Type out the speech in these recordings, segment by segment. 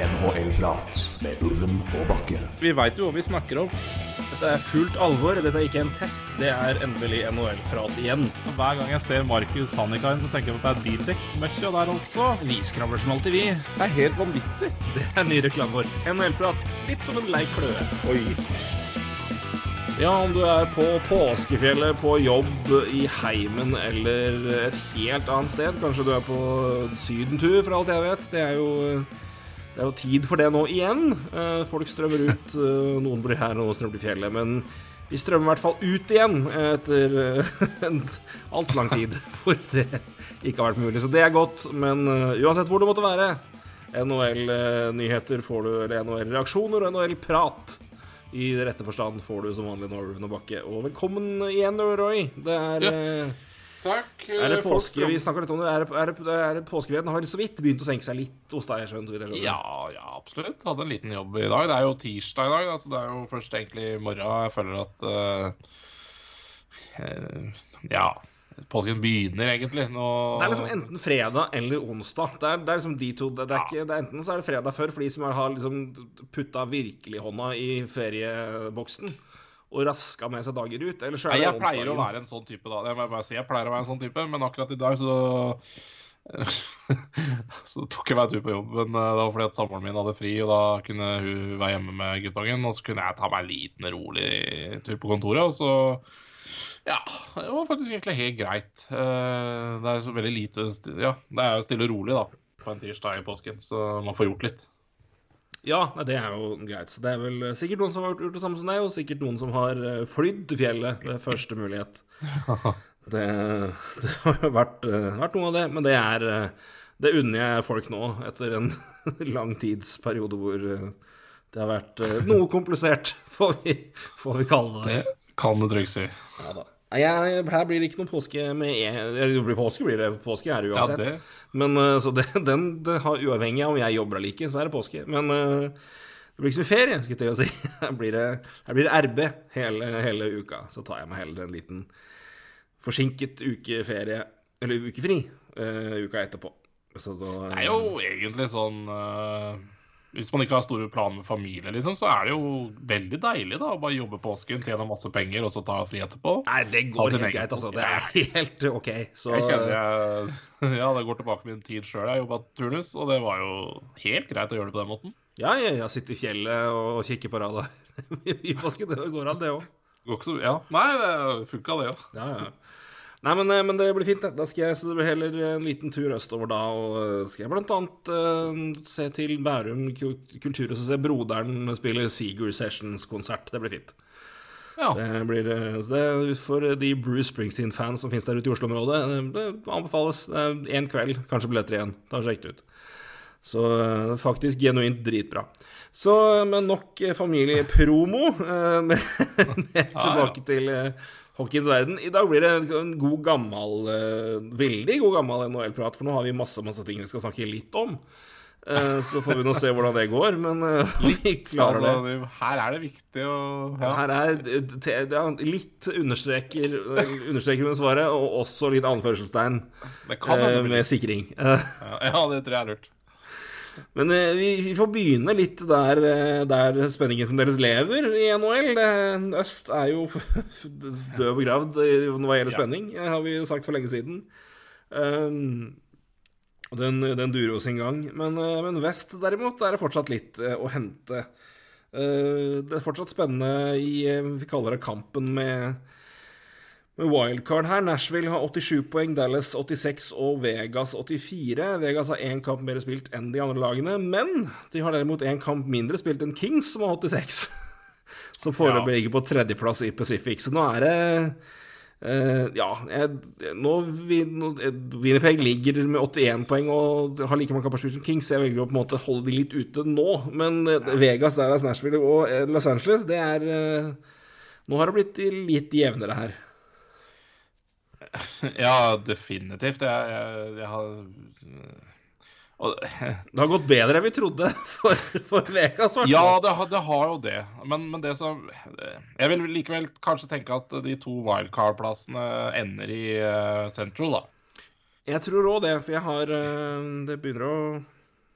NHL-prat med Ulven og Bakke. Vi veit jo hva vi snakker om. Dette er fullt alvor. Dette er ikke en test. Det er endelig NHL-prat igjen. Hver gang jeg ser Markus Hannikainen, så tenker jeg på at det er bildekk-møkkja der altså. Vi skravler som alltid, vi. Det er helt vanvittig. Det er ny reklame vår. NHL-prat. Litt som en lei kløe. Oi. Ja, om du er på påskefjellet, på jobb, i heimen eller et helt annet sted. Kanskje du er på sydentur, for alt jeg vet. Det er jo, det er jo tid for det nå igjen. Eh, Folk strømmer ut. eh, Noen blir her, og noen strømmer til fjellet. Men vi strømmer i hvert fall ut igjen etter eh, en altfor lang tid hvor det ikke har vært mulig. Så det er godt. Men uansett hvor det måtte være, NHL-nyheter får du, eller NHL-reaksjoner og NHL-prat. I rette forstand får du som vanlig nå Ruven og Bakke. Og velkommen igjen, Roy. Det er, Ja. Eh, Takk. er det påske? Vi snakker litt om det. Er det, er det, er det har så vidt begynt å senke seg litt hos deg? Skjønt, jeg skjønner. Ja, ja, absolutt. Hadde en liten jobb i dag. Det er jo tirsdag i dag, da, så det er jo først egentlig i morgen jeg føler at eh, eh, Ja. Påsken begynner egentlig. Nå Det er liksom enten fredag eller onsdag. Det er, det er liksom de to. Det, er, ja. ikke, det er enten så er det fredag før for de som har liksom putta virkelig hånda i ferieboksen og raska med seg dager ut, eller så er det jeg pleier å være en sånn type, da. Jeg bare si. Jeg pleier å være en sånn type, men akkurat i dag så Så tok jeg meg en tur på jobb, men eh, det var fordi at samboeren min hadde fri, og da kunne hun være hjemme med guttungen, og så kunne jeg ta meg en liten, rolig tur på kontoret, og så Ja, det var faktisk egentlig helt greit. Eh, Det er så veldig lite Ja, det er jo stille og rolig, da, på en tirsdag i påsken, så man får gjort litt. Ja, det er jo greit. Så det er vel eh, sikkert noen som har gjort det samme som deg, og sikkert noen som har eh, flydd til fjellet ved første mulighet. Det, det har jo vært, eh, vært noe av det, men det er Det unner jeg folk nå, etter en lang tidsperiode hvor det har vært noe komplisert, får vi, får vi kalle det. Det kan du trygt si. Ja da. Jeg, her blir det ikke noe påske med e... Det blir påske, blir det. Påske er det Ja, det Men eh, så det, den det har uavhengig av om jeg jobber eller ikke, så er det påske. Men eh, det blir ikke så mye ferie, skulle jeg til å si. Her blir det, her blir det RB hele, hele uka. Så tar jeg meg heller en liten forsinket ukeferie, eller ukefri, uh, uka etterpå. Så da Det er jo egentlig sånn eh, Hvis man ikke har store planer med familie, liksom, så er det jo veldig deilig da, å bare jobbe påsken, tjene masse penger og så ta fri etterpå. Nei, det går helt greit, altså. Det er helt OK. Så Jeg kjenner jeg Ja, det går tilbake min tid sjøl. Jeg jobba turnus, og det var jo helt greit å gjøre det på den måten. ja, ja, ja, sitte i fjellet og kikke på radar i påsken. Det går an, det òg. Ja. Nei, det funka, det òg. Ja, ja. Nei, men, eh, men det blir fint, det. Da skal jeg, så det blir heller en liten tur østover da, og eh, skal jeg blant annet uh, se til Bærum ku- kulturhus og se broderen spille Seagur Sessions-konsert. Det blir fint. Ja. Det blir eh, så det For de Bruce Springsteen-fans som finnes der ute i Oslo-området, eh, det anbefales. Én kveld, kanskje billetter igjen. Da Sjekk det ut. Så eh, faktisk genuint dritbra. Så med nok eh, familiepromo, men tilbake til eh, hockeyens verden. I dag blir det en god gammel, eh, veldig god gammel NHL-prat, for nå har vi masse, masse ting vi skal snakke litt om. Eh, Så får vi nå se hvordan det går, men eh, vi klarer det. Altså, her er det viktig å ja. Her er ja, litt understreker, understreker med svaret, og også litt anførselstegn Det det med sikring. Ja, det tror jeg er lurt. Men eh, vi, vi får begynne litt der, eh, der spenningen fremdeles lever i NHL. Øst er jo død og begravd hva gjelder spenning, eh, har vi jo sagt for lenge siden. Um, den, den durer jo sin gang. Men, men vest derimot er det fortsatt litt å hente. Det er fortsatt spennende i Vi kaller det kampen med wildcard her. Nashville har 87 poeng, Dallas 86 og Vegas 84. Vegas har én kamp mer spilt enn de andre lagene, men de har derimot én kamp mindre spilt enn Kings, som har 86. Som foreløpig ligger på tredjeplass i Pacific. Så nå er det Uh, ja, jeg, nå, nå eh, Winnipeg ligger med 81 poeng og har like mange kamper som Kings. Jeg velger å på en måte holde de litt ute nå. Men eh, Vegas, Dallas, Nashville og Los Angeles, det er uh, Nå har det blitt litt jevnere her. Ja, definitivt. Jeg, jeg, jeg har og, Det har gått bedre enn vi trodde for, for Vegas. hvertfall. Ja, det har, det har jo det. Men, men det som Jeg vil likevel kanskje tenke at de to wildcard-plassene ender i eh, Central, da. Jeg tror òg det, for jeg har eh, Det begynner å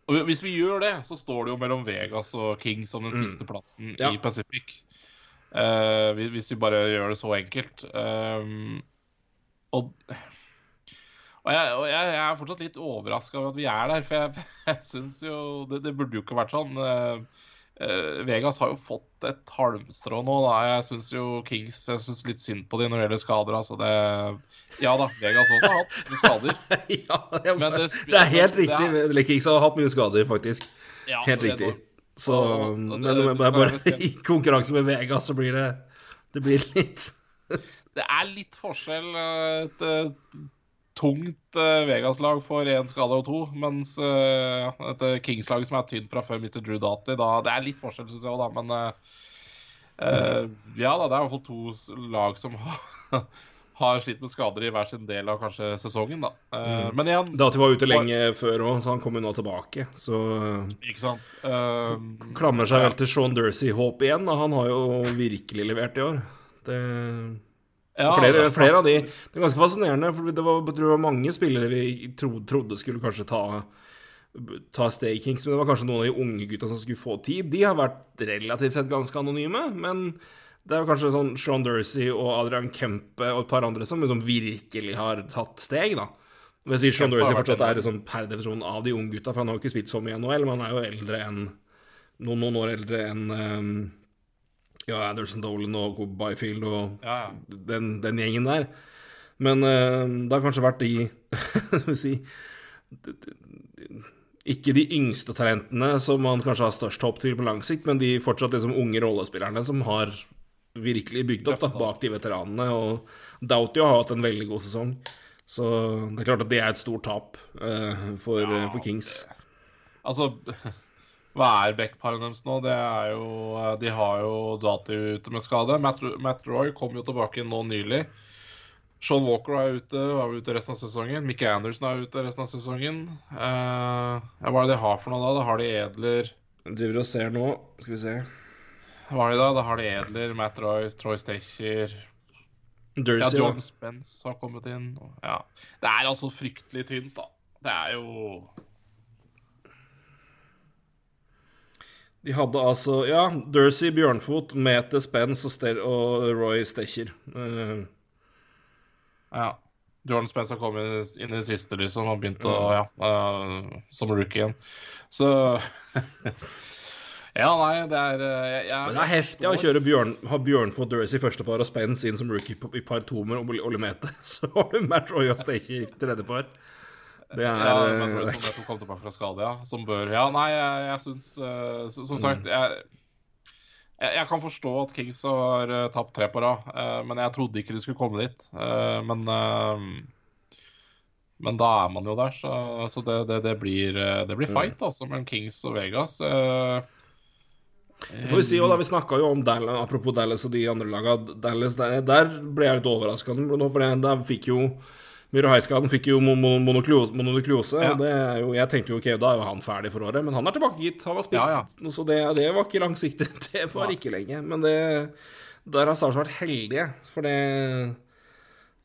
Og hvis vi gjør det, så står det jo mellom Vegas og Kings som den Mm. siste plassen Ja. i Pacific. Uh, hvis- vi bare gjør det så enkelt. Um, og og, jeg, og jeg, jeg er fortsatt litt overraska over at vi er der, for jeg, jeg syns jo det, det burde jo ikke vært sånn. Eh, Vegas har jo fått et halmstrå nå, da. Jeg syns jo Kings Jeg syns litt synd på de når det gjelder skader. Altså det Ja da, Vegas også har hatt mye skader. ja, det, Men det, det- er helt riktig. er- Kings har hatt mye skader, faktisk. Ja, Helt riktig. Så, men men bare, i konkurranse med Vegas så blir det Det blir litt Det er litt forskjell. Et, Et, eh, tungt eh, Vegas-lag får én skade og to, mens eh, et eh, Kings-lag som er tynt fra før Mr. Drew Dati, da Det er litt forskjell, syns jeg òg, da, men eh, eh, Ja da, det er i hvert fall to lag som har, har slitt med skader i hver sin del av kanskje sesongen, da. Mm. Men igjen, Dati var ute lenge før òg, så han kommer jo nå tilbake. Så ikke sant uh, klamrer seg vel til Sean Dursey-håp igjen. Da. Han har jo virkelig levert i år. Det flere, flere av de Det er ganske fascinerende, for det var, det var mange spillere vi tro, trodde skulle kanskje ta Ta steg i Kings, men det var kanskje noen av de unge gutta som skulle få tid. De har vært relativt sett ganske anonyme, men det er jo kanskje sånn Sean Dursey og Adrian Kempe og et par andre som liksom virkelig har tatt steg, da. Jeg sier Sean Dursey fortsatt er liksom per definisjon av de unge gutta, for han har jo ikke spilt så mye i NHL, men han er jo eldre enn noen, noen år eldre enn um, ja, Anderson Dolan og Byfield og Ja, ja. den, den gjengen der. Men uh, det har kanskje vært de Skal vi si Ikke de yngste talentene som man kanskje har størst håp til på lang sikt, men de fortsatt liksom unge rollespillerne som har virkelig bygd opp da, bak de veteranene. Og Doutio har hatt en veldig god sesong. Så det er klart at det er et stort tap uh, for, Ja, for Kings. Altså, hva er backparet deres nå? Det jo De har jo Dati ute med skade. Matt, Matt Roy kom jo tilbake nå nylig. Sean Walker er ute er ute resten av sesongen. Mickey Anderson er ute resten av sesongen. Uh, hva er det de har for noe da? Da har de Edler driver og ser nå. Skal vi se. Hva er det da? Da har de Edler, Matt Roy, Troy Stacher Ja, John Spence har kommet inn. Ja. Det er altså fryktelig tynt, da. Det er jo De hadde altså Ja, Dursey, Bjørnfot, Mete, Spence og, og Roy Stecher. Uh, Ja. Jordan Spence har kommet inn i det siste, liksom, og begynt å Ja, uh, som rookie igjen. Så Ja, nei, det er eh, jeg, jeg, Men det er heftig å kjøre Bjørn, ha Bjørnfot, Dursey første par og Spence inn som rookie i par to med Ole Mete. Så har du Matt Roy og Stecher i tredje par. Det er Ja, eh, som jeg tror kom tilbake fra skade, ja. Som bør Ja, nei, jeg, jeg syns uh, Som sagt, jeg, jeg jeg kan forstå at Kings har eh, tapt tre på rad, men jeg trodde ikke de skulle komme dit. Men men da er man jo der, så, så det, det, det, blir, det blir fight altså, mellom Kings og Vegas. Får vi si, og da Vi snakka jo om Dallas, apropos Dallas og de andre laga. Dallas, der, der ble jeg litt overraska for det- der fikk jo Miro Heiskaden fikk jo mononukleose, mo- Ja. og jo, jeg tenkte jo ok, da er jo han ferdig for året, men han er tilbake, gitt. Han har spilt, Ja, ja. så det, det var ikke langsiktig. Det var ikke lenge. Men det, der har Stars vært heldige, for det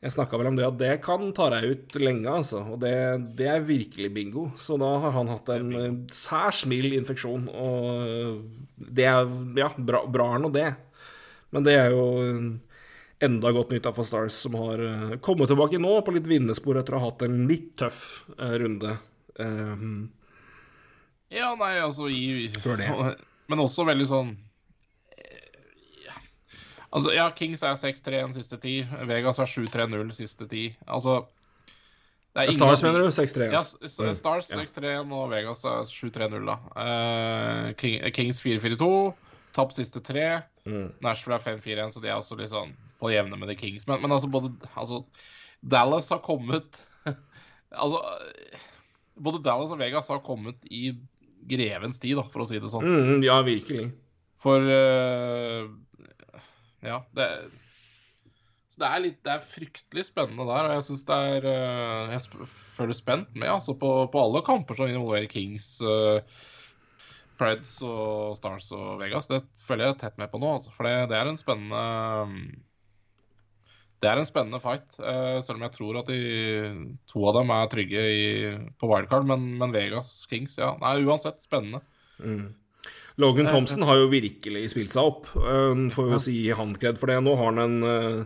Jeg snakka vel om det at det kan ta deg ut lenge, altså. Og det, det er virkelig bingo. Så da har han hatt en særs mild infeksjon, og det er ja, bra, bra er nå det. Men det er jo enda godt nytt for Stars, som har eh, kommet tilbake nå på litt vinnespor etter å ha hatt en litt tøff eh, runde. Eh, Ja, nei, altså i, Før det. Men også veldig sånn ja. Altså, ja, Kings er 6-3 den siste ti. Vegas er 7-3-0 siste ti. Altså det er ingen Stars, mener du? 6-3? Ja, S- Stars Ja. 6-3 og Vegas er 7-3-0, da. Uh, King, Kings 4-4-2. Tapt siste tre. Mm. Nashville er 5-4-1, så de er også litt sånn på jevne med The Kings. Men, men altså, både altså, Dallas har kommet Altså Både Dallas og Vegas har kommet i grevens tid, da, for å si det sånn. Mm, ja, virkelig. For uh, Ja, det Så det er litt Det er fryktelig spennende der, og jeg syns det er uh, Jeg føler spent med, altså, på, på alle kamper som involverer Kings, uh, Preds og Stars og Vegas. Det følger jeg tett med på nå, altså, for det, det er en spennende det er en spennende fight. eh, selv om jeg tror at de to av dem er trygge i, på wildcard. Men, men Vegas Kings, ja. Nei, uansett spennende. Logan Thompson har jo virkelig spilt seg opp, øh, får vi jo si han kred for det. Nå har han en øh,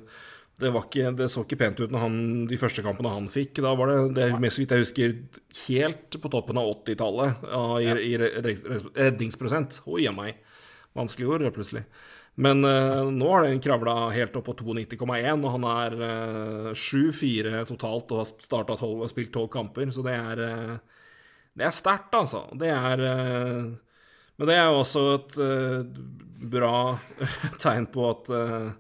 det, var ikke, det så ikke pent ut når han, de første kampene han fikk. Da var det, det mest vidt jeg husker, helt på toppen av 80-tallet ja, i, i re- re- redningsprosent. Oi a meg. Vanskelig ord, plutselig. Men uh, nå har den kravla helt opp på 92,1, og han er uh, 7-4 totalt og har starta og spilt tolv kamper, så det er uh, er sterkt, altså. Det er men det er jo også et eh, bra tegn på at eh,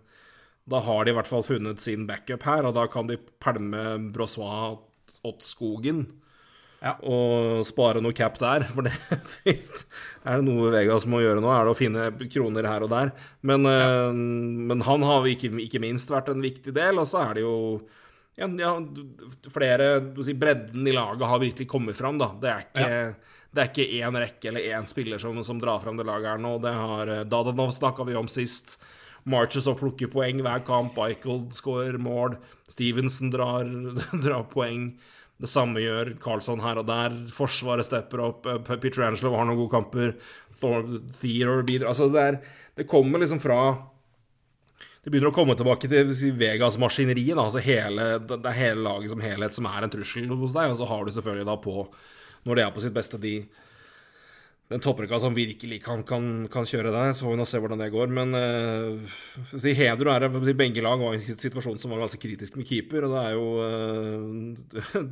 da har de i hvert fall funnet sin backup her, og da kan de pælme Brossois åt skogen. Ja. Og spare noe cap der, for det er fint. Er det noe Vegas må gjøre nå, er det å finne kroner her og der. Men, eh, men han har ikke, ikke minst vært en viktig del, og så er det jo ja, ja, flere du sier, Bredden i laget har virkelig kommet fram, da. Det er ikke, det er ikke én rekke eller én spiller som, som drar fram det laget her nå. Det har eh, Dadanov snakka vi om sist. Marches og plukker poeng hver kamp. Eichel scorer mål. Stevenson drar, drar poeng. Det samme gjør Carlsson her og der. Forsvaret stepper opp. Peter Angelo har noen gode kamper. Theodore bidrar Altså, det, er, det kommer liksom fra det begynner å komme tilbake til Vegas-maskineriet. altså hele, Det er hele laget som helhet som er en trussel hos deg. Og så har du selvfølgelig da på, når det er på sitt beste, de den topprekka som virkelig kan, kan, kan kjøre der. Så får vi nå se hvordan det går. Men uh, si, heder og ære. Begge lag var i en situasjon som var ganske kritisk med keeper, og det er jo uh,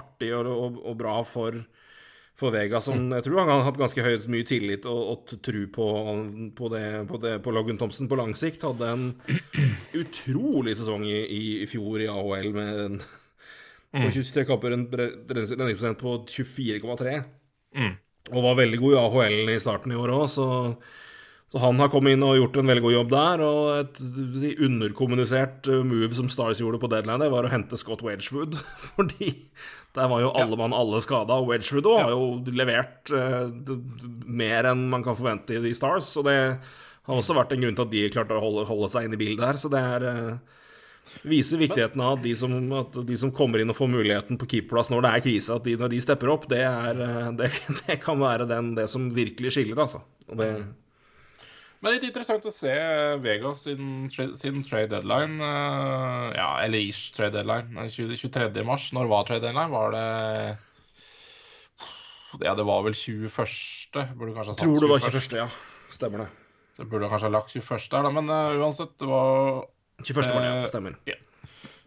artig og, og, og bra for for Vega, som jeg tror han har hatt ganske høyt mye tillit og, og tro på, på, det, på, det, på Logan Thompson på lang sikt. Hadde en utrolig sesong i, i fjor i AHL med en, på 23 kamper en redningsprosent på 24,3. Mm. Og var veldig god i AHL i starten i år òg, så, så han har kommet inn og gjort en veldig god jobb der. Og et underkommunisert uh, move som Stars gjorde på deadline, det var å hente Scott Wedgwood. Fordi der var jo alle mann alle skada, og Wedgwood òg har jo levert d- mer enn man kan forvente i de Stars. Og det har også vært en grunn til at de klarte å holde, holde seg inne i bildet her. Så det er uh, viser viktigheten av at de, som, at de som kommer inn og får muligheten på keeperplass når det er krise, at de, når de stepper opp, det, er, eh, det, det kan være den, det som virkelig skiller, altså. Det, Men litt interessant å se Vegas sin, sin trade deadline. eh, ja, eller ish trade deadline. eh, 20 23. mars. Når var trade deadline? Var det Ja, det var vel 21. Burde kanskje ha sagt tror det var 21.. 21., ja. Stemmer det. Så burde kanskje ha lagt 21. der, da. Men uh, uansett, det var 21. var det, ja. Eh, Stemmer.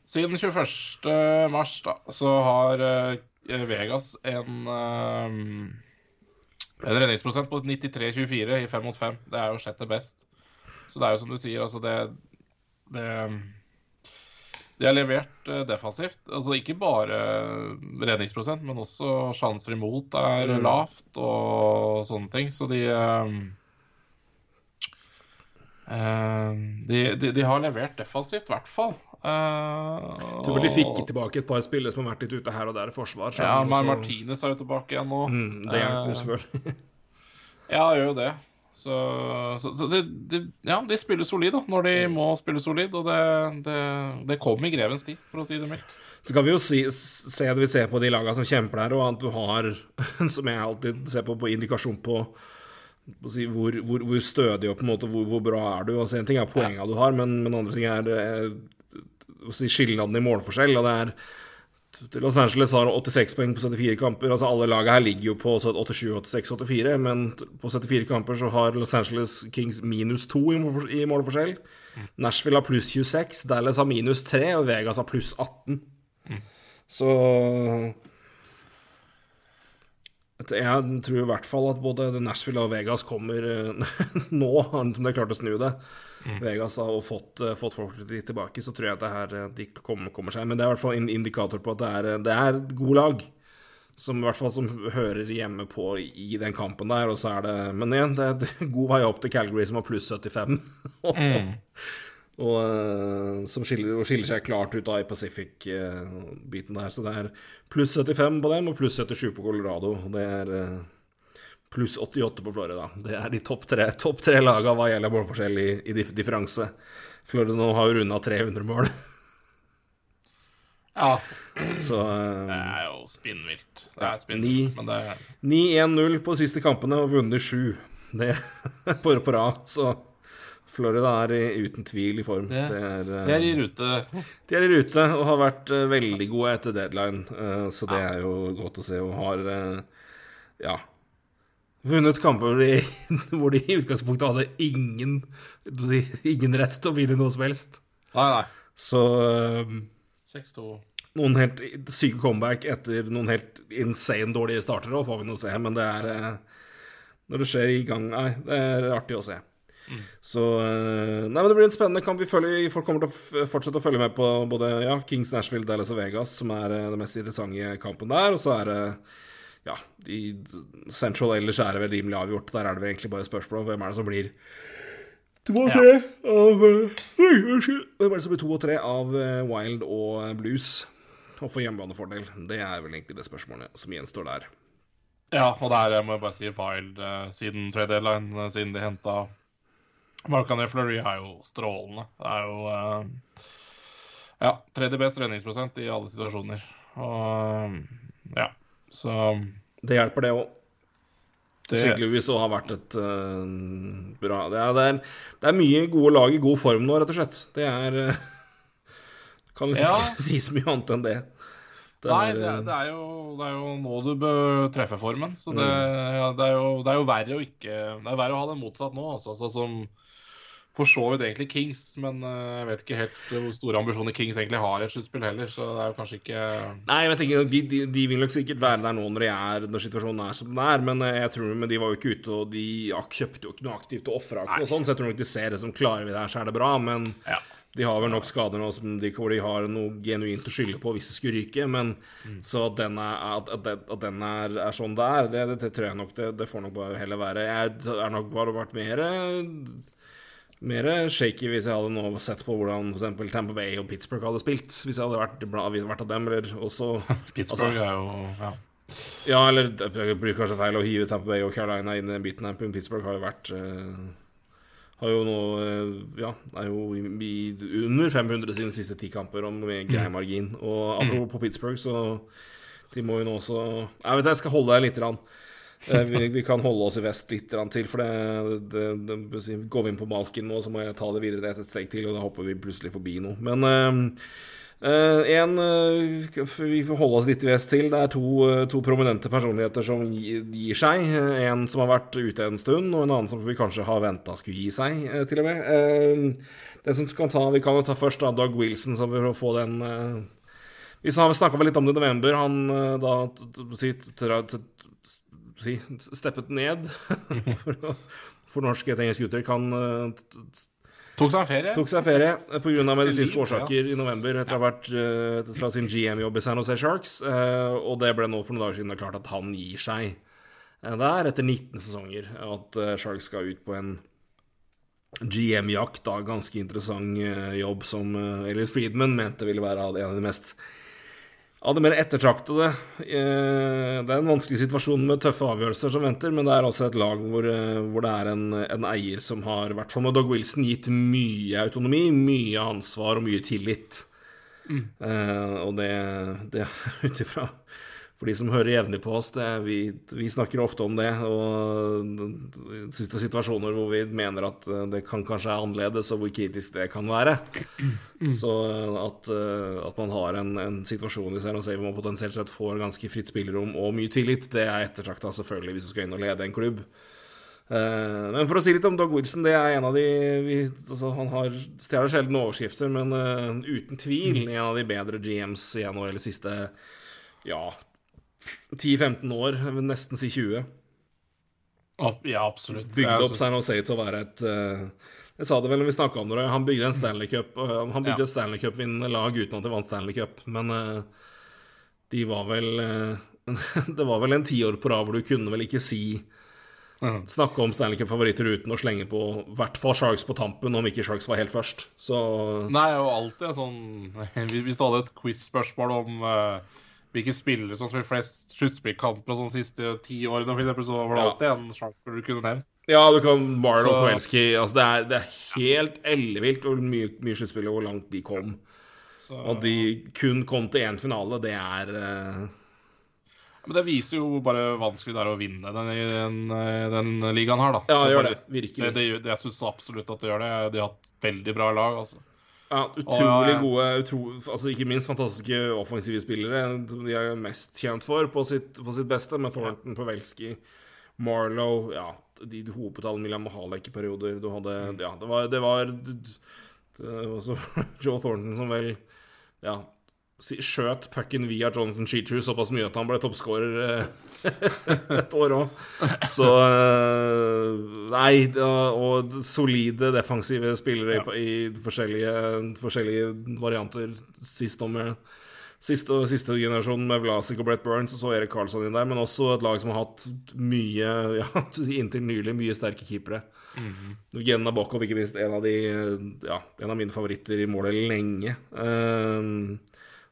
Siden 21. mars da, så har eh, Vegas en, eh, en redningsprosent på 93-24 i 5 mot 5. Det er jo sjette best. Så det er jo som du sier, altså det, det De har levert defensivt. Altså ikke bare redningsprosent, men også sjanser imot er Mm. lavt og sånne ting. Så de de, de, de har levert defensivt, i hvert fall. Uh, tror vel de fikk tilbake et par spillere som har vært litt ute her og der i forsvar. Ja, men Martinez er jo tilbake igjen nå. Mm, det hjelper jo selvfølgelig. Ja, gjør jo det. Så, så, så de, de, ja, de spiller solid da, når de må spille solid. Og det, det, det kom i grevens tid, for å si det mildt. Så kan vi jo si, se det vi ser på de lagene som kjemper der, og at du har, som jeg alltid ser på, på indikasjon på, hvor, hvor, hvor stødig og på en måte hvor, hvor bra er du. Altså, en ting er poengene du har, men, men andre ting er eh, si, skillnaden i målforskjell. og det er Los Angeles har 86 poeng på 74 kamper. altså Alle lagene her ligger jo på 87, 86, 84, men på 74 kamper så har Los Angeles Kings minus 2 i målfor- i målforskjell. Nashville har pluss 26, Dallas har minus 3, og Vegas har pluss 18. Så Jeg tror i hvert fall at både Nashville og Vegas kommer eh, nå, om de har klart å snu det. Vegas har fått, eh, fått folk litt tilbake, så tror jeg at det her eh, de kommer, kommer seg. Men det er i hvert fall en indikator på at det er, det er et god lag. Som i hvert fall som hører hjemme på i den kampen der. Og så er det Men igjen, det er god vei opp til Calgary, som har pluss 75. og eh, som skiller, og skiller seg klart ut av i Pacific-biten der. Så det er pluss 75 på dem og pluss 77 på Colorado. Det er eh, pluss 88 på Florida. Det er de topp tre, topp tre laga hva gjelder målforskjell i, i differanse. Florida nå har jo runda 300 mål. Ja, Så det eh, er jo spinnvilt. Det er spinnvilt, men det er 9-1-0 på de siste kampene og vunnet sju. Det på, på rad, så Florida er uten tvil i form. Det- Det er, eh, De er i rute. De er i rute og har vært eh, veldig gode etter deadline, eh, så det er jo godt å se. Og har eh, ja vunnet kamper de, hvor de i utgangspunktet hadde ingen, ingen rett til å vinne noe som helst. Nei, nei. Så eh, 6-2. noen helt syke comeback etter noen helt insane dårlige startere, og får vi nå se. Men det er eh, Når det skjer i gang Nei, det er artig å se. Så eh, Nei, men det blir en spennende kamp. Vi følger, folk kommer til å fortsette å følge med på både ja, Kings, Nashville, Dallas og Vegas, som er eh, den mest interessante kampen der. Og så er det ja, i Central ellers er det vel rimelig avgjort. Der er det vel egentlig bare spørsmål om hvem er det som blir to og tre av eh, unnskyld. Hvem er det som blir to og tre av Wild og Blues? Og får hjemmebanefordel. Det er vel egentlig det spørsmålet som gjenstår der. Ja, og der må jeg bare si Wild siden trade deadline, siden de henta Marcanet Fleury, er jo strålende. Det er jo uh, ja, tredje best redningsprosent i alle situasjoner. Og uh, ja, så Det hjelper, det òg. det. Louis også har vært et uh, bra det er, det, er, det er mye gode lag i god form nå, rett og slett. Det er eh, Kan ikke Ja. si så mye annet enn det. det Nei, er, det, eh, det, er jo, det er jo nå du bør treffe formen. Så det, Mm. ja, det, er jo, det er jo verre å ikke Det er verre å ha det motsatt nå, altså. Sånn som for så vidt egentlig Kings, men eh, jeg vet ikke helt hvor store ambisjoner Kings egentlig har i et sluttspill heller, så det er jo kanskje ikke Nei, jeg tenker de, de, de vil nok sikkert være der nå når, de er, når situasjonen er som den er, men eh, jeg tror men de var jo ikke ute og de kjøpte jo ikke noe aktivt og ofra ikke noe sånt, så jeg tror nok de ser det som klarer vi det her, så er det bra, men Ja. de har vel nok skader nå som de, hvor de har noe genuint å skylde på hvis det skulle ryke, men så at den er, at, at, at den er, er sånn det er, det, det, det tror jeg nok det, det får nok bare heller være. Jeg er nok bare vært mer mer shaky hvis jeg hadde nå sett på hvordan eksempel Tampa Bay og Pittsburgh hadde spilt. Hvis jeg hadde vært, vært av dem, eller også Pittsburgh Altså- er jo ja. Ja, eller jeg bruker kanskje feil å hive Tampa Bay og Carolina inn i den biten her. Pittsburgh har jo vært eh, Har jo nå eh, Ja, er jo i, i, under 500 sine siste ti kamper, og med grei margin. Og apropos på Pittsburgh, så de må jo nå også Jeg vet jeg skal holde deg lite grann. Eh, vi, vi kan holde oss i vest litt til, for det, det, det, Går vi inn på Malkin nå, så må jeg ta det videre et steg til, og da hopper vi plutselig forbi noe. Men Uh, en uh, Vi får holde oss litt i vest til. Det er to, uh, to prominente personligheter som gir, gir seg. En som har vært ute en stund, og en annen som vi kanskje har venta skulle gi seg, til og med. Det som kan ta, Vi kan jo ta først da Doug Wilson, så vi får få den Vi snakka litt om det i november. Han da t- t- si, steppet ned, for å fornorske et engelsk uttrykk. Han eh, Tok seg ferie. tok seg ferie pga. medisinske årsaker i november etter å ha vært eh, fra sin GM-jobb i San Jose Sharks. eh, og det ble nå for noen dager siden klart at han gir seg eh, der etter 19 sesonger. At eh, Sharks skal ut på en GM-jakt, da. Ganske interessant eh, jobb som uh, Elliot Friedman mente ville være en av de mest av det mer ettertraktede. Eh, Det er en vanskelig situasjon med tøffe avgjørelser som venter, men det er også et lag hvor, eh, hvor det er en, en eier som har, i hvert fall med Doug Wilson, gitt mye autonomi, mye ansvar og mye tillit. Eh, og det, det ut ifra For de som hører jevnlig på oss, det, vi, vi snakker ofte om det. Og situ- situasjoner hvor vi mener at eh, det kan kanskje er annerledes, og hvor kritisk det kan være. Så eh, at, eh, at man har en, en situasjon i Jose hvor man potensielt sett får ganske fritt spillerom og mye tillit, det er ettertrakta selvfølgelig hvis du skal inn og lede en klubb. Eh, men for å si litt om Doug Wilson, det er en av de vi, altså, Han har stjeler sjelden overskrifter, men uten tvil en av de bedre GMs i NHL de siste ja, 10-15 år, jeg vil nesten si 20. Ja, absolutt. Bygde opp San Jose til å være et eh, Jeg sa det vel når vi snakka om det, han bygde en Stanley Cup eh, Han bygde Ja. et Stanley Cup-vinnende lag uten at de vant Stanley Cup, men eh, de var vel Det var vel en tiår på rad hvor du kunne vel ikke si. Snakke om Stanley Cup-favoritter uten å slenge på i hvert fall Sharks på tampen, om ikke Sharks var helt først. Så Nei, og alltid sånn Hvis du hadde et quiz-spørsmål om eh, hvilke spillere som spiller flest sluttspillkamper sånn de siste ti årene, for eksempel, så var det Ja. alltid en sjanse du kunne nevnt. Ja, du kan Marlon Så- Koelski altså det, er, det er helt ellevilt hvor mye, mye sluttspill og hvor langt de kom. Så, Og de kun kom til én finale, det er uh... Men det viser jo bare vanskelig det er å vinne den, den, den ligaen her, da. Ja, det gjør det. Virkelig. Det, det, jeg syns absolutt at det gjør det. De har hatt veldig bra lag, altså. Ja, utrolig ja. gode utro, altså Ikke minst fantastiske offensive spillere. De er mest kjent for på sitt, på sitt beste, med Thornton, Pavelski, Marlow Ja, de de hopet alle Milan Mahalek i perioder. Du hadde Mm. Ja, det var, det var det, det var Joe Thornton som vel Ja, skjøt pucken via Jonathan Cheatrue såpass mye at han ble toppskårer eh, et år òg. Så eh, Nei, og solide defensive spillere i, i forskjellige, forskjellige varianter. Sist om med Siste, siste generasjon med Vlasic og Brett Burns og så Erik Karlsson inn der, men også et lag som har hatt mye, ja, inntil nylig, mye sterke keepere. Genna Bokov, ikke minst, en av, de, ja, en av mine favoritter i målet lenge. Ehm,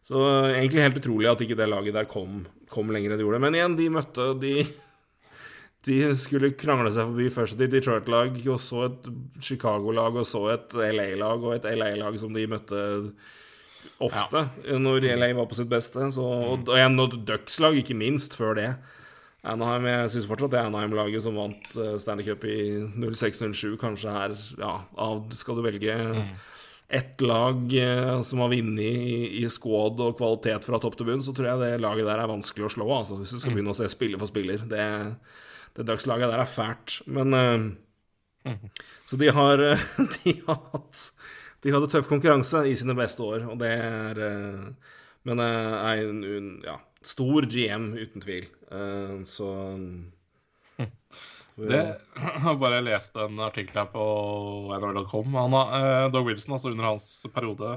så egentlig helt utrolig at ikke det laget der kom, kom lenger enn det gjorde. Men igjen, de møtte De, de skulle krangle seg forbi først et Detroit-lag, og så et Chicago-lag, og så et LA-lag, og et LA-lag som de møtte ofte når LA var på sitt beste. Så, og, og igjen, et Ducks-lag, ikke minst, før det. Anaheim, Jeg syns fortsatt det er Anaheim-laget som vant eh, Stanley Cup i 06-07, kanskje her Ja, av, skal du velge ett lag eh, som har vunnet i, i squad og kvalitet fra topp til bunn, så tror jeg det laget der er vanskelig å slå, altså, hvis du skal begynne å se spiller for spiller. Det, det Ducks-laget der er fælt. Men eh, Så de har, eh, de har hatt De hadde tøff konkurranse i sine beste år, og det er Men er en, ja, stor GM, uten tvil. Så Det Jeg har bare lest en artikkel her på har, eh, Doug Wilson, altså under hans periode,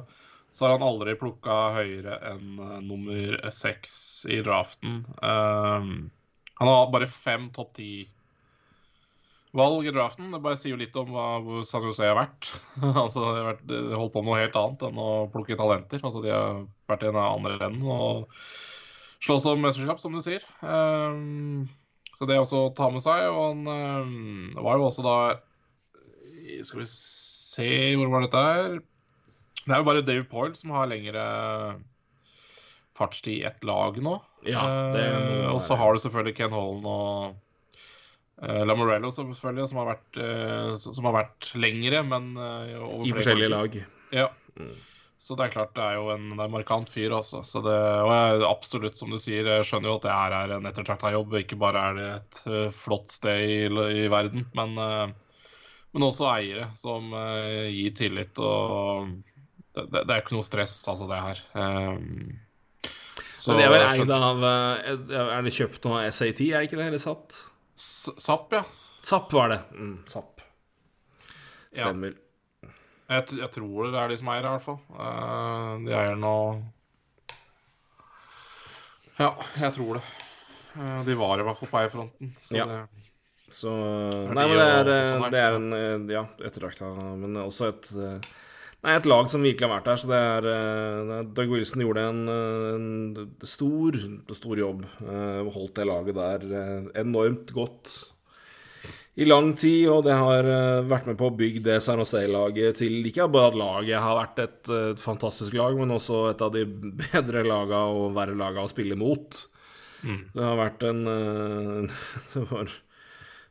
så har han aldri plukka høyere enn eh, nummer seks i draften. Eh, han har bare fem topp ti-valg i draften. Det bare sier jo litt om hva San Jose har vært. altså, de har holdt på med noe helt annet enn å plukke talenter. Altså, de har vært i den andre renn og slåss om mesterskap, som du sier. Eh, så det er også å ta med seg. Og han øh, var jo også da Skal vi se Hvor var dette her? Det er jo bare Dave Poyle som har lengre fartstid i ett lag nå. Ja, det Eh, og så har du selvfølgelig Ken Holland og uh, Lamorello, selvfølgelig, som har vært, eh, som har vært lengre, men eh, I forskjellige lag. lag. Ja. Så det er klart det er jo en, er en markant fyr, altså. Så det, og jeg, absolutt, som du sier, jeg skjønner jo at det her er en ettertrakta jobb. Ikke bare er det et eh, flott sted i, i verden, men, eh, men også eiere som eh, gir tillit og det, det, er ikke noe stress, altså, det her. Så Men det er vel eid av Er det kjøpt noe SAT, er det ikke det? Eller SAT? SAP, ja. SAP var det. Mm, SAP. Ja. Jeg, jeg tror det er de som eier det, i hvert fall. Uh, de eier nå Ja, jeg tror det. Uh, de var i hvert fall på eierfronten. Så Ja. det Så Nei, men det er, det er en eh, Ja, ettertrakta, men også et Nei, et lag som virkelig har vært der. Så det er det er- Doug Wilson gjorde en, en stor, stor jobb. holdt det laget der enormt godt i lang tid, og det har eh, vært med på å bygge det San Jose-laget til Ikke bare at laget har vært et, eh, et fantastisk lag, men også et av de bedre laga og verre laga å spille mot. Det har vært en eh, var,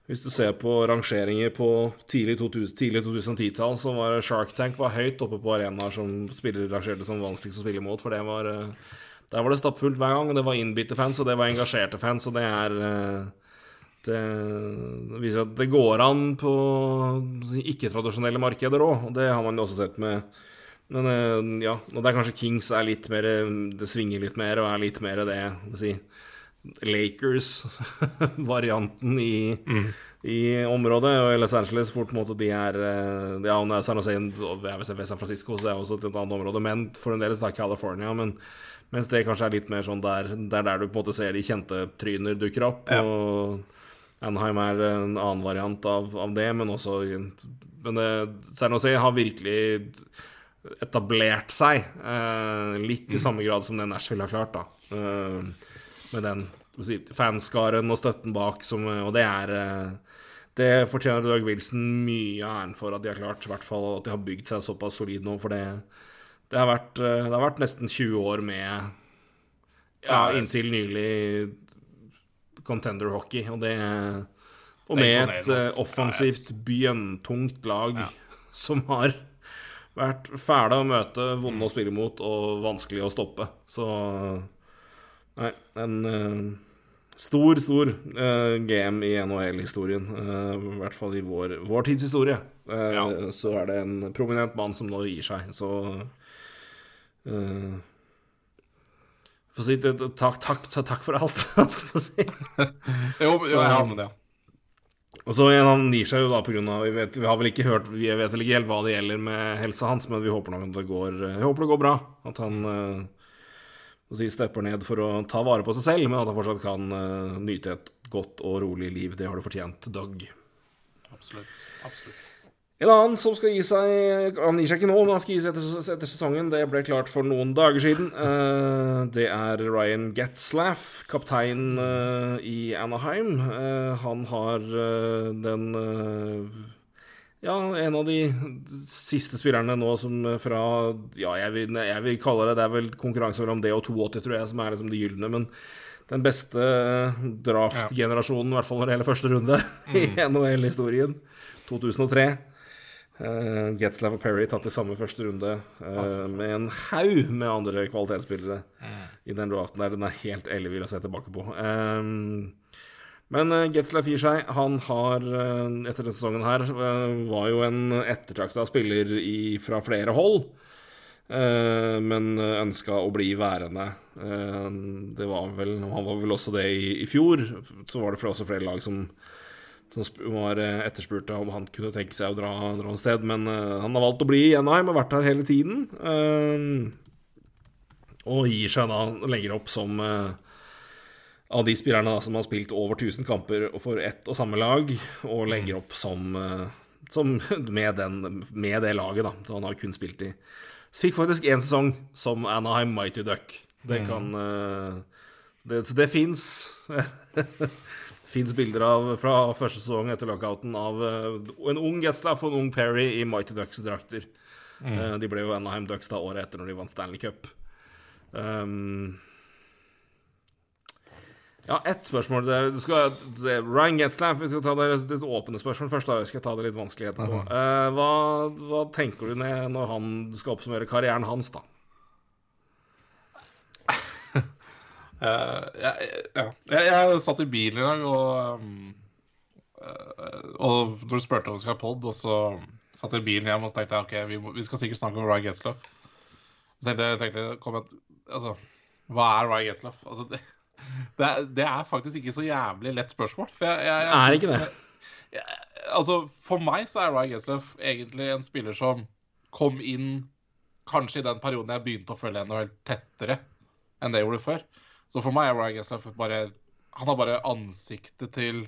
Hvis du ser på rangeringer på tidlig 2000 tidlig 2010-tall, så var Shark Tank var høyt oppe på arenaer som spillere rangerte som vanskeligst å spille mot, for det var Der var det stappfullt hver gang, det var innbitte fans, og det var engasjerte fans, og det er det viser at det går an på ikke-tradisjonelle markeder òg, og det har man jo også sett med Men eh, ja, og det er kanskje Kings er litt mer Det svinger litt mer og er litt mer det si Lakers-varianten i, i området. Og i Los Angeles fort måte de er eh, Ja, om det er San Jose si San Francisco, så det er også et annet område. Men for en del er California. Men mens det kanskje er litt mer sånn der, det er der du på en måte ser de kjente tryner dukker opp. Ja. Og Anaheim er en annen variant av, av det, men også Men det, San har virkelig etablert seg, eh, litt i samme grad som det Nashville har klart, da. Eh, med den si, fanskaren og støtten bak, som, og det er eh, Det fortjener Doug Wilson mye æren for at de har klart, i hvert fall at de har bygd seg såpass solid nå, for det Det har vært, eh, det har vært nesten 20 år med Ja, Ja, inntil nylig contender hockey, og det Og med et eh, offensivt, bjønntungt lag som har vært fæle å møte, vonde å spille mot og vanskelig å stoppe. Så Nei, en uh, stor, stor uh, GM i NHL-historien. eh, I hvert fall i vår, vår tids historie. Eh, Ja. Så er det en prominent mann som nå gir seg, så eh, Få si det, takk, takk, takk for alt, for å si. Jo, jo jeg har med det. Og så Han gir seg jo da pga. Vi, vet- vi har vel ikke hørt Vi vet vel ikke helt hva det gjelder med helsa hans, men vi håper nok at det går håper det går bra. At han uh, si, stepper ned for å ta vare på seg selv, men at han fortsatt kan eh, nyte et godt og rolig liv. Det har du fortjent, Doug. Absolutt. Absolutt. En annen som skal gi seg Han gir seg ikke nå, men han skal gi seg etter, etter sesongen. Det ble klart for noen dager siden. Uh, det er Ryan Getzlaff, kaptein uh, i Anaheim. Uh, han har den Ja, en av de siste spillerne nå som fra Ja, jeg vil, jeg vil kalle det Det er vel konkurranse mellom det og 82, tror jeg, som er liksom det gylne. Men den beste draftgenerasjonen, i hvert fall når det gjelder første runde, i NHL-historien. 2003. Uh, Getzlav og Perry tatt i samme første runde uh, med en haug med andre kvalitetsspillere i den draften der. Den er helt ellevill å se tilbake på. Um, men uh, Getzlav gir seg. Han har, uh, etter denne sesongen her, eh, var jo en ettertrakta spiller i, fra flere hold. eh, men ønska å bli værende. Eh, det var vel Han var vel også det i, i fjor. Så var det for også flere lag som som var etterspurt om han kunne tenke seg å dra, dra et sted. Men uh, han har valgt å bli i Anaheim og vært her hele tiden. Uh, og gir seg da, legger opp som uh, av de spillerne da, som har spilt over 1000 kamper for ett og samme lag, og legger opp som, eh, som med, den, med det laget, da. Så han har kun spilt i Så fikk faktisk én sesong som Anaheim Mighty Duck. Det kan eh, Det, så det fins. Fins bilder av fra første sesong etter lockouten av eh, en ung Getzlaff og en ung Perry i Mighty Ducks-drakter. Eh, de ble jo Anaheim Ducks da året etter når de vant Stanley Cup. Um, ja, ett spørsmål. Det, du skal, Ryan Getzlaff, vi skal ta det, litt åpne spørsmål først. da, Jeg skal ta det litt vanskelig etterpå. Eh, hva, hva tenker du når han skal oppsummere karrieren hans, da? Jeg, ja. jeg, jeg satt i bilen i dag, og um, eh, Og når du spurte om vi skulle ha pod, og så satt jeg i bilen hjem og så tenkte jeg, ok, vi, må, vi skal sikkert snakke om Ryan Getzlaff. Så tenkte jeg, tenkte, jeg, jeg, altså, Hva er Ryan Getzlaff? Altså, det, det, det er faktisk ikke så jævlig lett spørsmål. For jeg, jeg, jeg Er ikke det? Altså, For meg så er Ryan Getzlaff egentlig en spiller som kom inn kanskje i den perioden jeg begynte å følge NHL tettere enn det jeg gjorde før. Så for meg er Ryan Getzlaff bare Han har bare ansiktet til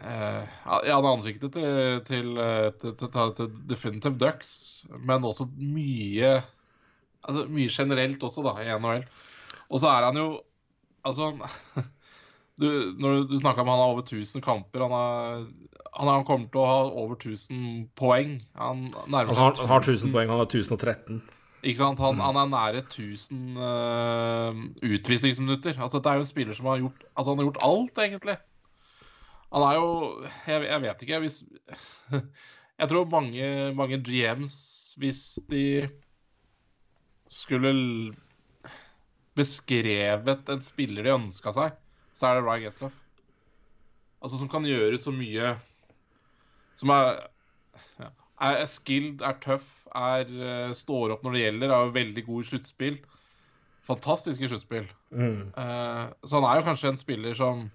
uh, Ja, han har ansiktet til, til, eh, til, til, til, til Definitive Ducks, men også mye Altså mye generelt også, da, i NHL. Og så er han jo Altså du, Når du snakka om han har over 1000 kamper Han, har, han, han kommer til å ha over 1000 poeng. Han Han har, seg har 1000 poeng, han har 1013. ikke sant? Han, han er nære 1000 uh, utvisningsminutter. Altså, dette er jo en spiller som har gjort Altså, han har gjort alt, egentlig. Han er jo Jeg, jeg vet ikke. Hvis Jeg tror mange, mange GMs, hvis de skulle beskrevet en spiller de ønska seg, så er det Ryan Getzlaff. Altså, som kan gjøre så mye Som er ja, er skilled, er tøff, er, eh, står opp når det gjelder, er jo veldig god i sluttspill. Fantastisk i sluttspill. Mm. Eh, så han er jo kanskje en spiller som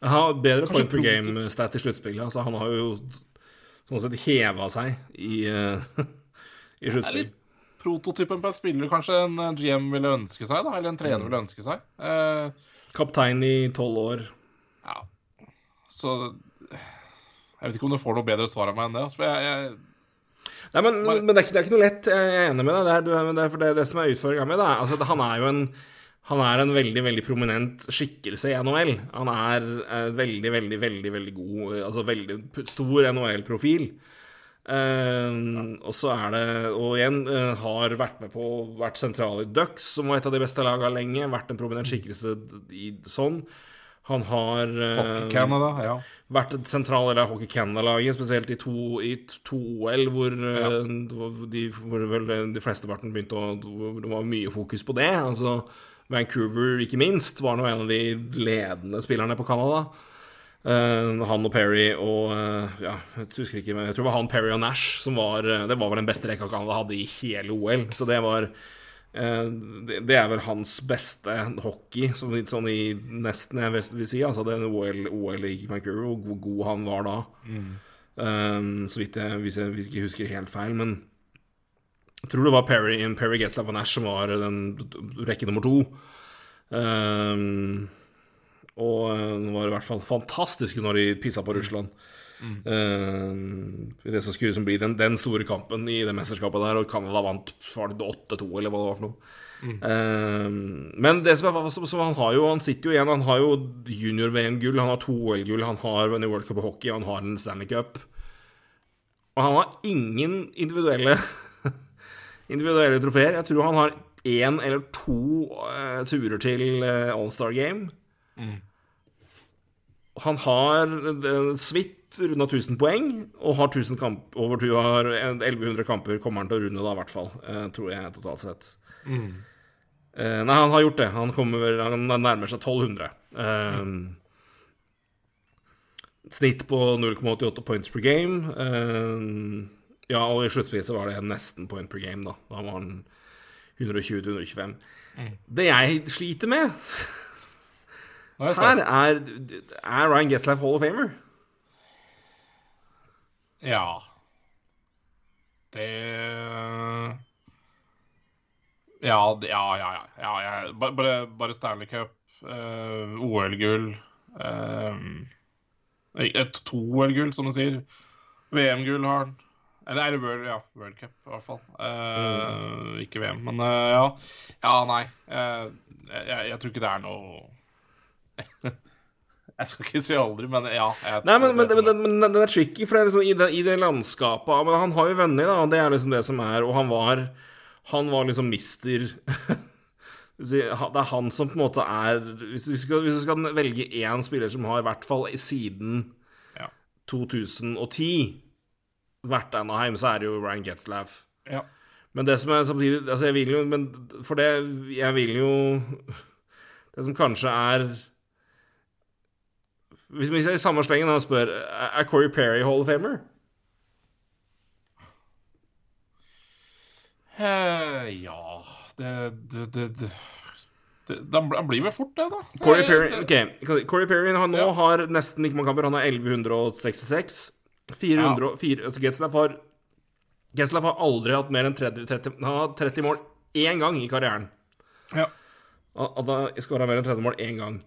Han har bedre point per game-stat i sluttspillet. Altså, han har jo sånn sett heva seg i, eh, i sluttspill. prototypen på en spiller kanskje en GM ville ønske seg, da, eller en trener ville ønske seg. Kaptein i tolv år. ja. Så Jeg vet ikke om du får noe bedre svar av meg enn det. Altså, jeg, jeg, Nei, men, Bare- men det, er ikke, det er ikke noe lett. Jeg er enig med deg. Det er, du det er, for det, det som er utfordringa er altså, han er jo en han er en veldig veldig prominent skikkelse i NHL. Han er eh, veldig, veldig, veldig veldig god Altså veldig stor NHL-profil. Eh, og så er det Og igjen eh, har vært med på Vært sentral i Ducks, som var et av de beste lagene lenge. Vært en prominent skikkelse i sånn. Han har eh, Hockey Canada, ja. vært et sentral del av Hockey Canada-laget, spesielt i to, i to, OL, hvor, ja. de, hvor vel de flesteparten begynte å det var mye fokus på det. Altså Vancouver, ikke minst, var nå en av de ledende spillerne på Canada. Uh, han og Perry og uh, Ja, jeg husker ikke, jeg tror det var han, Perry og Nash som var eh, Det var vel den beste rekka Canada hadde i hele OL. Så det var eh, det, det er vel hans beste hockey, som, litt sånn i nesten jeg vil si. Altså det OL, OL i Vancouver, og hvor god han var da. Eh, så vidt jeg, hvis jeg ikke husker helt feil. Men jeg tror det var Perry, Perry Getzlaff og Nash som var den rekke nummer to. Um, og eh, det var i hvert fall fantastiske når de pissa på Russland. Eh, I det som skulle bli den, den store kampen i det mesterskapet der, og Canada vant 8-2, eller hva det var for noe. Eh, men det som er, så, så han har jo Han sitter jo igjen Han har jo junior-VM-gull, han har to OL-gull, han har en World Cup i hockey, han har en Stanley Cup. Og han har ingen individuelle Individuelle trofeer. Jeg tror han har én eller to uh, turer til uh, All-Star Game. Han har uh, svitt runda 1000 poeng, og har 1000 kamp, over 1100 kamper kommer han til å runde, da, i hvert fall. eh, tror jeg, totalt sett. Eh, nei, han har gjort det. Han, kommer, han nærmer seg 1200. Eh, Snitt på 0,88 points per game. Ja, og i sluttspillet var det nesten point per game, da. Da var han 120-125. Det jeg sliter med er her, er, er Ryan Getzlaff Hall of Famer. Ja. Det Ja, ja, ja. ja, ja. Bare, bare Stanley Cup, eh, OL-gull eh, Et to OL-gull, som du sier. VM-gull har han. Eller er det World, ja, World Cup, i hvert fall. Eh, Ikke VM, men eh, ja. Ja, nei. Eh, jeg, jeg tror ikke det er noe Jeg skal ikke si aldri, men ja. Jeg, Nei, men, men, men, men, men den er tricky, for det er liksom i det, i det landskapet Men han har jo venner, da, det er liksom det som er Og han var Han var liksom mister Det er han som på en måte er Hvis du skal, hvis du skal velge én spiller som har i hvert fall siden Ja. 2010 vært Anaheim, så er det jo Ryan Getzlaff. Ja. Men det som er samtidig Altså, jeg vil jo Men for det Jeg vil jo Det som kanskje er Hvis vi i samme slengen spør Er Corey Perry Hall of Famer? Eh, ja Det, det, det, det, Han blir vel fort det, da. Corey Perry, okay. ok Corey Perry han nå Ja. har nesten like mange kamper. Han har 1166. 400 ja. fire- altså Getzlaff har Getzlaff har aldri hatt mer enn 30, 30 Han har 30 mål én gang i karrieren. Ja. At han skåra mer enn 30 mål én gang.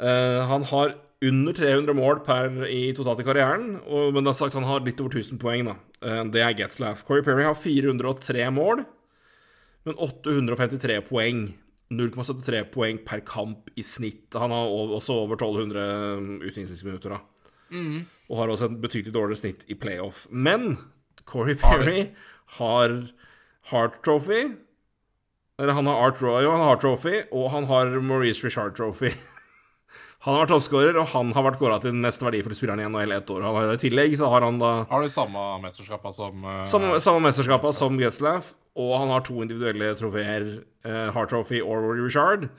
Eh, han har under 300 mål per i totalt i karrieren, og, men det er sagt han har litt over 1000 poeng. da Eh, Det er Getzlaff. Corey Perry har 403 mål, men 853 poeng. 0,73 poeng per kamp i snitt. Han har også over 1200 utvisningsminutter, Mm. Og har også et betydelig dårligere snitt i playoff. Men Corey Perry har Hart Trophy. Eller han har Art Roy, han har Trophy, og han har Maurice Richard Trophy. Han har vært toppskårer, og han har vært kåra til den mest verdifulle spilleren i NHL ett år. Han har, I tillegg så har han da Har du samme mesterskapa som uh, samme, samme mesterskapa som Getzlaff, og han har to individuelle trofeer, uh, Hart Trophy og Richard.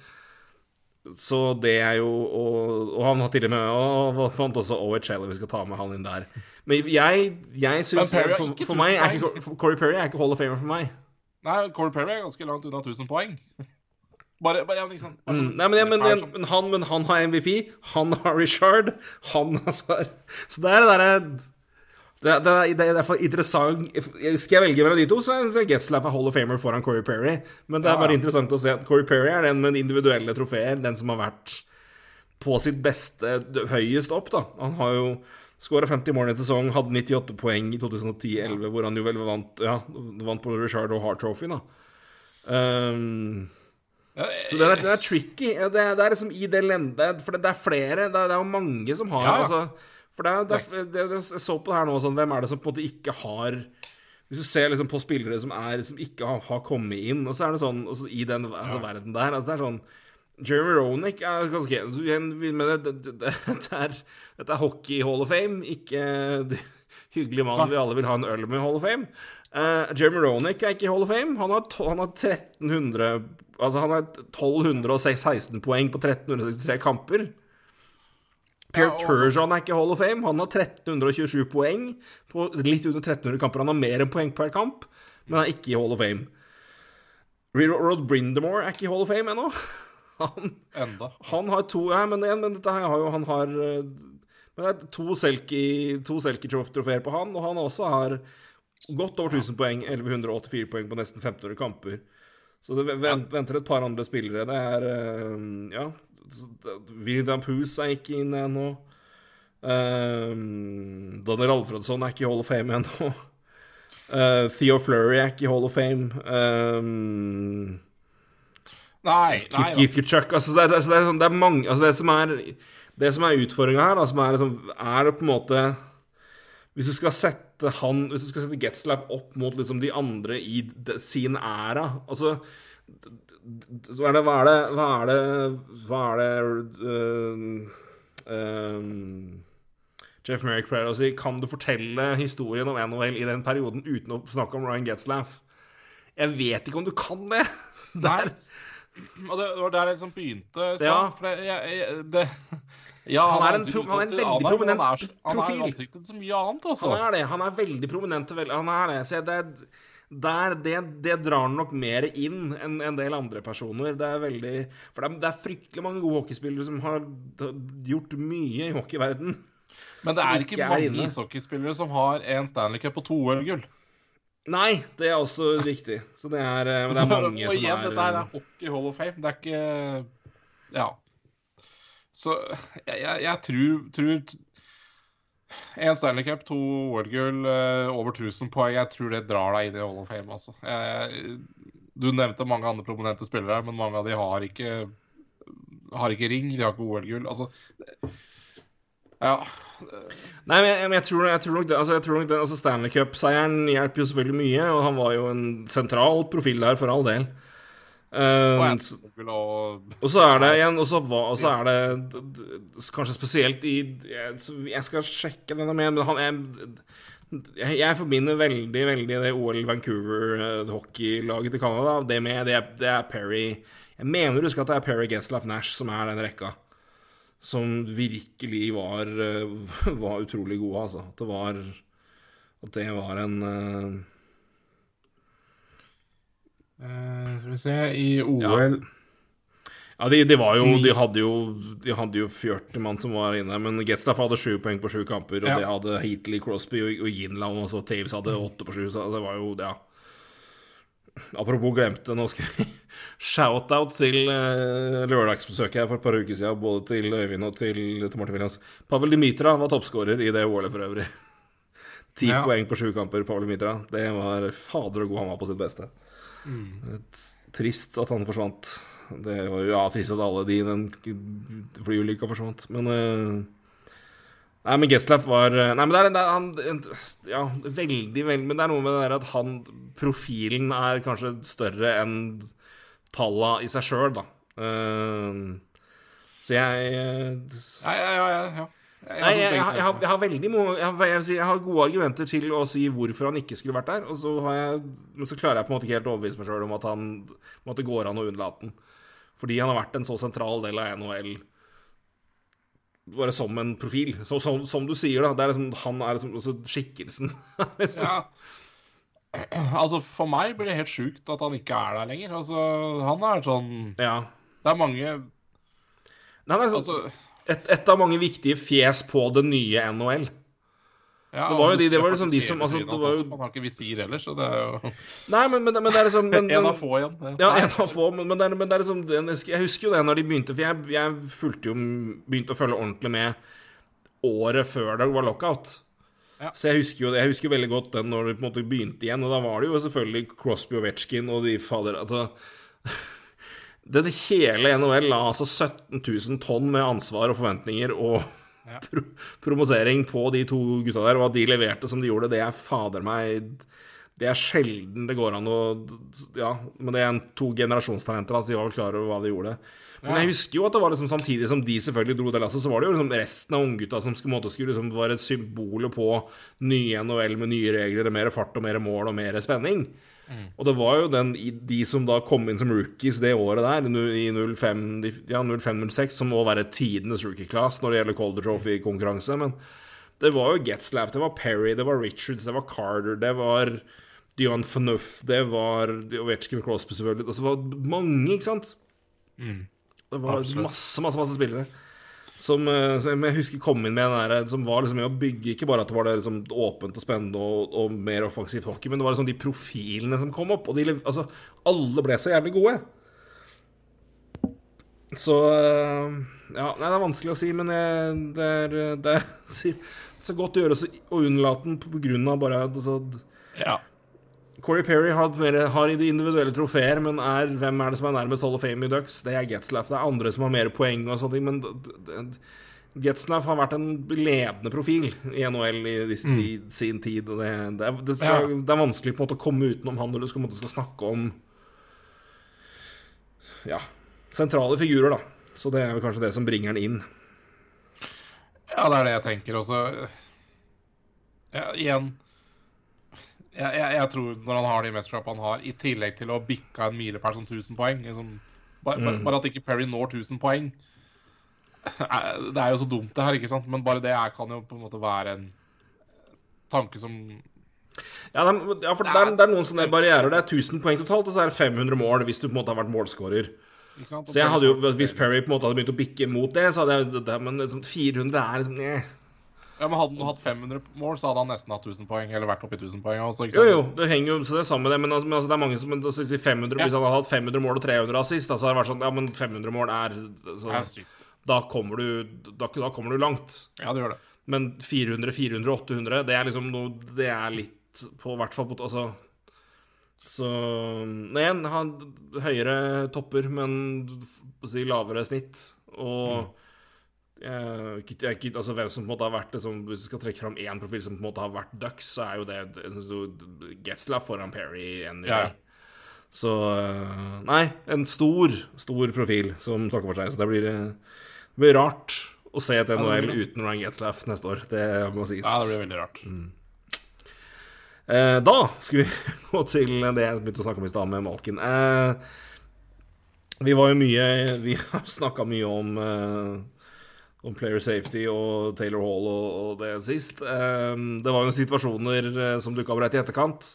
Så det er jo Og, og han har til og med Og fant også OHL, og vi skal ta med han inn der. Men jeg, jeg syns for, for meg er ikke Corey Perry er ikke Hall of Famer for meg. Nei, Corey Perry er ganske langt unna 1000 poeng. Bare, bare ja, ikke sant? Bare Mm, sånn- Nei, men, er men, ja, men, han, men han har MVP, han har Richard, han har Så det er det derre det, det, det er derfor interessant Skal jeg velge mellom de to, så er Getzlaff er Hall of Famer foran Corey Perry. Men det er Ja, bare interessant å se at Corey Perry er den med individuelle trofeer, den som har vært på sitt beste høyest opp, da. Han har jo skåra 50 mål i en sesong, hadde 98 poeng i 2010-11, hvor han jo vel vant Ja, vant på Richard og Hart Trophy, da. Um, Ja, så den er, den er tricky. Ja, Det er, det er liksom i det lendet For det, det er flere. Det er, det jo mange som har Ja, ja. Altså, For det er, det det, det, jeg så på det her nå, sånn, hvem er det som på en måte ikke har Hvis du ser liksom på spillere som, er, som ikke har, har kommet inn, og så er det sånn i den altså, verden der altså, Det er sånn Jeremy Ronick er ganske okay, det, det, det, er, dette er hockey Hall of Fame, ikke hyggelig mann vi alle vil ha en øl med i Hall of Fame. Uh, Jeremy Ronick er ikke i Hall of Fame. Han har, han har 1300 Altså han har 1216 poeng på 1363 kamper. Pierre Turgeon er ikke i Hall of Fame. Han har 1327 poeng på litt under 1300 kamper. Han har mer enn poeng per kamp, men er ikke i Hall of Fame. Rod Brindamore er ikke i Hall of Fame ennå. Han, han har to ja, men, men dette her har jo Han har eh, men det er to Selkie-trofeer på han, og han også har godt over 1000 poeng. 1184 poeng på nesten 1500 kamper. Så det venter et par andre spillere. Det er eh, Ja. William Poos er ikke inne ennå. Um, Daniel Alfredsson er ikke i Hall of Fame ennå. Uh, Theo Flurry er ikke i Hall of Fame. Um, Nei, nei Kutchuk altså det, altså det, er, sånn- det er mange altså Det som er Det som er utfordringa her, da, som er, liksom, er det på en måte Hvis du skal sette han Hvis du skal sette Getzlaff opp mot liksom de andre i sin æra Altså Hva er det Hva er det Hva er det, hva er det uh, øhm, Jeff Merrick pleier å si Kan du fortelle historien om NHL i den perioden uten å snakke om Ryan Getzlaff? Jeg vet ikke om du kan det. Nei. Og det var der jeg liksom begynte. Ja. For det, jeg, jeg, det ja, Han er en han er en veldig prominent han er, så- Han profil. er ansiktet så mye annet, altså. Han er det. Han er veldig prominent. Han er det. Så jeg- det, er- der, det, det drar han nok mer inn enn en del andre personer. Det er veldig For det er, det er fryktelig mange gode hockeyspillere som har gjort mye i hockeyverden. Men det er ikke ikke er mange ishockeyspillere som har en Stanley Cup og to OL-gull. Nei, det er også riktig. Så det er, eh, det er mange og som igjen, er dette er hockey hall of fame. Det er ikke Ja. Så jeg, jeg, jeg tror, tror En Stanley Cup, to OL-gull, eh, over 1000 poeng. Jeg tror det drar deg inn i hall of fame, altså. Jeg, du nevnte mange andre prominente spillere men mange av de har ikke Har ikke ring, de har ikke OL-gull. Altså Ja. Nei, men jeg, men jeg, tror, jeg tror nok det. Altså, jeg tror nok det altså Stanley Cup-seieren hjelper jo selvfølgelig mye, og han var jo en sentral profil der, for all del. Eh, Og så- og Og så er det igjen Og så, var, og så er det kanskje spesielt i Jeg, skal sjekke denne med, men han jeg, jeg, jeg forbinder veldig, veldig det OL Vancouver-hockeylaget til Canada. Det med det er, det er Perry Jeg mener du husker at det er Perry Geslaff Nash som er den rekka. Som virkelig var eh, Var utrolig gode, altså. At det var At det var en Eh, Skal vi se I OL Ja, de, de var jo De hadde jo De hadde jo 40 mann som var inne, men Getzlaff hadde 7 poeng på 7 kamper, og Ja. det hadde Heatley, Crosby og, og Yinland, og så Taves hadde 8 på 7. så det var jo Ja. Apropos glemte, nå skal vi shout-out til uh, lørdagsbesøket her for et par uker siden, både til Øyvind og til, til Martin Williams. Pavel Dimitra var toppskårer i det OL-et for øvrig. Ti Ja. poeng på sju kamper, Pavel Dimitra. Det var fader og god han var på sitt beste. Et, trist at han forsvant. Det var jo ja, trist at alle de i den flyulykka forsvant, men uh, Nei, men Getzlaff var eh, Nei, men det er, det er han Ja, veldig, veldig Men det er noe med det der at han Profilen er kanskje større enn talla i seg sjøl, da. Uh, så jeg uh, Ja, ja, ja. ja, Nei, jeg, jeg, har- jeg, har, jeg har veldig jeg, har- gode argumenter til å si hvorfor han ikke skulle vært der. Og så men så klarer jeg på en måte ikke helt å overbevise meg sjøl om at, han, om at det går an å unnlate den. Fordi han har vært en så sentral del av NHL bare som en profil. Så, som, som du sier, da. Er liksom, han er liksom altså, skikkelsen. liksom. Ja. Altså, for meg blir det helt sjukt at han ikke er der lenger. Altså, han er sånn ja. Det er mange Nei, er sånn, Altså, et, et av mange viktige fjes på det nye NHL. ja, Det var jo de- det var liksom de som- altså, det var jo- Man har ikke visir ellers, så det er jo Nei, men, men, men det er liksom men, En av få igjen. Ja, en av få, men, men, det er, men det er liksom jeg husker, jo det når de begynte, for jeg, jeg fulgte jo begynte å følge ordentlig med året før det var lockout. Ja. Så jeg husker jo jeg husker veldig godt den når det på en måte begynte igjen, og da var det jo selvfølgelig Crosby og Vetsjkin og de fader altså, Det hele NHL la altså 17 000 tonn med ansvar og forventninger og Ja. pro promotering på de to gutta der, og at de leverte som de gjorde, det er fader meg Det er sjelden det går an å Ja, men det er en to generasjonstalenter, altså de var vel klar over hva de gjorde. Men jeg husker jo at det var liksom samtidig som de selvfølgelig dro det lasset, så var det jo liksom resten av unggutta som skulle, måtte skulle liksom være et symbol på nye NHL med nye regler, og mer fart og mer mål og mer spenning. Og det var jo den, de som da kom inn som rookies det året der, i 05, ja, 05-06, som må være tidenes rookie-class når det gjelder Colder Trophy-konkurranse. Men det var jo Getzlaff, det var Perry, det var Richards, det var Carter, det var Dion Phaneuf, det var Ovetsjkin Crosby, selvfølgelig. Altså, det var mange, ikke sant? Det var masse, masse, masse spillere. Som, eh, som jeg husker kom inn med den der, som var liksom med å bygge Ikke bare at det var det liksom åpent og spennende og, og mer offensivt hockey, men det var liksom de profilene som kom opp. Og de, altså, alle ble så jævlig gode. Så eh, Ja, nei, det er vanskelig å si, men jeg, det er Det er så godt å gjøre å unnlate den på grunn av bare altså, Ja. Corey Perry har, har i de individuelle trofeer, men er, hvem er det som er nærmest Hall of Fame i Ducks? Det er Getzlaff. Det er andre som har mer poeng og sånne ting, men Getzlaff har vært en ledende profil i NHL i, dis- i sin tid, det, det, er, det, Ja. det er vanskelig på en måte å komme utenom han når du skal, skal snakke om ja, sentrale figurer, da. Så det er vel kanskje det som bringer han inn. Ja, det er det jeg tenker også. Ja, igjen jeg, jeg, jeg tror når han har de mesterskapene han har, i tillegg til å bikke en milepæl som 1000 poeng liksom, bare, mm. bare at ikke Perry når 1000 poeng eh, Det er jo så dumt, det her, ikke sant? Men bare det er, kan jo på en måte være en tanke som Ja, det er, ja for det er, det er noen sånne barrierer. Det er 1000 poeng totalt, og så er det 500 mål hvis du på en måte har vært målskårer. Så jeg hadde jo, Hvis Perry på en måte hadde begynt å bikke mot det, så hadde jeg det, Men liksom 400 er liksom eh. Ja, men Hadde han hatt 500 mål, så hadde han nesten hatt 1000 poeng. Eller vært oppi i 1000 poeng. Også, Jo, jo, det henger jo Så det er sammen med det, men, altså, men altså, det er mange som altså, 500, ja. Hvis han hadde hatt 500 mål og 300 assist, så hadde det vært sånn Ja, men 500 mål er så, er da, kommer du, da, da kommer du langt. Ja, det gjør det. Men 400, 400, 800, det er liksom noe Det er litt på hvert fall på Altså Så igjen, han høyere topper, men si lavere snitt. Og jeg, ikke- altså, hvem som på en måte har vært liksom, Hvis du skal trekke fram én profil som på en måte har vært Ducks, så er jo det Getzlaff foran Perry Ja. Så uh, Nei, en stor, stor profil som takker for seg. Så det blir, eh, det blir rart å se et NHL blir uten Ryan Getzlaff neste år. Det må sies. Ja, det blir veldig rart. Eh, da skal vi gå til det jeg begynte å snakke om i stad, med Malkin. Vi var jo mye Vi har snakka mye om Om player safety og Taylor Hall og, og det sist. Eh, det var jo situasjoner eh, som dukka opp rett i etterkant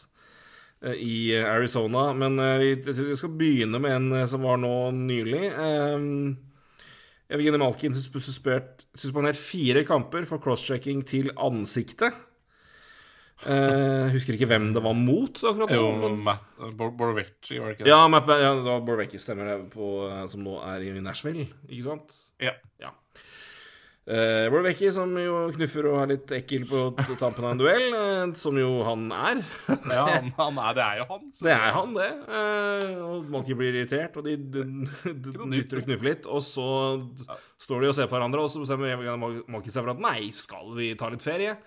eh, i Arizona, men eh, vi, vi skal begynne med en som var nå nylig. Eh, Evgeny Malkin sus- suspendert, fire kamper for crosschecking til ansiktet. Uh, husker ikke hvem det var mot akkurat. Jo, men- Matt Borovecci, var det ikke det? Ja, Matt, ja, det var Borvecki, stemmer det, på, som nå er i Nashville, ikke sant? Ja. Ja. Uh, Borvecki, som jo knuffer og er litt ekkel på tampen av en duell, uh, som jo han er. Ja, han, han er, det er jo han. Det er han, det. Uh, og Monkey blir irritert, og de, dytter og knuffer litt. Og så ja. står de og ser på hverandre, og så bestemmer Monkey seg for at nei, skal vi ta litt ferie?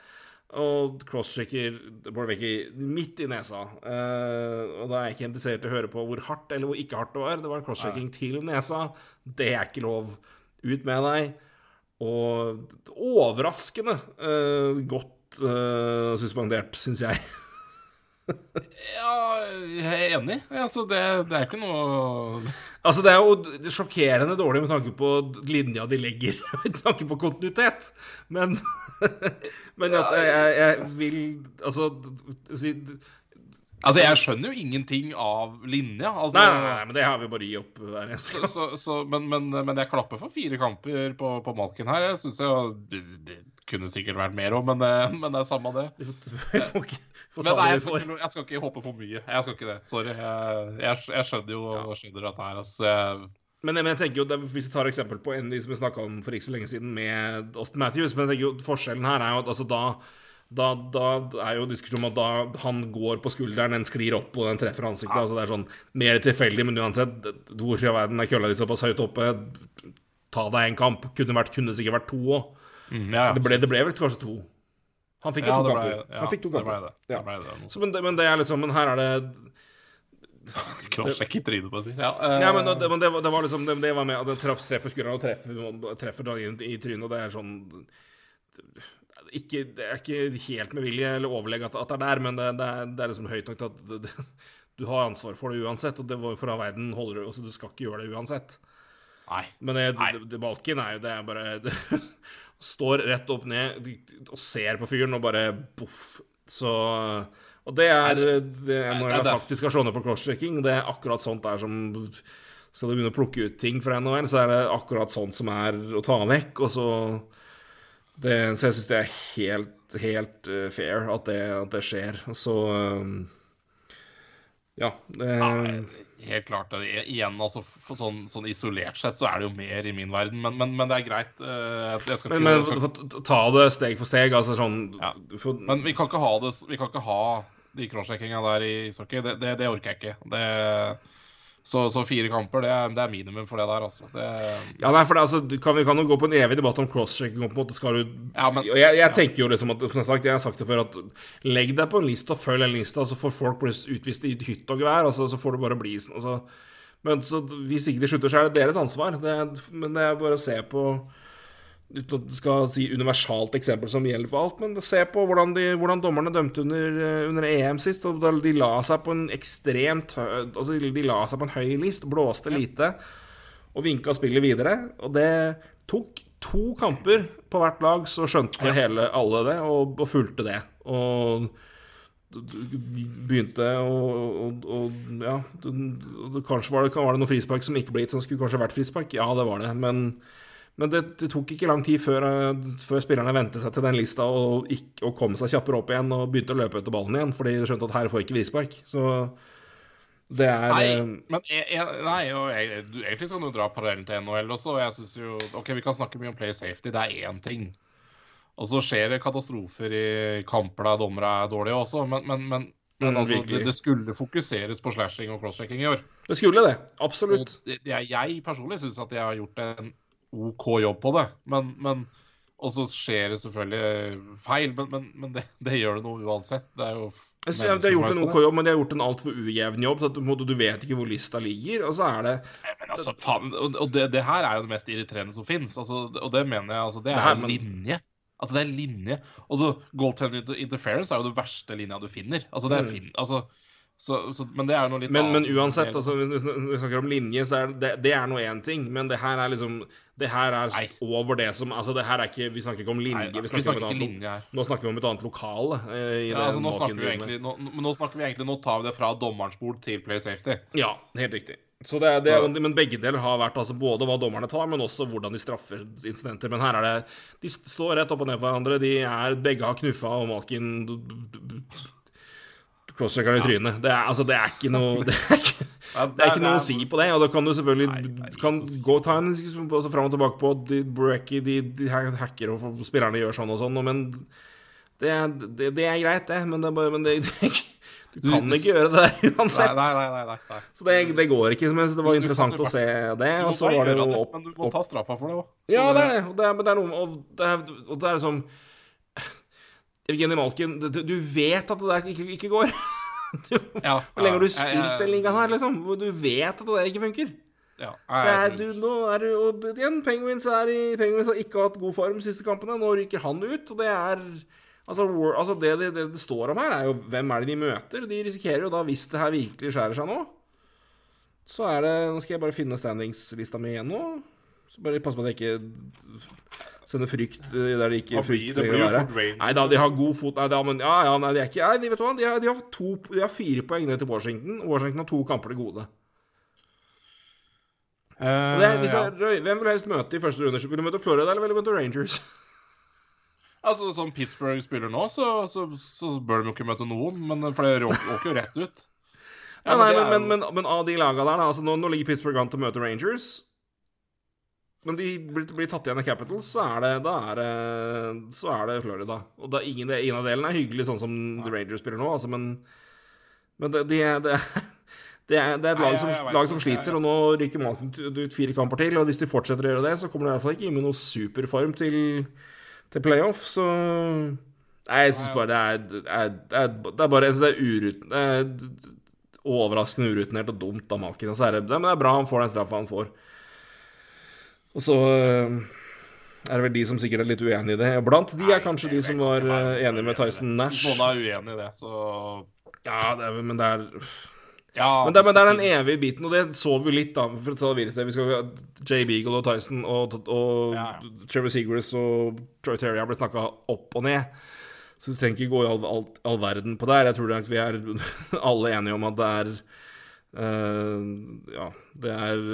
Og crosschecker Borvecki midt i nesa. Uh, og da er jeg ikke interessert i å høre på hvor hardt eller hvor ikke hardt det var. Det var en crosschecking til nesa. Det er ikke lov. Ut med deg. Og overraskende uh, godt uh, suspendert, syns jeg. Ja, jeg er enig. Altså, det, det er ikke noe Altså, det er jo sjokkerende dårlig med tanke på linja de legger, med tanke på kontinuitet. Men, men at jeg, jeg, vil Altså Altså, jeg skjønner jo ingenting av linja. Altså, nei, nei, nei, men det har vi bare gi opp hver eneste Så, så, men, men, men jeg klapper for fire kamper på, på Malken her. Jeg synes jo det, det kunne sikkert vært mer òg, men, eh, men det er samme det. Vi får, vi får, ikke- får Men nei, jeg skal, jeg skal ikke hoppe for mye. Jeg skal ikke det. Sorry. Jeg, jeg, jeg skjønner jo ja. skjønner dette her. Altså, jeg, Men, men jeg tenker jo, Hvis vi tar eksempel på en de som vi snakka om for ikke så lenge siden, med Austin Matthews Men jeg tenker jo forskjellen her er jo at altså, da, da, da er jo diskusjonen om at da han går på skulderen, den sklir opp og den treffer ansiktet. Altså Det er sånn mer tilfeldig, men uansett, hvorfor i verden er kølla di såpass høyt oppe? Ta deg en kamp. Kunne, vært, kunne sikkert vært to òg. Mm, ja, ja. Det ble, det ble vel kanskje to. Han fikk ja, to kamper. ja, Han fikk to det kamper. det. Ja. det, ble det Så, men, det, men det er liksom Men her er det Crosscheck i trynet på et vis. Ja, uh... Ja, men, det, men det, var- det var liksom Det, det var med at det traff, treffer skulderen og treffer, treffer i trynet, og det er sånn ikke, Det er ikke helt med vilje eller overlegg at, at det er der, men det, det, er, det er liksom høyt nok til at det, du har ansvar for det uansett, og det var for all verden holder du altså, Du skal ikke gjøre det uansett. Nei. Men det, Nei. balken er jo Det er bare Står rett opp ned og ser på fyren og bare boff. Så Og det er det er når jeg har sagt de skal slå ned på crosschecking. Det er akkurat sånt der som Skal du begynne å plukke ut ting fra NHL, så er det akkurat sånt som er å ta vekk, og så det, Så jeg syns det er helt, helt eh, fair at det, at det skjer. Så um, Ja. Det, Nei, helt klart. det. Igjen, altså, sånn, sånn isolert sett så er det jo mer i min verden, men, men, men det er greit. eh, Jeg skal ikke, men skal, ta det steg for steg. Altså sånn Ja. for, men vi kan ikke ha det Vi kan ikke ha de crosscheckinga der i ishockey. Det, det, det orker jeg ikke. Det, så, så fire kamper, det er, det er minimum for det der, altså. Det, Ja, nei, for det, altså, kan, Vi kan jo gå på en evig debatt om crosschecking. på en måte skal du Ja, men- jeg, jeg tenker jo liksom at som sagt, Jeg har sagt det før at legg deg på en liste og følg den lista, så får folk bli utvist i hytt og gevær. Altså, så får det bare bli sånn. Altså. Men så, hvis ikke de slutter, så er det deres ansvar. Det, men det er bare å se på Uten at du skal si universalt eksempel som gjelder for alt, men se på hvordan, de, hvordan dommerne dømte under, eh, under EM sist. og De la seg på en ekstremt Altså, de la seg på en høy list, blåste lite og vinka spillet videre. Og det tok to kamper på hvert lag, så skjønte hele alle det, og, og fulgte det. Og begynte å Ja, det, kanskje var det, var det noe frispark som ikke ble gitt, som skulle kanskje vært frispark. Ja, det var det. Men, men det, det tok ikke lang tid før, eh, før spillerne vente seg til den lista og, gikk, og kom seg kjappere opp igjen og begynte å løpe etter ballen igjen, fordi de skjønte at her får ikke frispark. Så det er Nei, eh, men jeg, jeg, nei, jeg, du, egentlig skal du dra parallellen til NHL også. og Jeg synes jo OK, vi kan snakke mye om play safety, det er én ting. Og så skjer det katastrofer i kamper der dommere er dårlige også, men, men, men, men Mm, altså, det, det skulle fokuseres på slashing og crosschecking i år. Det skulle det. Absolutt. Og det, er- jeg personlig syns at jeg har gjort en OK jobb på det, men, men Og så skjer det selvfølgelig feil, men, men, men det, det gjør det noe uansett. Det er jo de har gjort en OK jobb, men de har gjort en altfor ujevn jobb. Så at du, du vet ikke hvor lista ligger. Og så er det Men altså, faen, og det, det her er jo det mest irriterende som fins. Altså, og det mener jeg altså, Det er en linje. Altså, det er linje. Og så goaltender interference er jo det verste linja du finner. Altså, det er Mm. fin, altså, så, så, men det er noe litt Men, men uansett, altså, hvis vi snakker om linje, så er det, det er nå én ting. Men det her er liksom Det her er Nei. over det som Altså, det her er ikke Vi snakker ikke om linje. Nei, vi, snakker om et annet, her. nå snakker vi om et annet lokale. eh, Ja, altså, nå, snakker vi egentlig, nå, nå snakker vi egentlig Nå tar vi det fra dommerens bord til play safety. Ja, helt riktig. Så det, er- det, er- men begge deler har vært altså både hva dommerne tar, men også hvordan de straffer incidenter. Men her er det De står rett opp og ned på hverandre. De er, begge har knuffa, og Malkin crosschecker i trynet. Det er, altså, det er ikke noe Det er ikke, det er ikke noe å si på det. Og da kan du selvfølgelig kan gå og ta en altså, fram og tilbake på de Brecky, de, de hacker, og spillerne gjør sånn og sånn, men det, er- det, det er greit, det. Men, det er men det, det, du kan ikke gjøre det der uansett. nei, nei. nei, nei. Så det, det går ikke. Men det var interessant å se det. Og så var det jo det, opp, Men du må ta straffa for det òg. Ja, det er det. Og det er, men det er noe Og det er, og det er liksom Evgenij Malkin, du vet at det der ikke, ikke går. Du, Ja, Hvor lenge har du ja, jeg- spilt den ligaen her, liksom? Hvor Du vet at det der ikke funker. Ja, Det er, du, nå er du, og igjen, Penguins, er i, Penguins har ikke hatt god form de siste kampene. Nå ryker han ut, og det er Altså, war, altså det, det, det det står om her, er jo hvem er det de møter. De risikerer jo da, hvis det her virkelig skjærer seg nå, så er det Nå skal jeg bare finne standingslista mi igjen nå. Så bare pass på at jeg ikke sender frykt eh, der det ikke Det blir- frykt det trenger blir å være. Nei da, de har god fot Nei da, men ja, ja, nei, de er ikke Nei, de vet hva, de har, de har, to, de har fire poeng ned til Washington. Washington har to kamper til gode. Uh, det er, hvis ja. jeg, hvem vil helst møte i første runde? Vil du møte Florida eller vil du møte Rangers? Altså, Som Pittsburgh spiller nå, så, så, så bør de jo ikke møte noen, men for det åker jo rett ut. Ja, nei, men, men, men, men av de laga der, da altså nå, nå ligger Pittsburgh an til å møte Rangers. Men de blir, blir tatt igjen av Capitals, så er det, da er det, så er det Florida. Og da, ingen, ingen av delene er hyggelig, sånn som The Rangers spiller nå, altså, men, men det, de, det, det, er, det er et lag som, lag som sliter, og nå ryker Malkin ut fire kamper til. Og hvis de fortsetter å gjøre det, så kommer de i hvert fall ikke inn med noe superform til, til playoff, så Nei, jeg syns bare det er, det er, det er, det er bare det er urut... Det er overraskende urutinert og dumt av Malkin. Og så er det, det, men det er bra han får den straffa han får. Og så øh, er det vel de som sikkert er litt uenig i det. Blant de er kanskje de som var enig enige med Tyson Nash. Noen er uenig i det, så Ja, det er, men det er ja, Men det, men det er den evige biten, og det så vi litt, da. For å ta videre til Vi skal Jay Beagle og Tyson og, og Ja. Trevor Seagrass og Troy Terry har blitt snakka opp og ned. Så vi trenger ikke gå i all, all, all verden på det her. Jeg tror at vi er alle enige om at det er uh, Ja, det er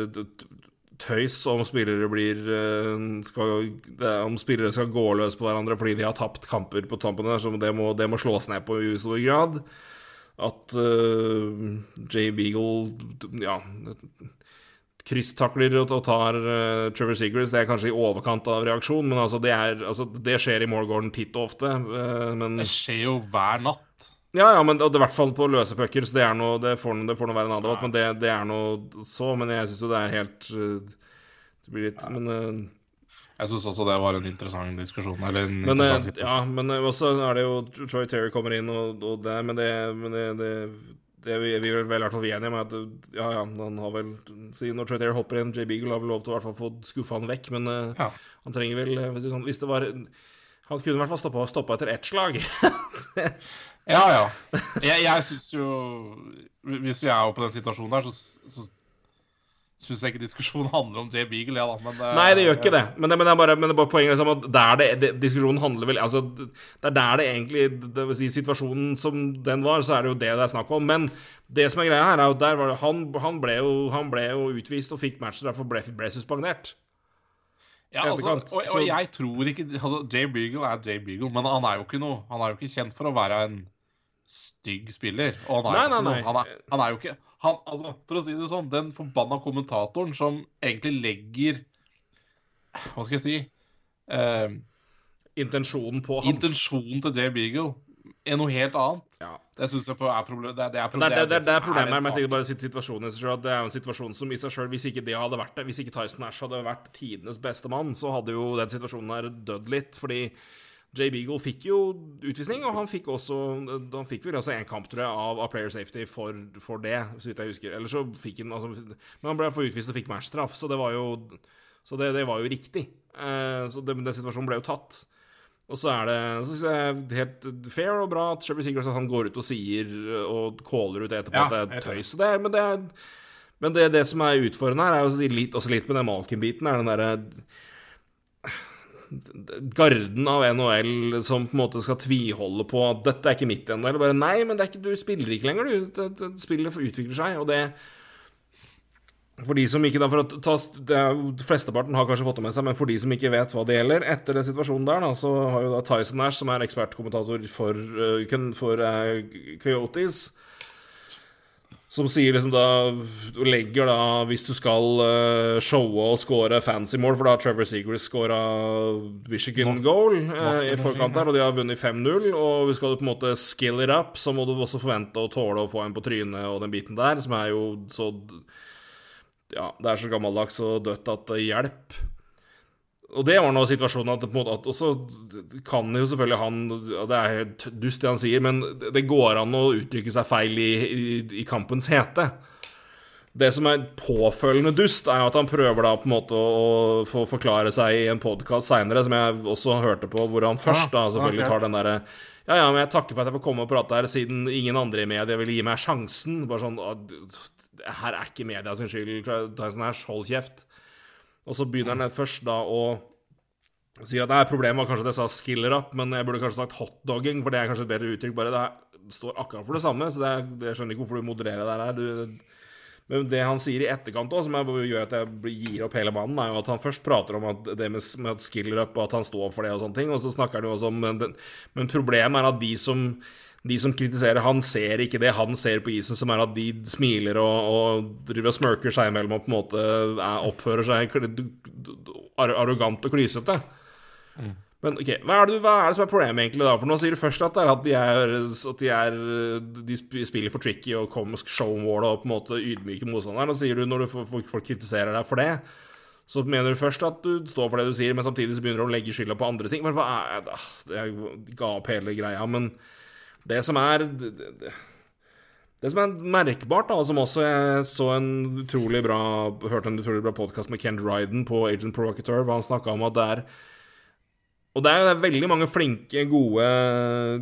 tøys om spillere blir eh, skal, Om spillere skal gå løs på hverandre fordi de har tapt kamper på tampen der, så det må, det må slås ned på i stor grad. At uh, Jay Beagle ja, krysstakler og, tar uh, Trevor Seagrass, det er kanskje i overkant av reaksjon, men altså det, er, altså det skjer i målgården titt og ofte. Uh, men Det skjer jo hver natt. Ja, ja, men det i hvert fall på løse pucker, så det, er noe, det, får, det får noe være en annen debatt. Men det, det er noe så, men jeg syns jo det er helt eh, Det blir litt Men, uh, Jeg syns også det var en interessant diskusjon. Eller en men, eh, interessant situasjon. ja, men også er det jo Troy Terry kommer inn, og, og det, men det, men det, vi, vi er vel i hvert fall uenige med at ja, ja, han har vel Siden når Troy Terry hopper inn, Jay Beagle har vel lov til å i hvert fall få skuffa han vekk, men uh, Ja. han trenger vel hvis det, var Han kunne i hvert fall stoppa etter ett slag. Ja, ja. Jeg, jeg syns jo Hvis vi er oppe på den situasjonen der, så, så syns jeg ikke diskusjonen handler om Jay Beagle, ja da. Men Nei, det gjør ikke det. Men det, men det, er, bare, men det er bare poenget liksom at der det, det, diskusjonen handler vel altså, Det er der det egentlig Det vil si situasjonen som den var, så er det jo det det er snakk om. Men det som er greia her, er jo der var det, han, han, ble jo, han ble jo utvist og fikk matcher, derfor ble, ble suspendert. Ja, altså, og, og jeg tror ikke altså, Jay Beagle er Jay Beagle, men han er jo ikke noe Han er jo ikke kjent for å være en stygg spiller. Og han er, Nei, nei, nei. Han, er, han er jo ikke han, altså, For å si det sånn, den forbanna kommentatoren som egentlig legger Hva skal jeg si eh, Intensjonen på han. Intensjonen til Jay Beagle er noe helt annet. Ja. Det syns jeg er problemet. det, det er Det er, det, det, det er problemet her, en men jeg tenker bare sit- situasjonen selv, Det er jo en situasjon som i seg sjøl, hvis ikke det hadde vært det, hvis ikke Tyson Ash hadde vært tidenes beste mann, så hadde jo den situasjonen her dødd litt. Fordi Jay Beagle fikk jo utvisning, og han fikk også Han fikk vel også en kamp, tror jeg, av, av player safety for, for det, så vidt jeg husker. Eller så fikk han altså, Men han ble for utvist og fikk matchstraff, så det var jo Så det, det var jo riktig. Eh, så det, den situasjonen ble jo tatt. Og så er det så synes jeg det er helt fair og bra at Trevor Sigurds han går ut og sier og caller ut etterpå Ja, at det er tøys. Det er, men det, er, men det, det som er utfordrende her, er jo litt, også litt med den Malkin-biten, er den derre Garden av NHL som på en måte skal tviholde på at dette er ikke mitt. Eller bare nei, men ikke, du spiller ikke lenger, du. Spillet utvikler seg, og det for de som ikke da, for å ta, det Flesteparten har kanskje fått det med seg, men for de som ikke vet hva det gjelder Etter den situasjonen der, da, så har jo da Tyson Nash, som er ekspertkommentator for, uh, for uh, Coyotes Som sier liksom da Legger da, hvis du skal uh, showe og score fancy mål For da har Trevor Seagrass scora Michigan goal uh, i forkant der, og de har vunnet 5-0. Og skal du på en måte skill it up, så må du også forvente å tåle å få en på trynet og den biten der, som er jo så ja, det er så gammeldags og dødt at det hjelper. Og det var nå situasjonen at, at Og så kan jo selvfølgelig han og Det er helt dust, det han sier, men det går an å uttrykke seg feil i, i, i kampens hete. Det som er påfølgende dust, er at han prøver da på en måte å, få forklare seg i en podkast seinere, som jeg også hørte på, hvor han først da selvfølgelig tar den derre Ja, ja, men jeg takker for at jeg får komme og prate her, siden ingen andre i media vil gi meg sjansen. Bare sånn Her er ikke media sin skyld, Tyson Nash, hold kjeft. Og så begynner han først da å si at nei, problemet var kanskje at jeg sa 'skiller up', men jeg burde kanskje sagt 'hotdogging', for det er kanskje et bedre uttrykk. Bare det står akkurat for det samme, så det er, jeg skjønner ikke hvorfor du modererer det her. Men det han sier i etterkant også, som gjør at jeg gir opp hele mannen, er jo at han først prater om at det med, med skiller up, og at han står for det og sånne ting, og så snakker han jo også om Men, men problemet er at de som de som kritiserer han, ser ikke det han ser på isen, som er at de smiler og, og driver og smirker seg imellom og på en måte er, oppfører seg arrogant og klysete. Men ok, hva er, det, hva er det som er problemet egentlig da? For nå sier du først at det at de, er, at de, er, de spiller for tricky og kommer showmålet og på en måte ydmyker motstanderen. Og sier du når du folk, folk kritiserer deg for det, så mener du først at du står for det du sier, men samtidig så begynner du å legge skylda på andre ting. Men hva er det? Jeg ga opp hele greia, men det som er det, det, det som er merkbart, da, som også jeg så en utrolig bra hørte en utrolig bra podkast med Ken Dryden på Agent Provocateur, hvor han snakka om at det er og det er, det er veldig mange flinke, gode,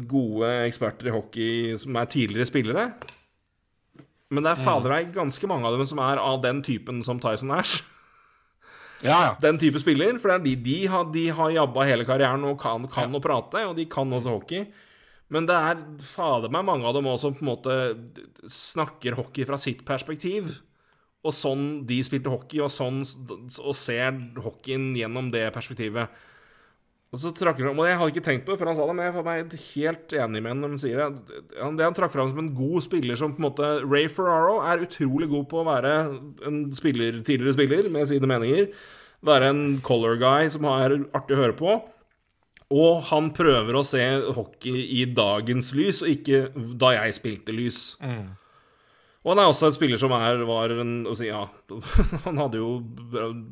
gode eksperter i hockey som er tidligere spillere. Men det er fader meg ganske mange av dem som er av den typen som Tyson Ash. Ja, ja. Den type spiller. For det de, de har, de har jabba hele karrieren og kan, kan å prate, og de kan også hockey. Men det er fader meg mange av dem også som på en måte snakker hockey fra sitt perspektiv. Og sånn de spilte hockey, og sånn og ser hockeyen gjennom det perspektivet. Og så trakk han, og Jeg hadde ikke tenkt på det før han sa det, men jeg er helt enig med når han sier det. Det han trakk fram som en god spiller som på en måte Ray Ferraro er utrolig god på å være en spiller, tidligere spiller med sine meninger. Være en color guy som er artig å høre på. Og han prøver å se hockey i dagens lys, og ikke da jeg spilte lys. Mm. Og han er også en spiller som er, var en Ja, han hadde jo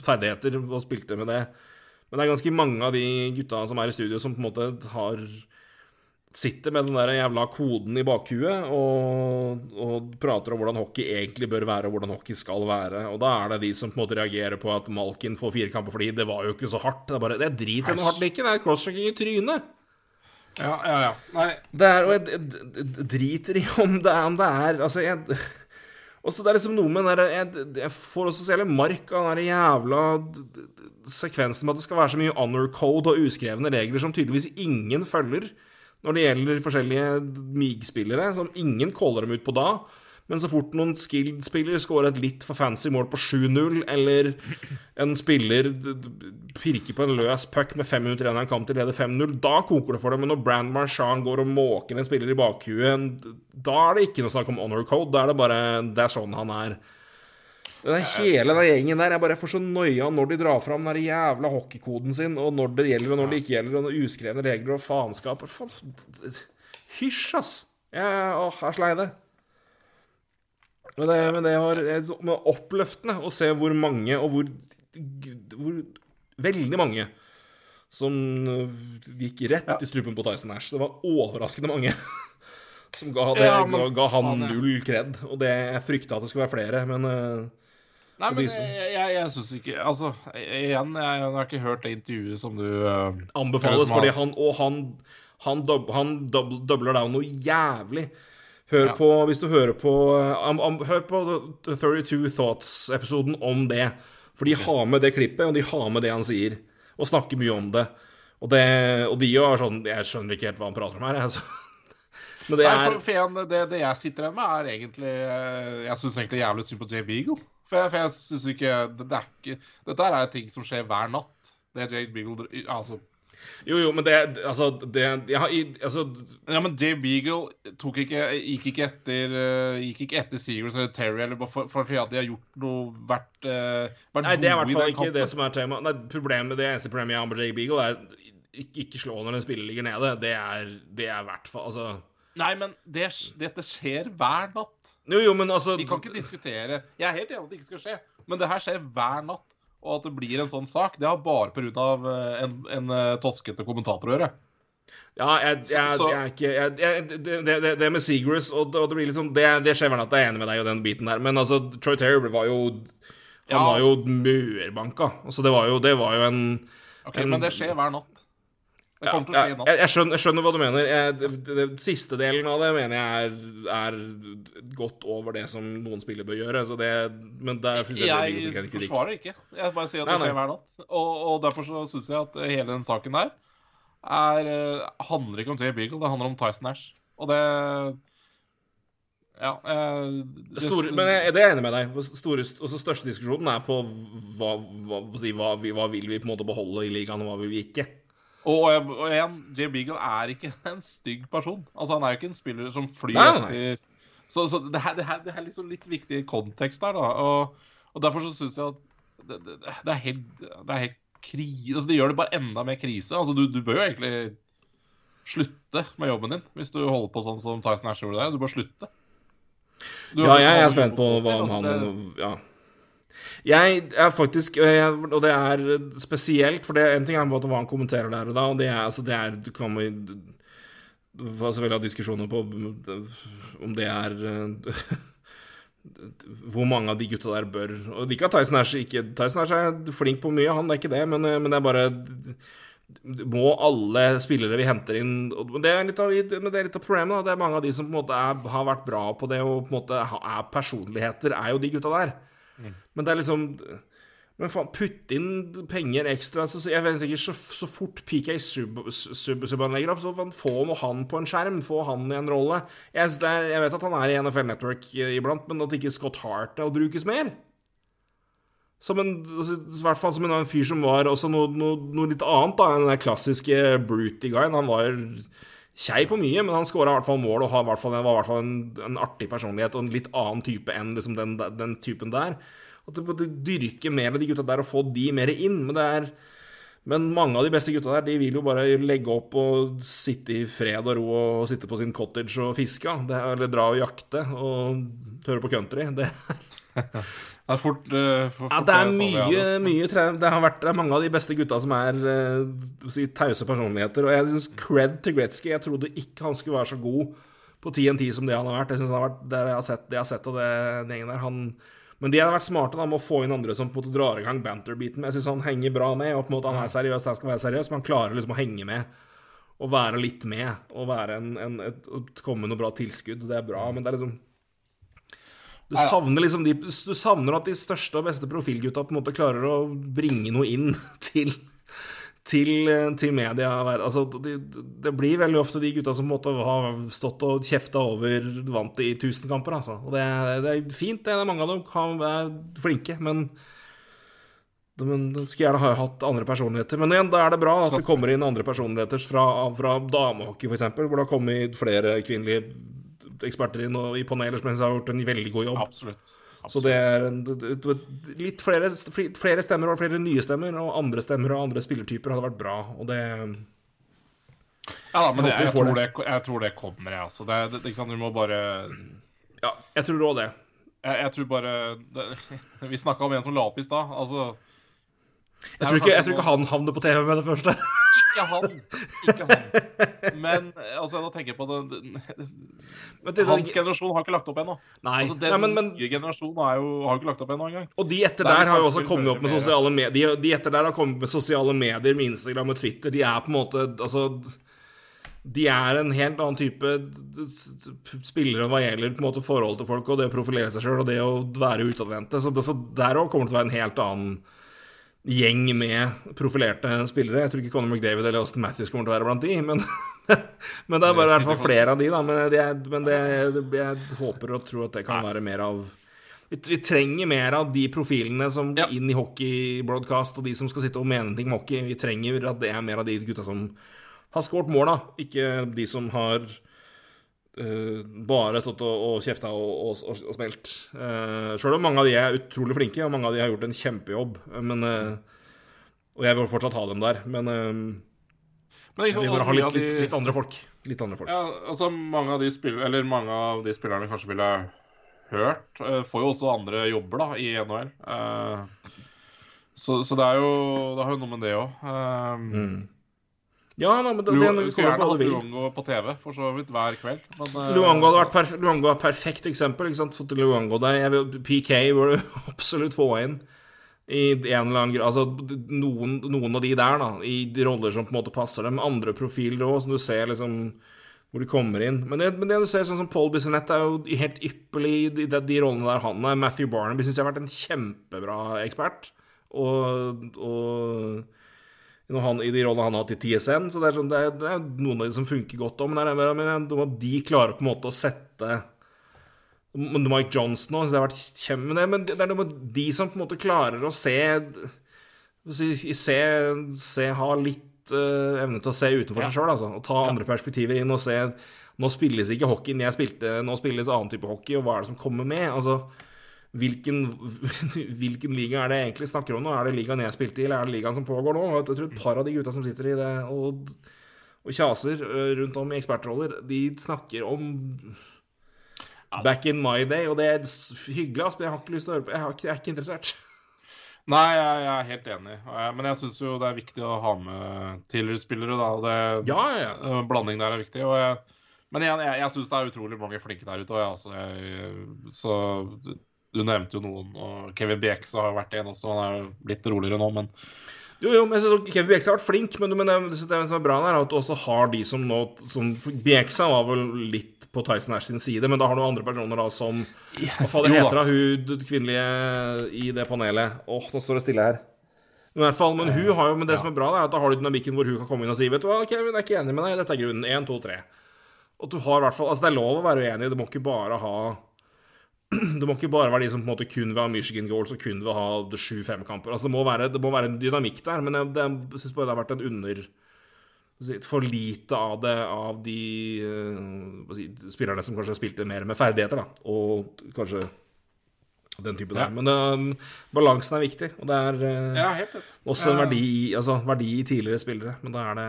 ferdigheter og spilte med det. Men det er ganske mange av de gutta som er i studio, som på en måte har Sitter med den der jævla koden i bakhuet og, og, prater om hvordan hockey egentlig bør være, og hvordan hockey skal være. Og da er det de som på en måte reagerer på at Malkin får fire kamper fordi det var jo ikke så hardt. Det er bare, det er drit i noe hardt like. Det er crosschecking i trynet. Ja, ja, ja. Nei. Det er, og jeg, jeg driter i om det er, om det er Altså, jeg og så det er liksom noe med den der jeg, jeg, får også så jævlig mark av den der jævla sekvensen med at det skal være så mye honor code og uskrevne regler som tydeligvis ingen følger når det gjelder forskjellige MIG-spillere, som ingen caller dem ut på da. Men så fort noen skilled-spiller scorer et litt for fancy mål på 7-0, eller en spiller pirker på en løs puck med fem minutter igjen av en kamp til leder 5-0, da koker det for dem. Men når Brand Marchand går og måker en spiller i bakhuet, da er det ikke noe snakk om honor code. Da er det bare Det er sånn han er. Den hele den gjengen der, jeg bare får så noia når de drar fram den jævla hockeykoden sin, og når det gjelder, og når det ikke gjelder, og uskrevne regler og faenskap. Hysj, ass! Jeg, åh, jeg er slei det. Men det, men det var men oppløftende å se hvor mange, og hvor, hvor Veldig mange som gikk rett i strupen på Tyson Ash. Det var overraskende mange som ga, det, Ja, men ga, ga han null kred. Og det jeg frykta at det skulle være flere, men eh, Nei, men jeg, jeg, jeg syns ikke Altså, igjen, jeg, jeg har ikke hørt det intervjuet som du uh, anbefales, som fordi han Og han han, dub, han dub, doubler down noe jævlig. Hør Ja. på Hvis du hører på um, um, Hør på 32 Thoughts-episoden om det. For de har med det klippet, og de har med det han sier. Og snakker mye om det. Og, det, og de jo er sånn Jeg skjønner ikke helt hva han prater om her, jeg. Men det Nei, er for, for igjen, det, det jeg sitter igjen med, er egentlig eh, Jeg syns egentlig jævlig synd på Jay Beagle. For jeg, for jeg synes ikke det, det ikke Dette er ting som skjer hver natt. Det er Jay Beagle Altså Jo, jo, men det Altså, det jeg har Altså Ja, men Jay Beagle tok ikke, gikk ikke etter uh, Gikk ikke etter Seagulls eller Terry eller bare for, for, at de har gjort noe vært, uh, vært Nei, det er i hvert fall ikke kampen. det som er tema. Nei, problemet, Det eneste problemet jeg har med Jay Beagle, er ikke, ikke slå når en spiller ligger nede. Det er i hvert fall Altså Nei, men det, dette skjer hver natt. Jo, jo, men altså Vi kan ikke diskutere Jeg er helt enig at det ikke skal skje, men det her skjer hver natt. Og at det blir en sånn sak, det har bare pga. en, en eh, toskete kommentator å gjøre. Ja, jeg, jeg, jeg er ikke jeg, det, det, det, med Seagrass og, og det blir liksom Det, det skjer vel at jeg er enig med deg i den biten der, men altså, Troy Terry var jo Han Ja. var jo mørbanka. Altså, det var jo, det var jo en Ok, En- Men det skjer hver natt. Det ja, jeg, jeg, skjønner, jeg skjønner hva du mener. Det, det, det siste delen av det mener jeg er, er godt over det som noen spillere bør gjøre. Så det, men der er det Jeg forsvarer ikke. Jeg bare sier at Nei, det skjer hver natt. Og, og derfor så syns jeg at hele den saken der er, eh, handler ikke om Jay Beagle, det handler om Tyson Ash. Og det Ja. eh, det, Store, men jeg, det er jeg enig med deg. Store, også største diskusjonen er på hva, hva, hva, hva vil vi på en måte beholde i ligaen, og hva vil vi ikke. Og, og, og igjen, Jay Beagle er ikke en stygg person. Altså Han er jo ikke en spiller som flyr Nei, nei, etter Så, så det, her, det, her, det her er liksom litt viktig kontekst der, da. Og, og derfor så syns jeg at det, det, er helt, det er helt krise altså, Det gjør det bare enda mer krise. Altså Du, du bør jo egentlig slutte med jobben din hvis du holder på sånn som Tyson Ash gjorde der. Du bør slutte. Du Ja, jeg, jeg er spent på hva han altså, det- Ja. Jeg er faktisk Og det er spesielt, for det en ting er hva han kommenterer der og da, og det er altså det er Du kan får selvfølgelig ha diskusjoner på om det er hvor mange av de gutta der bør Og ikke at Tyson Ash ikke Tyson er flink på mye, han er ikke det, men, men det er bare må alle spillere vi henter inn Det er litt av, det er litt av problemet. Det er mange av de som på en måte er, har vært bra på det og på en måte er personligheter, er jo de gutta der. Men det er liksom Men faen, putt inn penger ekstra. Så, jeg vet ikke, så, så fort PK Subban sub, legger opp, så få han på en skjerm. Få han i en rolle. Jeg, er, jeg vet at han er i NFL Network iblant, men at ikke Scott Hartnell brukes mer. Som en, altså, I hvert fall som en, en fyr som var også noe, noe, noe litt annet da enn den klassiske Bruty-guyen. Han var kjei på mye, men han skåra i hvert fall mål og hvert fall, var i hvert fall en, en, artig personlighet og en litt annen type enn liksom den, den, typen der. At du burde dyrke mer av de gutta der og få de mer inn. Men det er men mange av de beste gutta der de vil jo bare legge opp og sitte i fred og ro og sitte på sin cottage og fiske. eller dra og jakte og høre på country. Det er Det er fort, uh, for, ja, det er mye, sånn, mye Det har vært det er mange av de beste gutta som er uh, si, tause personligheter. Og jeg syns cred til Gretzky. Jeg trodde ikke han skulle være så god på 10 10 som det han har vært. Jeg synes han har vært det jeg har sett, det jeg har sett av det, den gjengen der. Han, men de hadde vært smarte da, med å få inn andre som på en måte drar i gang banter-biten. Jeg syns han henger bra med. Og på en måte Han er seriøs, han skal være seriøs, men han klarer liksom å henge med. Og være litt med. Og være en, en, et, komme med noe bra tilskudd. Det er bra, men det er liksom du savner liksom de, du savner at de største og beste profilgutta på en måte klarer å bringe noe inn til, til, til media. Altså, det, det, blir veldig ofte de gutta som måtte ha stått og kjefta over vant i tusenkamper. Altså. Og det, det, er fint, det. er mange av dem kan være flinke, men men skulle gjerne ha hatt andre personligheter. Men igjen, da er det bra at det kommer inn andre personligheter fra, fra damehockey, f.eks., hvor det har kommet flere kvinnelige eksperter inn og i paneler som har gjort en veldig god jobb. Absolutt. Absolutt. Så det er litt flere, flere, stemmer og flere nye stemmer, og andre stemmer og andre spillertyper hadde vært bra. Og det Ja da, men jeg, jeg, tror det. jeg, tror det, kommer, jeg altså. Det, det, du må bare Ja, jeg tror òg det. Jeg, jeg, tror bare Vi snakka om en som la opp i stad. Altså jeg tror, ikke, jeg tror, ikke, han havner på TV med det første. Ikke han. Ikke han. Men altså, da tenker jeg på det, det Hans generasjon har ikke lagt opp ennå. Altså, den Nei, men, men, nye generasjonen jo, har ikke lagt opp ennå engang. Og de etter der, der har jo også kommet opp med sosiale medier. De, de, etter der har kommet med sosiale medier, med Instagram og Twitter. De er på en måte Altså de er en helt annen type spillere hva gjelder på en måte forhold til folk og det å profilere seg sjøl og det å være utadvendte. Så, så der òg kommer det til å være en helt annen gjeng med profilerte spillere. Jeg tror ikke Conor McDavid eller Austin Matthews kommer til å være blant de, men, men det er bare i hvert fall flere av de, da. Men, det, men det, jeg håper og tror at det kan være mer av vi, trenger mer av de profilene som ja. inn i hockeybroadcast, og de som skal sitte og mene ting om hockey. Vi trenger at det er mer av de gutta som har skåret mål, da. Ikke de som har Uh, bare stått og, og kjefta og, og, og, og smelt. Uh, eh, Sjøl om mange av de er utrolig flinke, og mange av de har gjort en kjempejobb. Men, uh, og jeg vil fortsatt ha dem der, men, men liksom, vi må ha litt, litt, litt, andre folk. Litt andre folk. Ja, altså mange av Eller mange av de spillerne kanskje ville hørt, får jo også andre jobber da i NHL. Så, så, det er jo Det har jo noe med det òg. Mm. Ja, da, men det, det, det skulle gjerne hatt Luongo på TV for så vidt hver kveld. Men, Luango Luongo hadde vært perf Luongo er perfekt eksempel. ikke sant? Fått Luongo der. Vil, PK burde absolutt få inn i en eller annen grad Altså noen, noen, av de der, da, i de roller som på en måte passer dem. Andre profiler òg, som du ser liksom hvor de kommer inn. Men det, men det du ser sånn som Paul Bissonette er jo helt ypperlig i de, de, de, rollene der han er. Matthew Barnaby syns jeg har vært en kjempebra ekspert. Og, og han, i de rollene han har hatt i TSN. Så det er, sånn, det, er, det er, noen av de som funker godt òg, men, det er, men de klarer på en måte å sette Mike Johnson òg, det har vært kjempe... Men det, er noe med de som på en måte klarer å se Se, se Ha litt uh, evne til å se utenfor ja. seg sjøl, altså. Og ta andre perspektiver inn og se Nå spilles ikke hockeyen jeg spilte, nå spilles annen type hockey, og hva er det som kommer med? Altså hvilken, hvilken, liga er det egentlig snakker om nå? Er det ligaen jeg spilte i, eller er det ligaen som pågår nå? Jeg tror et par av de gutta som sitter i det og, og kjaser rundt om i ekspertroller, de snakker om back in my day, og det er hyggelig, ass, men jeg har ikke lyst til å høre på Jeg, ikke, jeg er ikke interessert. Nei, jeg, jeg er helt enig. Men jeg syns jo det er viktig å ha med tidligere-spillere, da. og Det, Ja, ja, ja. Blanding der er viktig. Og jeg, men igjen, jeg, jeg syns det er utrolig mange flinke der ute. Og jeg, altså, jeg, så du, nevnte jo noen, og Kevin Bieksa har vært en også. Han er jo litt roligere nå, men Jo, jo, men jeg synes Kevin Bieksa har vært flink, men, men det, jeg synes det som er bra der, er at du også har de som nå som, Bieksa var vel litt på Tyson Ash sin side, men da har du andre personer da som Hva faen heter da. hun kvinnelige i det panelet? Åh, nå står det stille her. Men i hvert fall, men hun har jo, men det som er bra, er at da har du dynamikken hvor hun kan komme inn og si Vet du hva, Kevin, jeg er ikke enig med deg, dette er grunnen. Én, to, tre. Og at du har i hvert fall Altså, det er lov å være uenig, det må ikke bare ha det må ikke bare være de som på en måte kun vil ha Michigan goals og kun vil ha sju-fem-kamper. Altså, det, må være, det må være en dynamikk der, men jeg, det, jeg syns bare det har vært en under For lite av det av de uh, si, spillerne som kanskje spilte mer med ferdigheter, da, og kanskje den type Ja. der. Men eh, balansen er viktig, og det er uh, ja, helt også en verdi, altså, verdi i tidligere spillere, men da er det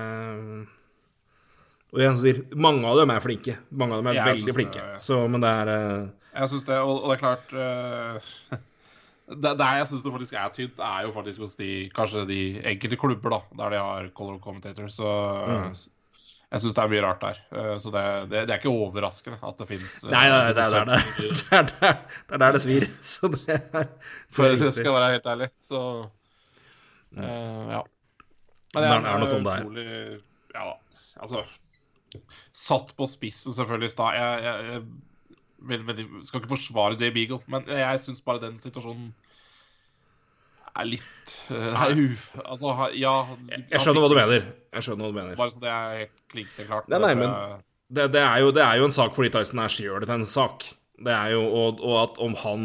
Og igjen sier mange av dem er flinke. Mange av dem er ja, veldig flinke. det, ja. Så, men det er eh, Jeg syns det, og, og det er klart uh, det, det, jeg syns det faktisk er tynt, er jo faktisk hos de kanskje de enkelte klubber, da, der de har color commentator. Så Mm. jeg syns det er mye rart der. Eh, så det, det, det er ikke overraskende at det fins Nei, nei, det er der det, det, er der, det svir. Så det er For det skal være helt ærlig. Så uh, ja. Men Det er- er noe sånn det er. Ja da. Altså Satt på spissen selvfølgelig i stad. Jeg, jeg, jeg vel, veldig, skal ikke forsvare Jay Beagle, men jeg syns bare den situasjonen er litt Nei, er u... Altså, ja Jeg skjønner hva du mener. Jeg skjønner hva du mener. Bare så det er helt klinkende klart. Nei, nei, men- jeg- Det, det, er jo, det er jo en sak fordi Tyson Ash gjør det til en sak. Det er jo, og, og at om han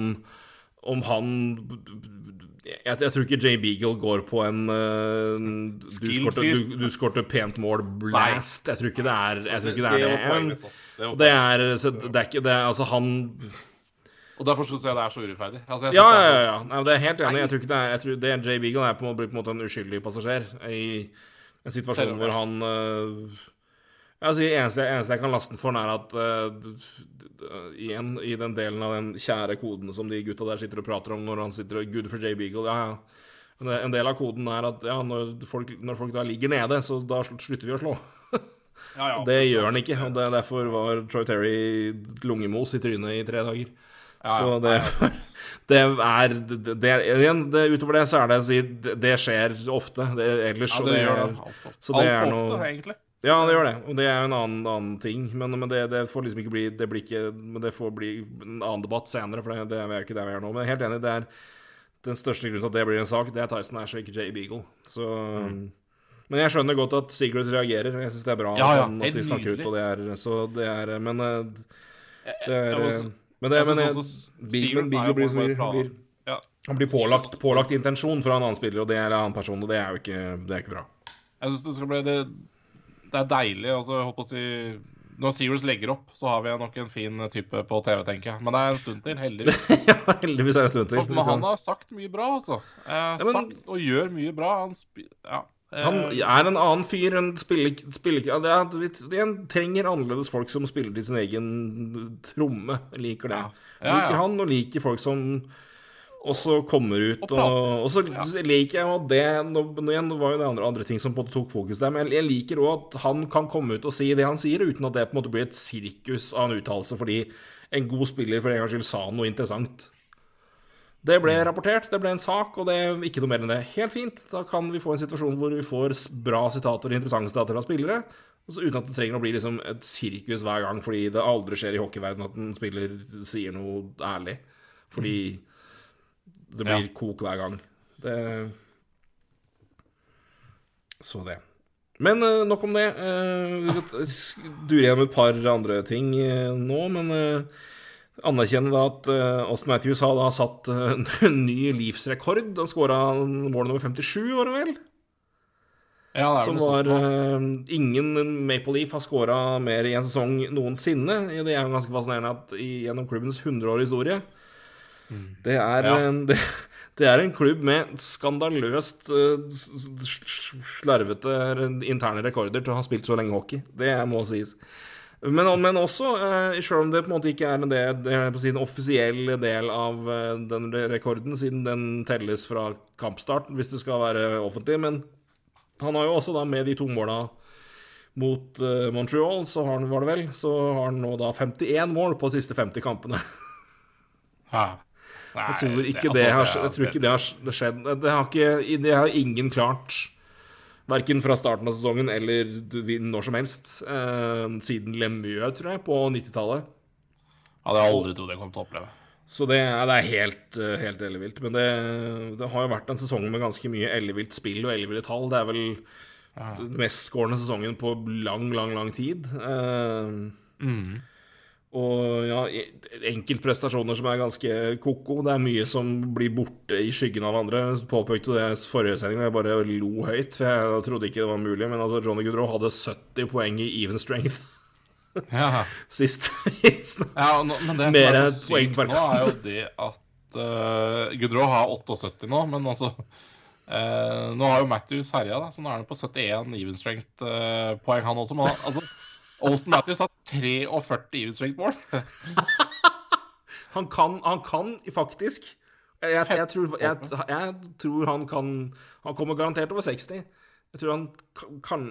Om han jeg, jeg tror ikke Jay Beagle går på en uh, Du skårte pent mål blast. Jeg tror ikke det er jeg tror ikke det. er det. Det det er, så det er ikke det Altså, han Og derfor syns jeg det er så urettferdig. Altså, ja, Ja, ja, ja. Nei, det er helt enig. Jeg tror ikke det er jeg tror det er Jay Beagle er på, en måte- på en måte en uskyldig passasjer i en situasjon hvor han øh, Altså, det eneste, eneste jeg kan laste den for, er at d- d- igjen, i den delen av den kjære koden som de gutta der sitter og prater om når han sitter og Good for Jay Beagle, ja, ja. En del av koden er at ja, når folk, når folk da ligger nede, så da slutter vi å slå. Ja, ja, Det gjør han ikke, og det, derfor var Troy Terry lungemos i trynet i tre dager. Så det, det er det, igjen, det, Utover det så er det å si det, skjer ofte det, ellers. Ja, det gjør det. Så det er alt noe- ofte, egentlig. Ja, det gjør det. Og det er jo en annen, annen ting. Men, men det, det får liksom ikke bli Det blir ikke Men det får bli en annen debatt senere, for det, det er ikke der vi er nå. Men jeg er helt enig, det er den største grunnen til at det blir en sak, det er Tyson Ash og ikke Jay Beagle. Så Men jeg skjønner godt at Secrets reagerer. Jeg syns det er bra Ja, ja, at, de snakker ut, og det er Så det er Men eh, det er også- eh, Men det men også Beagle, Beagle blir, blir, Ja. han blir pålagt, pålagt intensjon fra en annen spiller, og det er en annen person, og det er jo ikke, det er ikke bra. Jeg synes det skal bli det, det er deilig. Altså, jeg håper å si Når Sears legger opp, så har vi nok en fin type på TV, tenker jeg. Men det er en stund til, heldigvis. ja, heldigvis er det en stund til. Men han har sagt mye bra, altså. Eh, men- sagt og gjør mye bra. Han ja. Eh, Han er en annen fyr enn spiller, spiller ja, det er, det trenger annerledes folk som spiller til sin egen tromme. Liker det. Ja. Ja, Liker han, og liker folk som også kommer ut. Og Og, og så Ja. liker jeg jo at det nå, nå igjen var jo det andre, andre ting som på en måte tok fokus der, men jeg, jeg liker òg at han kan komme ut og si det han sier, uten at det på en måte blir et sirkus av en uttalelse fordi en god spiller for en gangs skyld sa noe interessant. Det ble rapportert, det ble en sak, og det er ikke noe mer enn det. Helt fint. Da kan vi få en situasjon hvor vi får bra sitater og interessante sitater fra spillere, og uten at det trenger å bli liksom et sirkus hver gang, fordi det aldri skjer i hockeyverdenen at en spiller sier noe ærlig. Fordi det blir Ja. kok hver gang. Det Så det. Men eh, nok om det. Uh, vi durer gjennom et par andre ting eh, nå, men uh, anerkjenne da at Austin Matthews har da satt eh, en ny livsrekord. Han skåra mål nummer 57, var det vel? ja, det er Som var sånt eh, Ingen Maple Leaf har skåra mer i en sesong noensinne. Det er jo ganske fascinerende at gjennom klubbens 100-årige historie Det er, Ja. en, det, det er en klubb med skandaløst eh, slarvete interne rekorder til å ha spilt så lenge hockey. Det må sies. Men, men også, eh, selv om det på en måte ikke er en, del, det er en offisiell del av eh, den rekorden, siden den telles fra kampstart, hvis det skal være offentlig. Men han har jo også da med de to måla mot Montreal, så har han, var det vel, så har han nå da 51 mål på de siste 50 kampene. Ja. Jeg tror ikke altså, det har, tror ikke det har skjedd. Det har, ikke, det har ingen klart. Verken fra starten av sesongen eller når som helst. Eh, siden Lemieux, tror jeg, på 90-tallet. Hadde jeg aldri trodd jeg kom til å oppleve. Så det, er- det er helt, eh, helt ellevilt. Men det, det har jo vært en sesong med ganske mye ellevilt spill og elleville tall. Det er vel den mestskårende sesongen på lang, lang, lang tid. Eh, Og ja, enkeltprestasjoner som er ganske ko-ko. Det er mye som blir borte i skyggen av andre. Påpekte det i forrige sending, og jeg bare lo høyt. For jeg trodde ikke det var mulig. Men altså, Johnny Goodrow hadde 70 poeng i even strength Ja. sist. Ja, nå- men det som Mer er så sykt nå, er jo det at uh, Gudrå har 78 nå, men altså uh, Nå har jo Matthews herja, da, så nå er han på 71 even strength-poeng, han også. Men altså, Austin Matthews har 43 even strength-mål. Han kan, han kan faktisk jeg, jeg, jeg, tror, jeg, tror han kan Han kommer garantert over 60. Jeg tror han kan, kan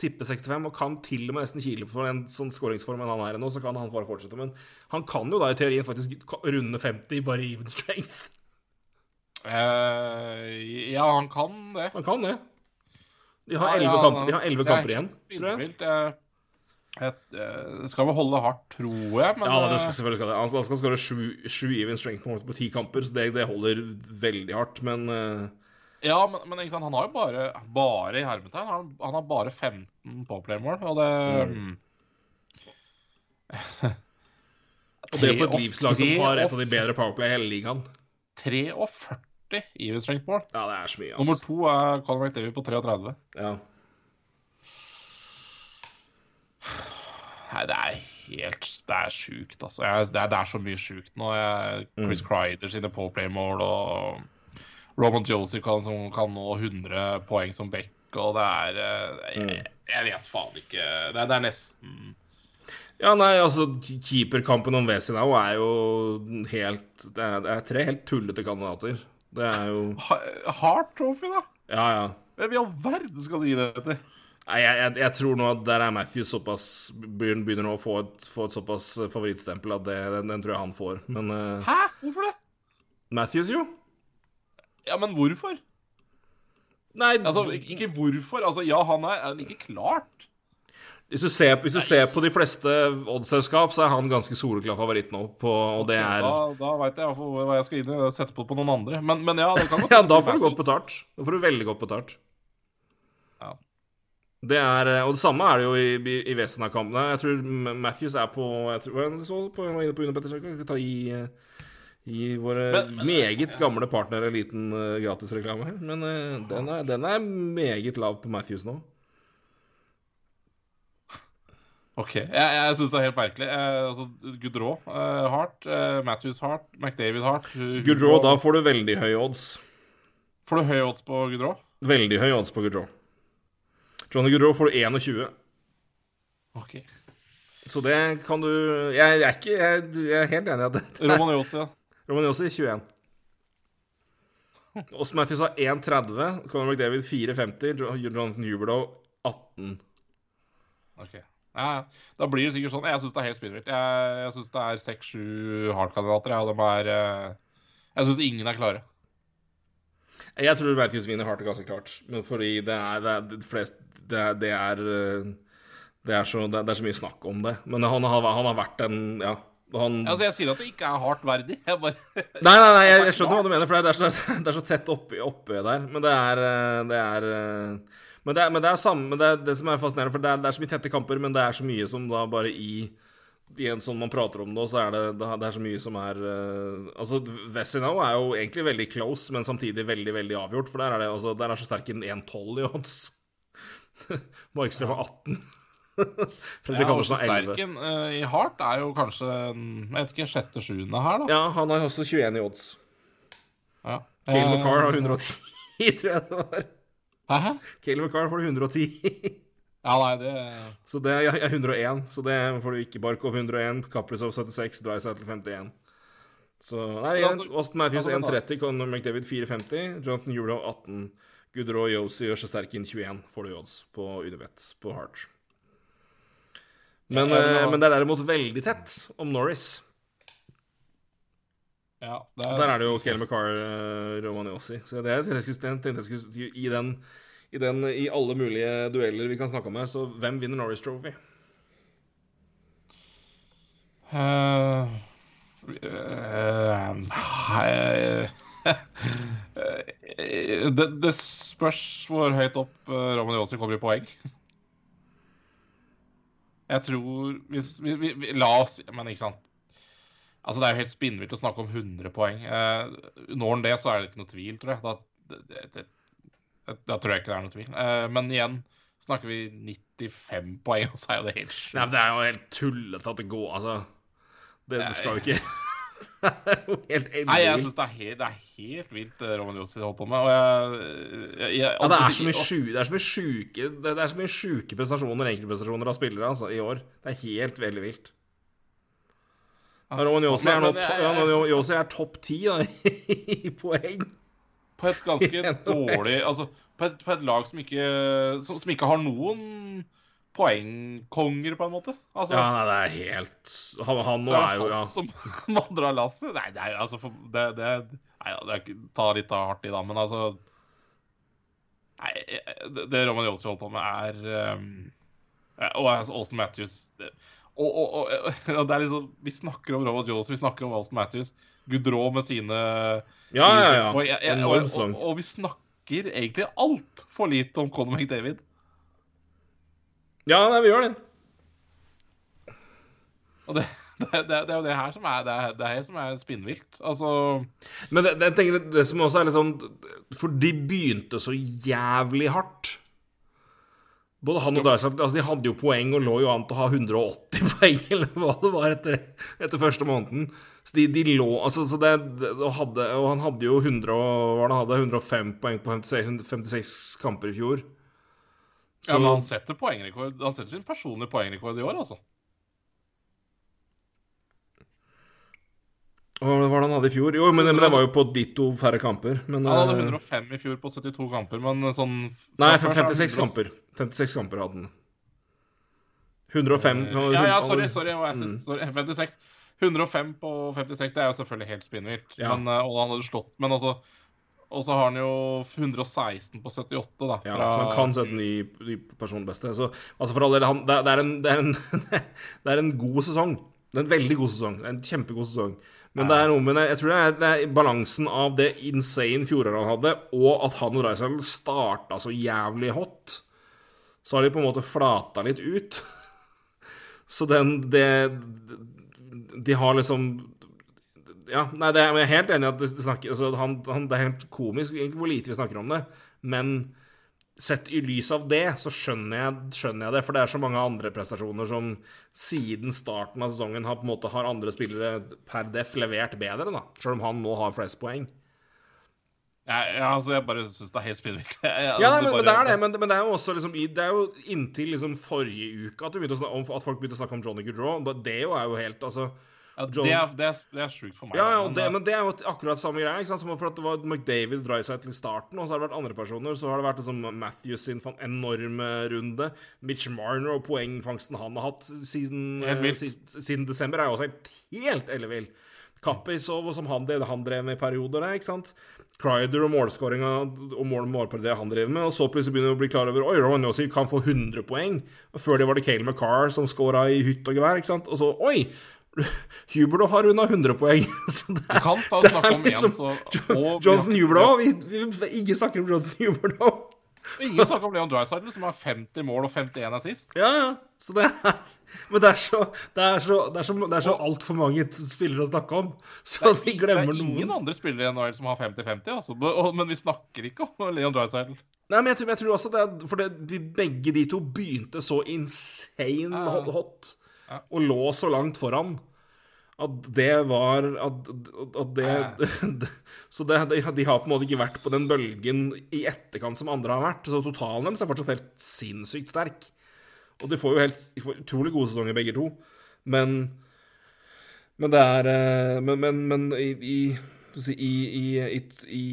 tippe 65 og kan til og med nesten kile på en sånn skåringsform enn han er nå, så kan han bare fortsette. Men han kan jo da i teorien faktisk runde 50 bare i even strength. Uh, ja, han kan det. Han kan det. De har Ja, 11 ja, kamper, de har 11 det er kamper igjen, tror jeg. Jeg, jeg skal vel holde hardt, tror jeg, men Ja, det skal eh, selvfølgelig skal det. Han han skal skåre sju, even strength på, på ti kamper, så det, det holder veldig hardt. Men uh... Ja, men, men han har jo bare, bare i hermetegn, han, han har bare 15 påplaymål, og det mm. Og det er på et livslag som har et av de bedre powerplay i hele ligaen. 43 even strength-mål. Ja, det er så mye, Nummer altså. to er Colin McDavid på 33. Ja. Nei, det er helt Det er sjukt, altså. Jeg, det, er, det er så mye sjukt nå. Jeg, Chris Kreider sine påplay-mål og Roman Josie kan, som kan nå 100 poeng som back, og det er eh, jeg, jeg vet faen ikke Det det er nesten ja, nei, altså, keeperkampen om Wesenau er jo helt det er, det er tre helt tullete kandidater. Det er jo Hard Trophy, da? Ja, ja. Hvem i all verden skal du gi det til? Jeg, jeg, jeg tror nå at der er Matthew såpass Begynner begynner nå å få et, få et såpass favorittstempel at det, den, den tror jeg han får. Men uh, Hæ? Hvorfor det? Matthews, jo. Ja, men hvorfor? Nei, Altså, ikke hvorfor. Altså, ja, han er, er ikke klart. hvis, du ser, hvis du ser på de fleste oddsselskap, så er han ganske soleklar favoritt nå, på, og det er Da, da veit jeg hva jeg skal inn i og sette på på noen andre. Men, men ja, det kan godt Ja, da får du godt betalt. Da får du veldig godt betalt. Det er, eh, og det samme er det jo i, i, i Vesena-kampene. Jeg tror Matthews er på Jeg tror jeg så på, jeg var inne på Une Pettersen. Kan vi ta i, eh, i våre Men- men- meget gamle partnere en liten uh, gratisreklame her. Men uh, den, er, den er meget lav på Matthews nå. OK. Jeg, jeg syns det er helt merkelig. Eh, altså, Goodrow eh, hardt, eh, Matthews hardt, McDavid hardt Goodrow, da får du veldig høye odds. Får du høye odds på Goodrow? Veldig høye odds på Goodrow. Johnny Goodrow får du 21. OK. Så det kan du Jeg, jeg er ikke jeg, jeg er helt enig i at det Roman Yossi, ja. Roman Romaniosi 21. Åsmund Matthews har 1,30. Conor McDavid 4,50. Jo- Jonathan Huberlow 18. Ok. Ja. Da blir det sikkert sånn. Jeg syns det er helt spinnvilt. Jeg, jeg syns det er seks-sju hardkandidater, og de er eh, Jeg syns ingen er klare. Jeg tror Matthews vinner hardt ganske klart. Men fordi det er Det er, det flest, det er, det er, eh, det er, så, det er, er så mye snakk om det. Men han har, han har vært en Ja. Han Altså, Jeg sier at det ikke er hardt verdig. Jeg bare Nei, nei, nei, jeg, jeg skjønner hva du mener, for det er så, det er så tett oppi, oppe der. Men det er eh, Det er eh, men det, er, men det er samme det, er det som er fascinerende, for det er, det er så mye tette kamper, men det er så mye som da bare i i en sånn man prater om det, så er det, det er- er så mye som er uh, Altså, Vessinau er jo egentlig veldig close, men samtidig veldig, veldig avgjort, for der er det altså, Der er så sterk en 1,12 i odds. Markstrøm har 18. Fredrik Ja, Andersen har 11. Sterken uh, i hardt er jo kanskje jeg vet ikke, sjette-sjuende her, da. Ja, han har også 21 i odds. Ja. Cale McCarr har Eh, 110, tror jeg det var. Hæ? Cale McCarr får 110. Ja, nei, det Så det er, er 101, så det får du ikke. Barkov 101, Kaprizov 76, Drycytle 51. Så Nei, igjen, altså- Austin Matthews altså, vent da. 130, Conor McDavid 450, Jonathan Euro 18, Gudrå Yosi og Shesterkin 21 får du odds på Unibet på Heart. Men, Ja, men eh, men det er derimot veldig tett om Norris. Ja, det Der er det jo Kale McCarr, Roman Yossi. Så det er- jeg tenkte jeg skulle i den, i den I alle mulige dueller vi kan snakke om her, så hvem vinner Norris Trophy? Uh, uh, eh, det, det spørs hvor høyt opp uh, Johnsen kommer i poeng. Jeg tror hvis vi, vi, vi, La oss Men ikke sant. Altså Det er jo helt spinnvilt å snakke om 100 poeng. Eh, når han det, så er det ikke noe tvil, tror jeg. Da, det, det, da tror jeg ikke det er noe tvil. Eh, men igjen, snakker vi 95 poeng, og så er jo det helt sjukt. Nei, men Det er jo helt tullete at det går Altså, det, det skal jo ikke Det er jo helt Nei, jeg syns det, det er helt vilt det Romaniosi holder på med. Og jeg, jeg, jeg Ja, det er så mye sjuke Det er så mye sjuke prestasjoner, enkeltprestasjoner av spillere, altså, i år. Det er helt veldig vilt. Roman Yossi er, Roman er topp ti i poeng. På et ganske dårlig Altså, på et, på et lag som ikke, som, som ikke har noen poengkonger, på en måte. Altså, Ja, nei, det er helt Han, han nå er jo ja. som må dra lasset. Nei, det er jo altså det, det, nei, det er Ta litt hardt i, da, men altså Nei, det, det Roman Yossi holder på med, er um, Og altså, Austin Matthews og, og, og, og det er liksom Vi snakker om Roman Jones, vi snakker om Austin Matthews. Gudrå med sine Ja, ja, ja. Og, jeg- jeg- og, og, og vi snakker egentlig altfor lite om Conor McDavid. Ja, nei, vi gjør det. Og det, det, det, det er jo det her som er det, er, det her som er spinnvilt. Altså Men det, det, jeg tenker, det som også er litt sånn For de begynte så jævlig hardt. Både han og Dysart altså De hadde jo poeng og lå jo an til å ha 180 poeng, eller hva det var, etter, etter første måneden. Så de, de lå Altså, så det, og, hadde, og han hadde jo 100, hva det, han hadde 105 poeng på 56, 56 kamper i fjor. Så, ja, men han setter poengrekord Han setter sin personlige poengrekord i år, altså. Hva var det han hadde i fjor? Jo, men, men det var jo på ditto færre kamper. Men, Han hadde eh, 105 i fjor på 72 kamper, men sånn Nei, fra før så er 56 kamper. 56 kamper hadde han. 105 Ja, ja, sorry, sorry, jeg Mm. synes, sorry. 56. 105 på 56, det er jo selvfølgelig helt spinnvilt. Ja. Men, eh, og han hadde slått Men altså Og så har han jo 116 på 78, da. Ja, fra- så han kan sette ny, ny personbeste. Så altså for all del, han- det, det, er en, det, en, det en god sesong. Det er en veldig god sesong. En kjempegod sesong. Men det er noe med jeg tror det er, det er balansen av det insane fjoråret han hadde, og at han og Reisel starta så jævlig hot. Så har de på en måte flata litt ut. Så den det, De har liksom Ja, nei, det jeg er helt enig i at det, snakker, altså, han, han, det er helt komisk hvor lite vi snakker om det. Men sett i lys av det, så skjønner jeg, skjønner jeg det. For det er så mange andre prestasjoner som siden starten av sesongen har på en måte har andre spillere per def levert bedre, da. Selv om han nå har flest poeng. Ja, ja, altså, jeg bare syns det er helt spinnvilt. Ja, altså, nei, men, men bare- det er det. Men, men det er jo også liksom Det er jo inntil liksom forrige uke at, snakke, om, at folk begynte å snakke om Johnny Goodrow. Det er jo helt Altså ja, John- det, er, det, er, det er sjukt for meg. Ja, ja, men, det, eh, men det er jo akkurat samme greie. ikke sant? Som for at det var McDavid og Dryside til starten, og så har det vært andre personer. Så har det vært liksom Matthews sin enorme runde. Mitch Marner og poengfangsten han har hatt siden, eh, siden, desember, er jo også helt, ellevill. Kaprizov, som han, det han drev med i perioder der, ikke sant. Crider og målskåringa og mål målpartiet han driver med. Og så plutselig begynner vi å bli klar over Oi, Rowan Yossi kan få 100 poeng. Og før det var det Cale McCarr som skåra i hytt og gevær, ikke sant. Og så Oi! Huberdo har runda 100 poeng. Så det Du er, kan ta og snakke om liksom en, så Jonathan ja, vi, vi, vi, ikke snakker om Jonathan Huberdo. Ingen snakker om Leon Drysdale, som har 50 mål og 51 assist. Ja, ja. Så det er Men det er så Det er så, det er så, det er så altfor mange spillere å snakke om, så vi glemmer noen. Det er ingen noen. andre spillere i NHL som har 50-50, altså. Men vi snakker ikke om Leon Drysdale. Nei, men jeg tror, jeg tror også det er fordi de, begge de to begynte så insane hot, og lå så langt foran at det var At, at det Så det, de, de har på en måte ikke vært på den bølgen i etterkant som andre har vært. Så totalen deres er fortsatt helt sinnssykt sterk. Og de får jo helt de får utrolig gode sesonger, begge to. Men Men det er eh, Men, men, men i, i, i, i, i,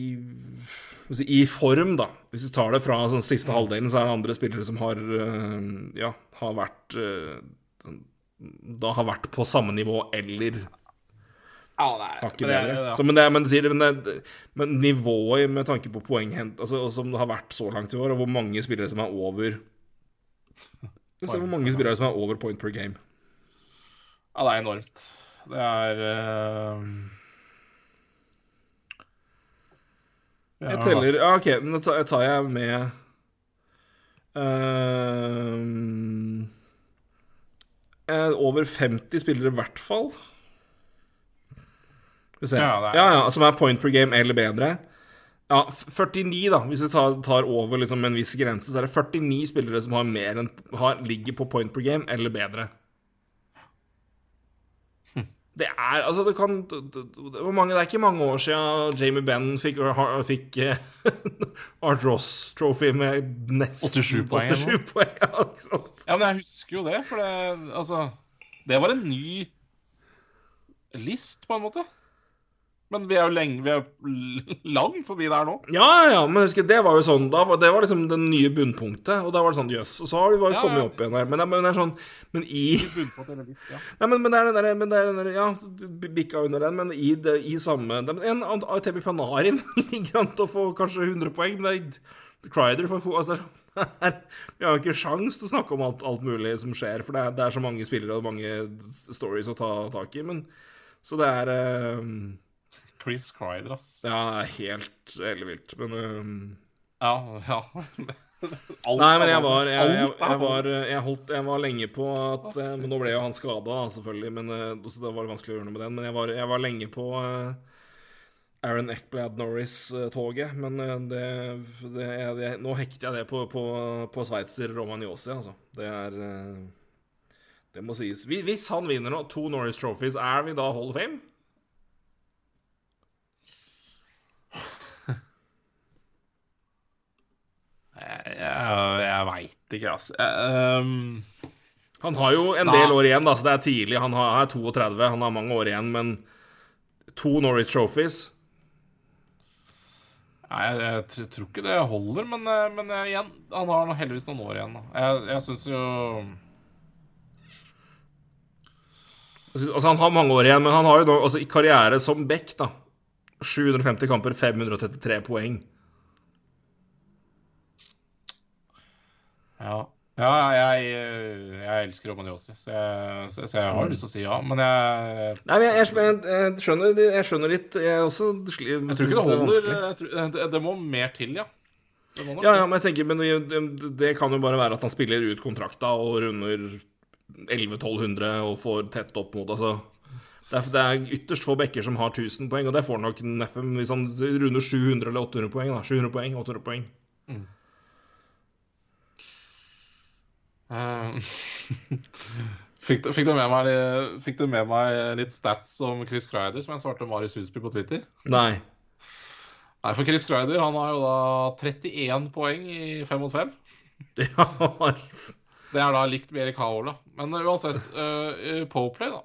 i I form, da. Hvis vi tar det fra sånn, siste halvdelen, så er det andre spillere som har eh, Ja, har vært eh, Da har vært på samme nivå eller Ja, det er men det det, ja. Så, men, det, men, det sier- men, det, men nivået med tanke på poenghent altså, Som det har vært så langt i år, og hvor mange spillere som er over Se hvor mange spillere som er over point per game. Ja, det er enormt. Det er uh... ja, Jeg teller Ja, OK, nå tar, jeg med eh, Over 50 spillere, i hvert fall. Skal vi se. Ja, ja, ja, som er point per game eller bedre. Ja, 49, da. Hvis vi tar, tar over liksom en viss grense, så er det 49 spillere som har mer enn, har, ligger på point per game eller bedre. Det er altså det kan det, d- d- mange Det er ikke mange år siden Jamie Benn fikk, fikk eh, Art Ross Trophy med nesten 87 poeng, 87 poeng. Ja? Ja, men jeg husker jo det, for det Altså Det var en ny list, på en måte. Men vi er jo lenge Vi er jo langt forbi der nå. Ja, ja, men husker, det var jo sånn da, Det var liksom det nye bunnpunktet, og da var det sånn jøss. Og så har vi bare Ja, kommet ja. opp igjen her. Men, men det er sånn Men i ja. Nei, men, men det er den der, men det er den der Ja, du bikka under den, men i, det, i samme det, En ATB Panarin ligger an til å få kanskje 100 poeng, men det er Crider for få altså, Vi har jo ikke sjans til å snakke om alt, alt mulig som skjer, for det er, det er så mange spillere og mange stories å ta tak i. Men Så det er eh, Chris Crider, ass. Ja, det er helt ellevilt. Men um... Ja, ja. Alt Nei, men jeg var Jeg, jeg, jeg, var, jeg, holdt, jeg var lenge på at eh, Men nå ble jo han skada, selvfølgelig, men eh, så det var vanskelig å gjøre noe med den. Men jeg var, jeg var lenge på eh, Aaron Eckblad Norris-toget. Men det, det, det Nå hekter jeg det på, på, på sveitser Romagnosi, altså. Det er Det må sies. Hvis- Hvis han vinner nå, to Norris Trophies, er vi da Hall of Fame? Jeg, jeg, veit ikke, altså. Ehm, Han har jo en del år igjen, da, så det er tidlig. Han har, er 32, han har mange år igjen, men to Norwich Trophies Nei, jeg, jeg tr- tror ikke det holder, men, eh, men eh, igjen, han har heldigvis noen år igjen. Da. Jeg, jeg syns jo Altså, han har mange år igjen, men han har jo nå altså, i karriere som back, da 750 kamper, 533 poeng. Ja, ja jeg, jeg elsker Romaniosi, så jeg, så, så jeg har lyst til å si ja. Men jeg, Nei, men jeg, jeg, jeg, skjønner, skjønner litt Jeg også sli- jeg tror ikke det er holder. Det, Jeg tror, det, det må mer til, ja. Må Ja, ja, men jeg tenker Men det, det, det kan jo bare være at han spiller ut kontrakta og runder 11-1200 og får tett opp mot Altså det er, det er ytterst få bekker som har 1000 poeng, og det får han nok neppe hvis han runder 700 eller 800 poeng. da 700 poeng, 800 poeng. Eh, fikk, du, fikk, du med meg, fikk du med meg litt stats om Chris Kreider, som jeg svarte Marius Husby på Twitter? Nei. Nei, for Chris Kreider han har jo da 31 poeng i 5 mot 5. Det Det er da likt med Erik Haola. Men eh, uansett, uh, i Poplay, da,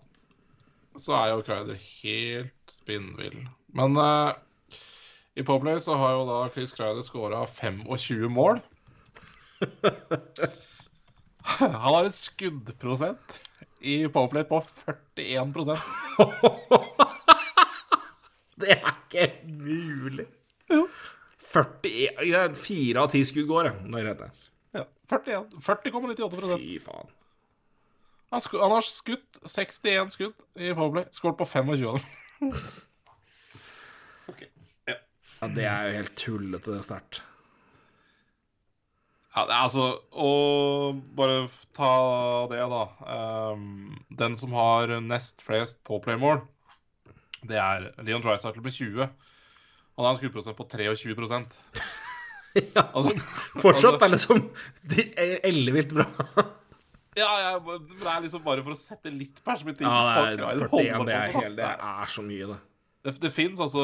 så er jo Kreider helt spinnvill. Men uh, i Poplay så har jo da Chris Kreider scora 25 mål. Han har en skuddprosent i Powerplay på 41% Det er ikke mulig. 41 ja, Fire av ti skudd går, ja. Det er greit, det. ja, 41 40,98 Fy faen. han, han har skutt 61 skudd i Powerplay. Skåret på 25 av dem. Ja, det er jo helt tullete sterkt. Ja, det altså Å bare ta det, da. Um, den som har nest flest påplay-mål, det er Leon Dreisaitl med 20. Han har en skuddprosent på 23% Ja, Altså, fortsatt er liksom Det er ellevilt bra. ja, jeg, det er liksom bare for å sette litt perspektiv. Ja, det på er 41. Det er, helt, det er så mye, det. Det, det fins altså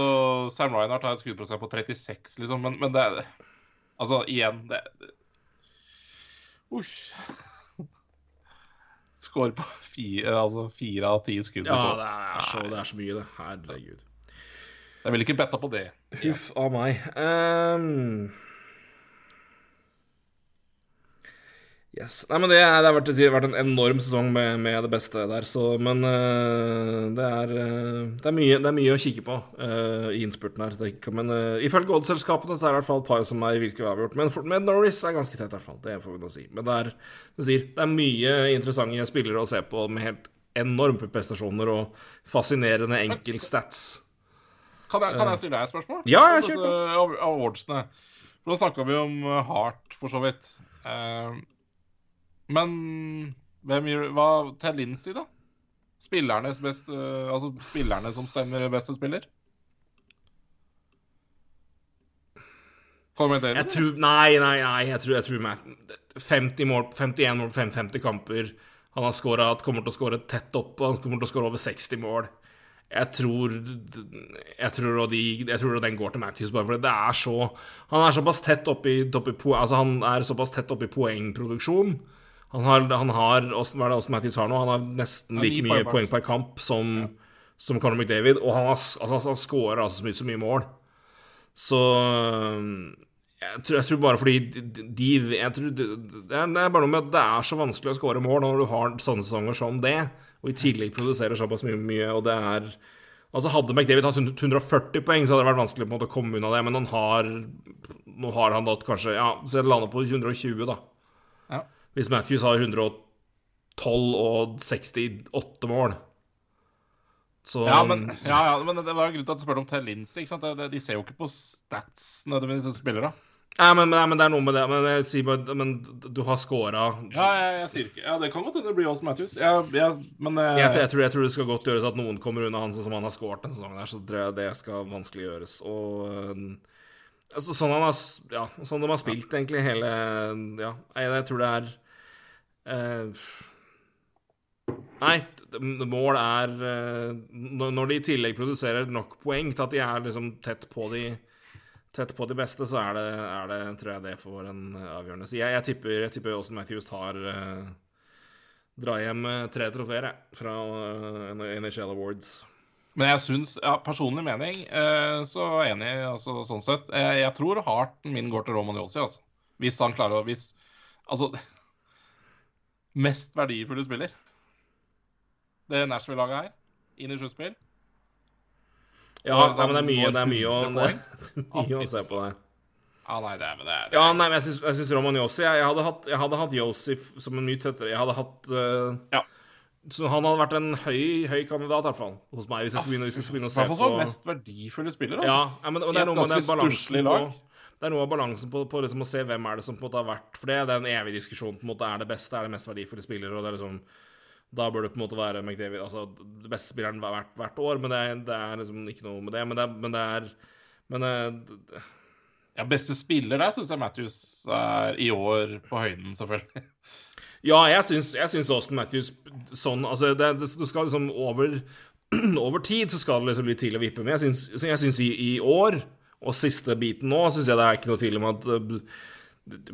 Sam Reinhardt har en skuddprosent på 36, liksom, men, men det er Altså, igjen det, Usj. Skårer på fire, altså fire av ti skudd. Ja, det er, så, det er så mye, det. Herregud. Jeg ville ikke betta på det. Huff av meg. Ehm. Yes. Nei, men det, er, det har vært, det har vært en enorm sesong med, med det beste der, så Men uh, det, er, eh, det, er mye, det er mye å kikke på uh, i innspurten her. Det er ikke, men uh, ifølge oddsselskapene så er det i hvert fall et par som er virkelig avgjort. Men for, med Norris er ganske tett, i hvert fall. Det får vi nå si. Men det er, du sier, det er mye interessante spillere å se på med helt enorme prestasjoner og fascinerende enkeltstats. Kan jeg, kan jeg stille deg et spørsmål? Ja, jeg kjør på. Awardsene. For Nå snakka vi om hardt for så vidt. Eh, men hvem gjør Hva til Lincy, da? Spillernes beste Altså spillerne som stemmer beste spiller? Kommenterer Jeg tror, nei, nei, nei. Jeg tror, jeg tror meg 50 mål, 51 mål på 50 kamper. Han har scoret, kommer til å skåre tett opp, han kommer til å skåre over 60 mål. Jeg tror Jeg tror, de, jeg tror den går til Matthews, bare fordi det er så Han er såpass tett oppi, oppi po- Altså, han er såpass tett oppi poengproduksjon. Han har, han har Hva er det Austin Matthews har nå? Han har nesten Ja, like mye poeng per kamp som, som Conor McDavid, og han, har, altså, han scorer altså så mye, så mye mål. Så jeg tror, jeg tror bare fordi de, de tror, det, det er det er bare noe med at det er så vanskelig å skåre mål når du har sånne sesonger som det, og i tillegg produserer såpass mye, mye og det er Altså Hadde McDavid hatt 140 poeng, så hadde det vært vanskelig på en måte å komme unna det, men han har Nå har han da kanskje Ja, så jeg lander på 120, da. Hvis Matthews har 112 og 68 mål. Så Ja, men, ja, ja, men det var en grunn til at du spurte om Ted Lindsey. Det- det- De ser jo ikke på stats nødvendigvis, disse spillere. Nei, men, nei, men det er noe med det. Men jeg bare Men du har scora Ja, jeg, jeg sier ikke Ja, det kan godt hende det blir Austin Matthews. Jeg, jeg, men eh, jeg, jeg, tror, jeg tror det skal godt gjøres at noen kommer unna han sånn som han har scoret denne sesongen. her, Så tror jeg det skal vanskelig gjøres. Og øh, altså, sånn han har Ja, sånn de har spilt egentlig hele Ja, jeg, tror det er Nei, mål er eh, når de i tillegg produserer nok poeng til at de er liksom tett på de Tett på de beste, så er det, er det tror jeg det får en eh, avgjørende Så jeg, jeg tipper, jeg tipper Austin Matthews tar uh, Drar hjem eh, tre trofeer, jeg, fra uh, NHL Awards. Men jeg syns, ja, personlig mening, uh, så enig, altså sånn sett. Jeg, tror harten min går til Roman Yossi, altså. Hvis han klarer å Hvis Altså Mest verdifulle spiller. Det Nashville-laget her, inn i sluttspill. Ja, nei, men det er mye, det er mye, å, 100 det mye å se på der. Ja, nei, det men det er Ja, nei, men jeg syns, jeg syns Roman Yossi Jeg, jeg hadde hatt, jeg hadde hatt Yossi som en mye tøttere. Jeg hadde hatt uh, Ja. Så han hadde vært en høy, høy kandidat, i hvert fall, hos meg, hvis jeg skulle begynne, hvis jeg skulle begynne å se på mest verdifulle spiller. Altså. Ja, men, men, det er noe med den balansen på lag. Det er noe av balansen på, på liksom å se hvem er det som på en måte har vært For det, det er en evig diskusjon. på en måte Er det beste, er det mest verdifulle spillere? Og det er liksom Da bør det på en måte være McDavid Altså det beste spilleren hvert, hvert år, men det er, det er liksom ikke noe med det. Men det er, men det er men det, d- Ja, Beste spiller der syns jeg Matthews er i år på høyden, selvfølgelig. Ja, jeg syns, jeg syns Austin Matthews sånn Altså, det, det, du skal liksom over Over tid så skal det liksom bli tidlig å vippe, men jeg syns, jeg syns i, i år, og siste biten nå, syns jeg det er ikke noe tvil om at uh,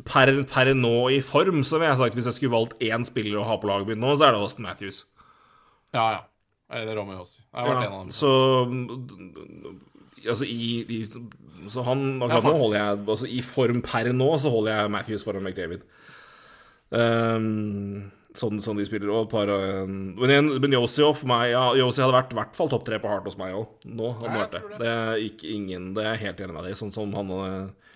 per, per nå i form, så vil jeg sagt hvis jeg skulle valgt én spiller å ha på laget mitt nå, så er det Austin Matthews. Ja, ja. Eller Romeo også. Jeg har vært en av dem. Så Altså, i, i Så han Ja, akkurat nå holder jeg Altså, i form per nå, så holder jeg Matthews foran McDavid. Um, sånn, sånn de spiller. Og et par um, Men, igjen, men Yossi og for meg Ja, Yossi hadde vært i hvert fall topp tre på hardt hos meg òg. Nå hadde han vært det. det. Ikke ingen Det er jeg helt enig med deg i, sånn som han eh,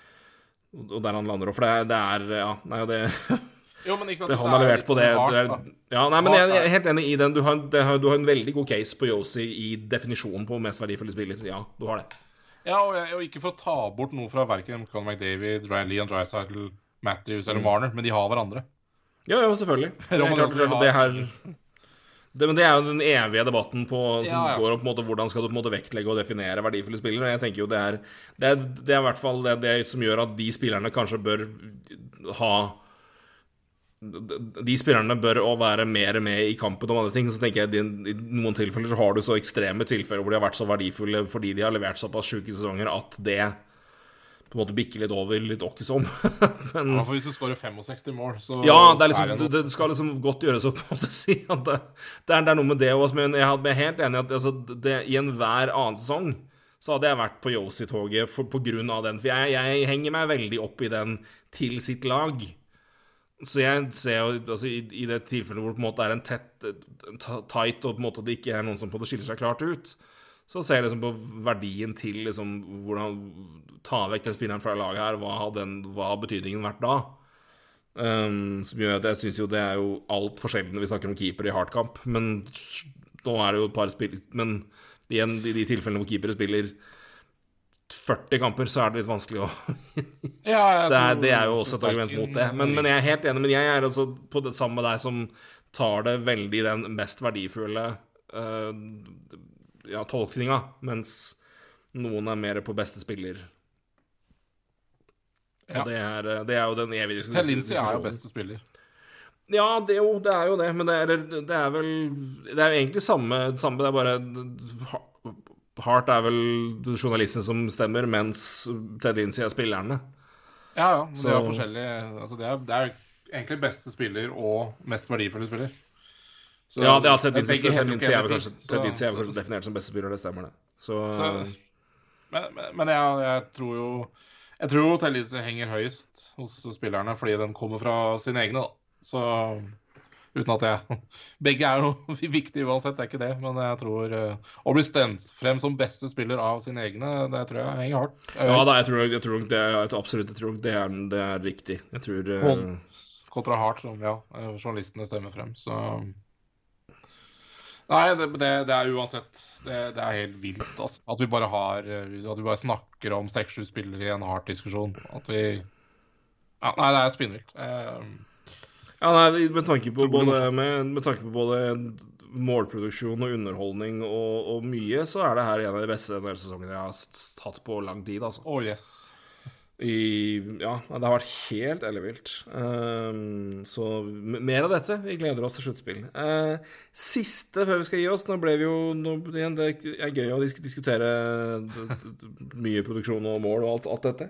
Og der han lander. òg, for det det er Ja, nei, det Jo, men ikke sant, det han har levert på det, hardt, er. Ja, nei, men jeg, jeg er- helt enig i den. Du har, det du har en veldig god case på Yossi i definisjonen på mest verdifulle spiller. Ja, du har det. Ja, og, og ikke for å ta bort noe fra verken Conor McDavid, Ryan Lee and Dreisaitl, Matthews Mm. eller Marner, men de har hverandre. Ja, ja, selvfølgelig. Det er klart, klart, det her det, men det er jo den evige debatten på, som Ja, ja. går om måte, hvordan skal du på en måte vektlegge og definere verdifulle spillere. Og jeg tenker jo det er Det er, det er i hvert fall det, det som gjør at de spillerne kanskje bør ha de spillerne bør å være mer med i kampen om andre ting. Så tenker jeg i noen tilfeller så har du så ekstreme tilfeller hvor de har vært så verdifulle fordi de har levert såpass sjuke sesonger at det på en måte bikke litt over, litt åkkesom. Men Ja, for hvis du skårer 65 mål, så ja, det, liksom, det det, det skal liksom godt gjøres å på en måte si at det, det, er, det er noe med det også, men jeg er helt enig i at altså, det, i enhver annen sesong så hadde jeg vært på Yosi-toget pga. på grunn av den. For jeg, jeg henger meg veldig opp i den til sitt lag. Så jeg ser jo altså, i, i det tilfellet hvor det på en måte er en tett, tight, og på en måte det ikke er noen som på måte skiller seg klart ut, så ser jeg liksom på verdien til liksom hvordan Ta vekk den spilleren fra laget her. Hva har, den, hva har betydningen vært da? Um, som gjør at jeg syns jo det er jo altfor sjelden vi snakker om keeper i hardkamp. Men nå er det jo et par spill... Men igjen, i de tilfellene hvor keepere spiller 40 kamper, så er det litt vanskelig å Ja, det er, det er jo også et argument mot det. Men, men jeg er helt enig. Men jeg er også på det samme med deg som tar det veldig den mest verdifulle uh, ja, tolkninga, mens noen er mer på beste spiller. Og Ja. det, er, eh, det er jo den evige Ted Lindsey er jo beste spiller. Ja, det, jo, det er jo det, men det er, det er vel Det er jo egentlig samme, samme Det er bare Hart er vel journalisten som stemmer, mens Ted Lindsey er spillerne. Ja, ja. Men Så- det er forskjellige altså, det, er, det er egentlig beste spiller og mest verdifulle spiller. Så- Ja, det er Ted begge Ted heter er kanskje, kanskje definert som beste spiller, det stemmer det. Så, Så, men men, jeg, jeg tror jo Jeg tror jo Ted Lindsey henger høyest hos spillerne fordi den kommer fra sine egne, da. Så uten at jeg Begge er jo viktige uansett, det er ikke det. Men jeg tror Å bli stemt frem som beste spiller av sine egne, det tror jeg henger hardt. ja da, jeg tror, jeg tror det er jeg tror absolutt jeg tror det er, det er riktig. Jeg tror eh, Hånd. kontra hardt, som ja, eh, journalistene stemmer frem. Så Nei, det, det, det er uansett det, det er helt vilt, altså. At vi bare har eh, At vi bare snakker om seks-sju spillere i en hardt diskusjon. At vi ja, Nei, det er spinnvilt. Uh, Ja, nei, med tanke på både, med, med tanke på både målproduksjon og underholdning og, og mye, så er det her en av de beste NHL-sesongene jeg har hatt på lang tid, altså. oh yes. I, ja, det har vært helt ellevilt. Um, så mer av dette. Vi gleder oss til sluttspill. Uh, siste før vi skal gi oss Nå ble vi jo nå, igjen, Det er gøy å disk diskutere mye produksjon og mål og alt, alt dette.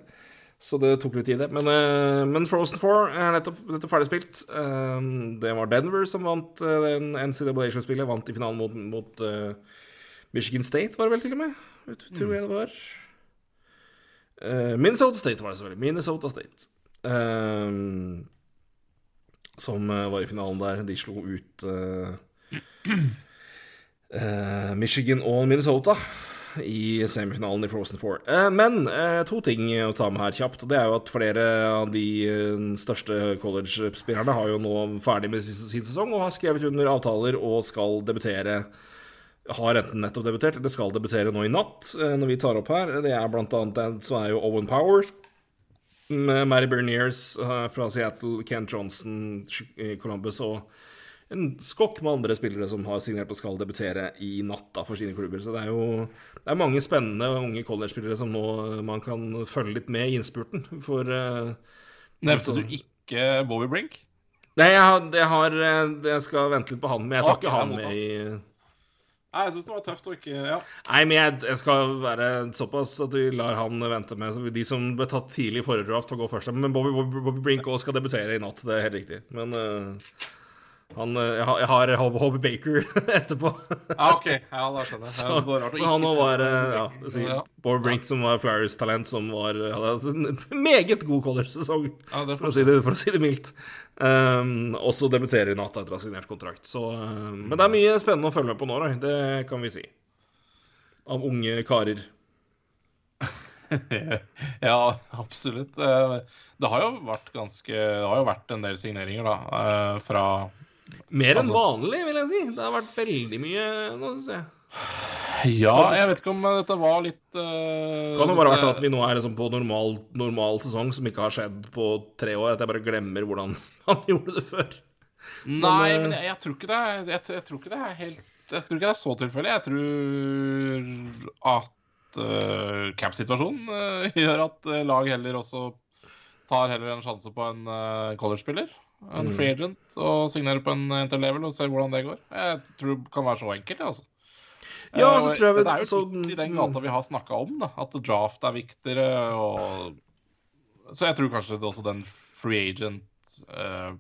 Så det tok litt tid, det. Men, uh, men Frozen 4 er nettopp, nettopp ferdig spilt. Um, det var Denver som vant uh, den NCAA-spillet. Vant i finalen mot, mot uh, Michigan State, var det vel til og med? Jeg Tror jeg det var. Eh, Minnesota State var det selvfølgelig. Minnesota State. Ehm, som eh, var i finalen der. De slo ut uh, uh, Michigan og Minnesota i semifinalen i Frozen Four. Uh, men to ting å ta med her kjapt. Det er jo at flere av de største college-spillerne har jo nå ferdig med sin sesong og har skrevet under avtaler og skal debutere har enten nettopp debutert eller skal debutere nå i natt, eh, når vi tar opp her. Det er blant annet så er jo Owen Power, med Mary Berniers eh, fra Seattle, Ken Johnson i Columbus og en skokk med andre spillere som har signert og skal debutere i natt da, for sine klubber. Så det er jo det er mange spennende unge college-spillere som nå eh, man kan følge litt med i innspurten. For uh, Nevnte Altså- du ikke Bobby Brink? Nei, jeg, har, jeg, har, eh, jeg skal vente litt på han, men jeg tar ikke han med i Nei, jeg syns det var tøft ikke Ja. Nei, men jeg, jeg skal være såpass at vi lar han vente med De som ble tatt tidlig i forrige draft, får gå først. Men Bobby, Bobby, Bobby Brink også skal debutere i natt, det er helt riktig. Men eh, han, eh, jeg, har, jeg har Hobby, Baker etterpå. ja, OK. Ja, da skjønner jeg. Så, det var rart å ikke han òg var eh, ja, si, Ja. Brink, som var Flyers-talent, som var, hadde hatt en meget god college-sesong, Ja, for, si det- for å si det mildt. Um, også debuterer i natt etter å ha signert kontrakt. Så, um, men det er mye spennende å følge med på nå, Roy. Det kan vi si. Av unge karer. Ja, absolutt. Eh, Det har jo vært ganske Det har jo vært en del signeringer, da, eh, fra Mer enn Altså- vanlig, vil jeg si. Det har vært veldig mye nå, syns jeg. Ja, jeg vet ikke om dette var litt uh, Kan jo bare vært at vi nå er liksom på normal, normal sesong som ikke har skjedd på tre år. At jeg bare glemmer hvordan han gjorde det før. Nei, Men, eh, men jeg, jeg tror ikke det jeg, jeg tror ikke det er helt Jeg tror ikke det er så tilfeldig. Jeg tror at uh, cap-situasjonen uh, gjør at eh, lag heller også tar heller en sjanse på en uh, college-spiller. En Mm. free agent og signere på en interlevel og se hvordan det går. Jeg tror det kan være så enkelt, altså. Ja, Eh, så tror jeg vet, Det er jo så- litt i den gata vi har snakka om, da. At draft er viktigere, og så jeg tror kanskje det er også den free agent eh,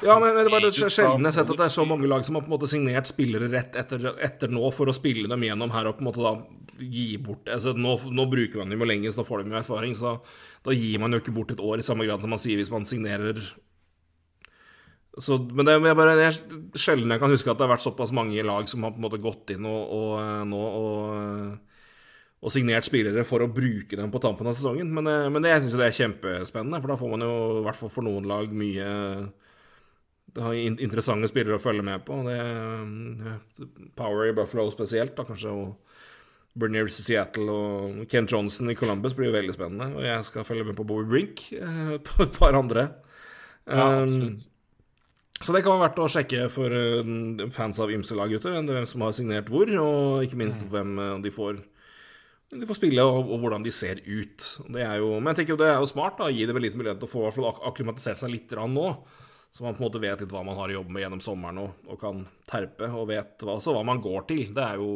Ja, men det er bare sjelden jeg har sett at det er så mange lag som har på en måte signert spillere rett etter, etter nå for å spille dem gjennom her og på en måte da gi bort. Altså nå, nå bruker man dem jo så nå får de jo erfaring, så da gir man jo ikke bort et år i samme grad som man sier hvis man signerer. Så, men det er bare det er sjelden jeg kan huske at det har vært såpass mange lag som har på en måte gått inn og, og eh, nå og, og signert spillere for å bruke dem på tampen av sesongen. Men, eh, men det, jeg syns det er kjempespennende, for da får man jo i hvert fall for noen lag mye interessante spillere å følge med på. Det, eh, Power i Buffalo spesielt, da kanskje. Og Berniers i Seattle og Ken Johnson i Columbus blir jo veldig spennende. Og jeg skal følge med på Bobby Brink eh, på et par andre. Ja, Um, så det kan være verdt å sjekke for fans av ymse lag gutter. hvem som har signert hvor, og ikke minst hvem eh, de får de får spille, og, og hvordan de ser ut. Det er jo, men jeg tenker jo det er jo smart da, å gi dem en liten mulighet til å få akklimatisert seg litt nå. Så man på en måte vet litt hva man har å jobbe med gjennom sommeren og, og kan terpe, og vet hva, hva man går til. Det er jo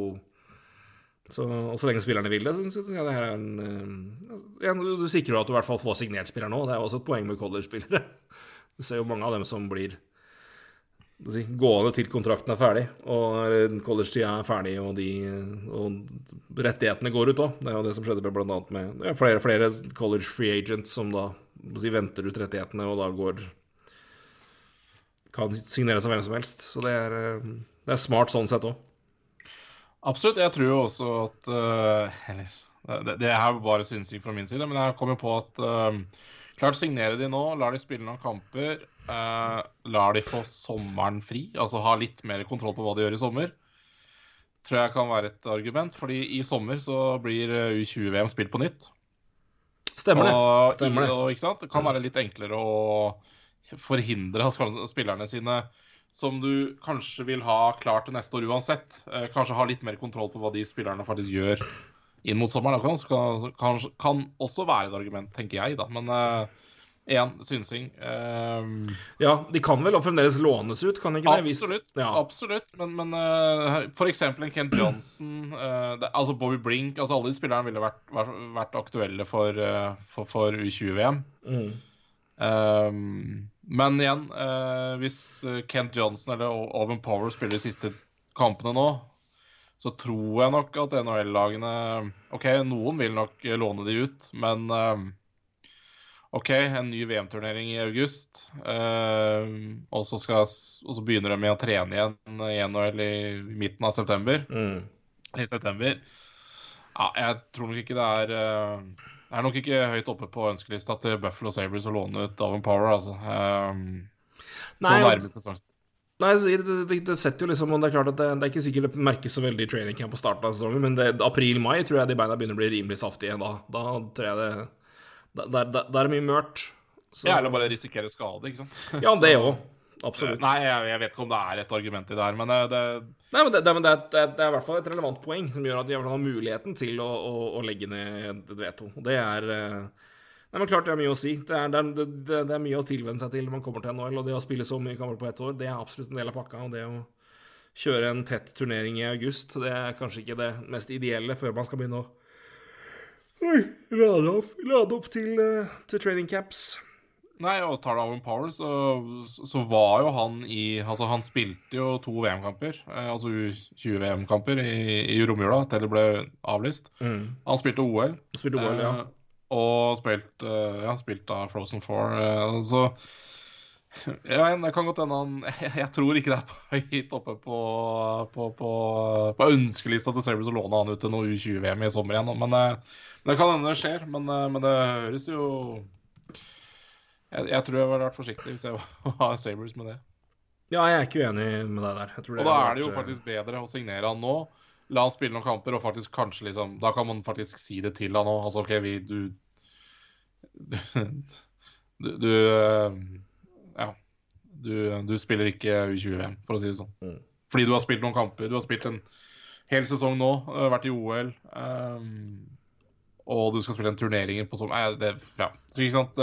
så, Og så lenge spillerne vil det, så syns jeg det her er en, ja, Du sikrer jo at du i hvert fall får signert spillere nå. Det er jo også et poeng med college-spillere. Du ser jo mange av dem som blir si, gående til kontrakten er ferdig, og college-tida er ferdig, og, de, og rettighetene går ut òg. Det er jo det som skjedde annet med er flere, flere college free agents som da si, venter ut rettighetene, og da går Kan signeres av hvem som helst. Så det er, eh, det er smart sånn sett òg. Absolutt. Jeg tror jo også at eh, Eller det, det er bare synsing fra min side, men jeg kommer på at uh, Klart signere de nå, lar de spille noen kamper. eh, lar de få sommeren fri, altså ha litt mer kontroll på hva de gjør i sommer. Tror jeg kan være et argument, fordi i sommer så blir eh, U20-VM spilt på nytt. Stemmer det. Stemmer det. og, ikke sant? Det kan være litt enklere å forhindre spillerne sine som du kanskje vil ha klart til neste år uansett. Eh, kanskje ha litt mer kontroll på hva de spillerne faktisk gjør inn mot sommeren. Det kan, kan, kan også være et argument, tenker jeg, da. Men igjen, synsing. Uh, Ja, de kan vel fremdeles lånes ut, kan ikke det? Absolutt. Ja. absolutt. Men, men uh, eksempel en Kent Johnson, uh, det, altså Bobby Brink altså Alle de spillerne ville vært, vært, vært aktuelle for, for, for U20-VM. Mm. Men igjen, eh, hvis eh, Kent Johnson eller Oven Power spiller de siste kampene nå, så tror jeg nok at NHL-lagene OK, noen vil nok eh, låne de ut, men eh, OK, en ny VM-turnering i august, eh, og, så skal, og så begynner de med å trene igjen i NHL i midten av september. Mm. I september. Ja, jeg tror nok ikke det er eh, er nok ikke høyt oppe på ønskelista til Buffalo Sabres å låne ut Alvin Power, altså. Um, så Nei, nærme sesong. Nei, det, det, det setter jo liksom og Det er klart at det, det er ikke sikkert det merkes så veldig i training camp på starten av sesongen, men april-mai tror jeg de beina begynner å bli rimelig saftige. Da, da tror jeg det Da, da, da, da er det mye mørkt. Så- Ja, eller bare risikere skade, ikke sant. Ja, det òg. Absolutt. Nei, jeg, jeg vet ikke om det er et argument i det her, men det, det Nei, men det, det, men det, er, det er- i hvert fall et relevant poeng som gjør at de har muligheten til å, å, å legge ned et veto. Det er eh, Nei, men klart det er mye å si. Det er, det, det, det er mye å tilvenne seg til når man kommer til NHL, og det å spille så mye kamper på ett år, det er absolutt en del av pakka. Og det å kjøre en tett turnering i august, det er kanskje ikke det mest ideelle før man skal begynne å Oi, lade opp, lade opp til, eh, til training caps. Nei, og tar det Alvin Powell, så, så var jo han i Altså, han spilte jo to VM-kamper, eh, altså U20-VM-kamper i, i romjula til det ble avlyst. Han spilte OL. Spilte OL, ja. Eh, og spilt, eh, ja, spilt da Frozen Four. eh, så ja, det kan godt hende han Jeg tror ikke det er på høyt oppe på, på, på, på ønskelista til Sabres å låne han ut til noe U20-VM i sommer igjen. Men, men det kan hende det skjer. Men, men det høres jo jeg, jeg tror jeg ville vært forsiktig hvis jeg var Sabres med det. Ja, jeg er ikke uenig med deg der. Og da er det jo vært, eh, faktisk bedre å signere han nå. La han spille noen kamper, og faktisk kanskje liksom Da kan man faktisk si det til han òg. Altså, OK, vi Du Du, du, du eh, Ja. Du, du spiller ikke U20-VM, for å si det sånn. Mm. Fordi du har spilt noen kamper. Du har spilt en hel sesong nå, eh, vært i OL. Um, og du skal spille en turnering på sånn Nei, det Ja. Så ikke sant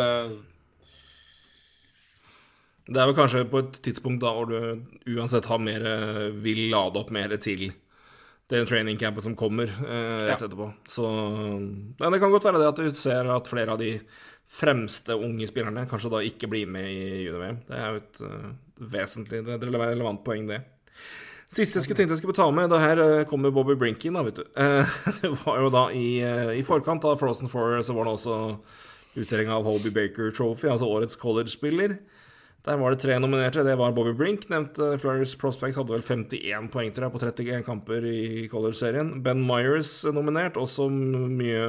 Det er vel kanskje på et tidspunkt da hvor du uansett har mer, vil lade opp mer til, det training campet som kommer eh, rett Ja. etterpå. Så men det kan godt være det at du ser at flere av de fremste unge spillerne kanskje da ikke blir med i junior-VM. Det er jo et uh, vesentlig det er et relevant poeng, det. Siste jeg skulle tenkte jeg skulle ta med, det her eh, kommer Bobby Brink inn, da, vet du. Eh, Det var jo da i, eh, i forkant av Frozen Four så var det også utdeling av Hobie Baker Trophy, altså årets college-spiller. Der var det tre nominerte. Det var Bobby Brink, nevnte Flyers Prospect, hadde vel 51 poeng til deg på 31 kamper i Color-serien. Ben Myers eh, nominert, også mye,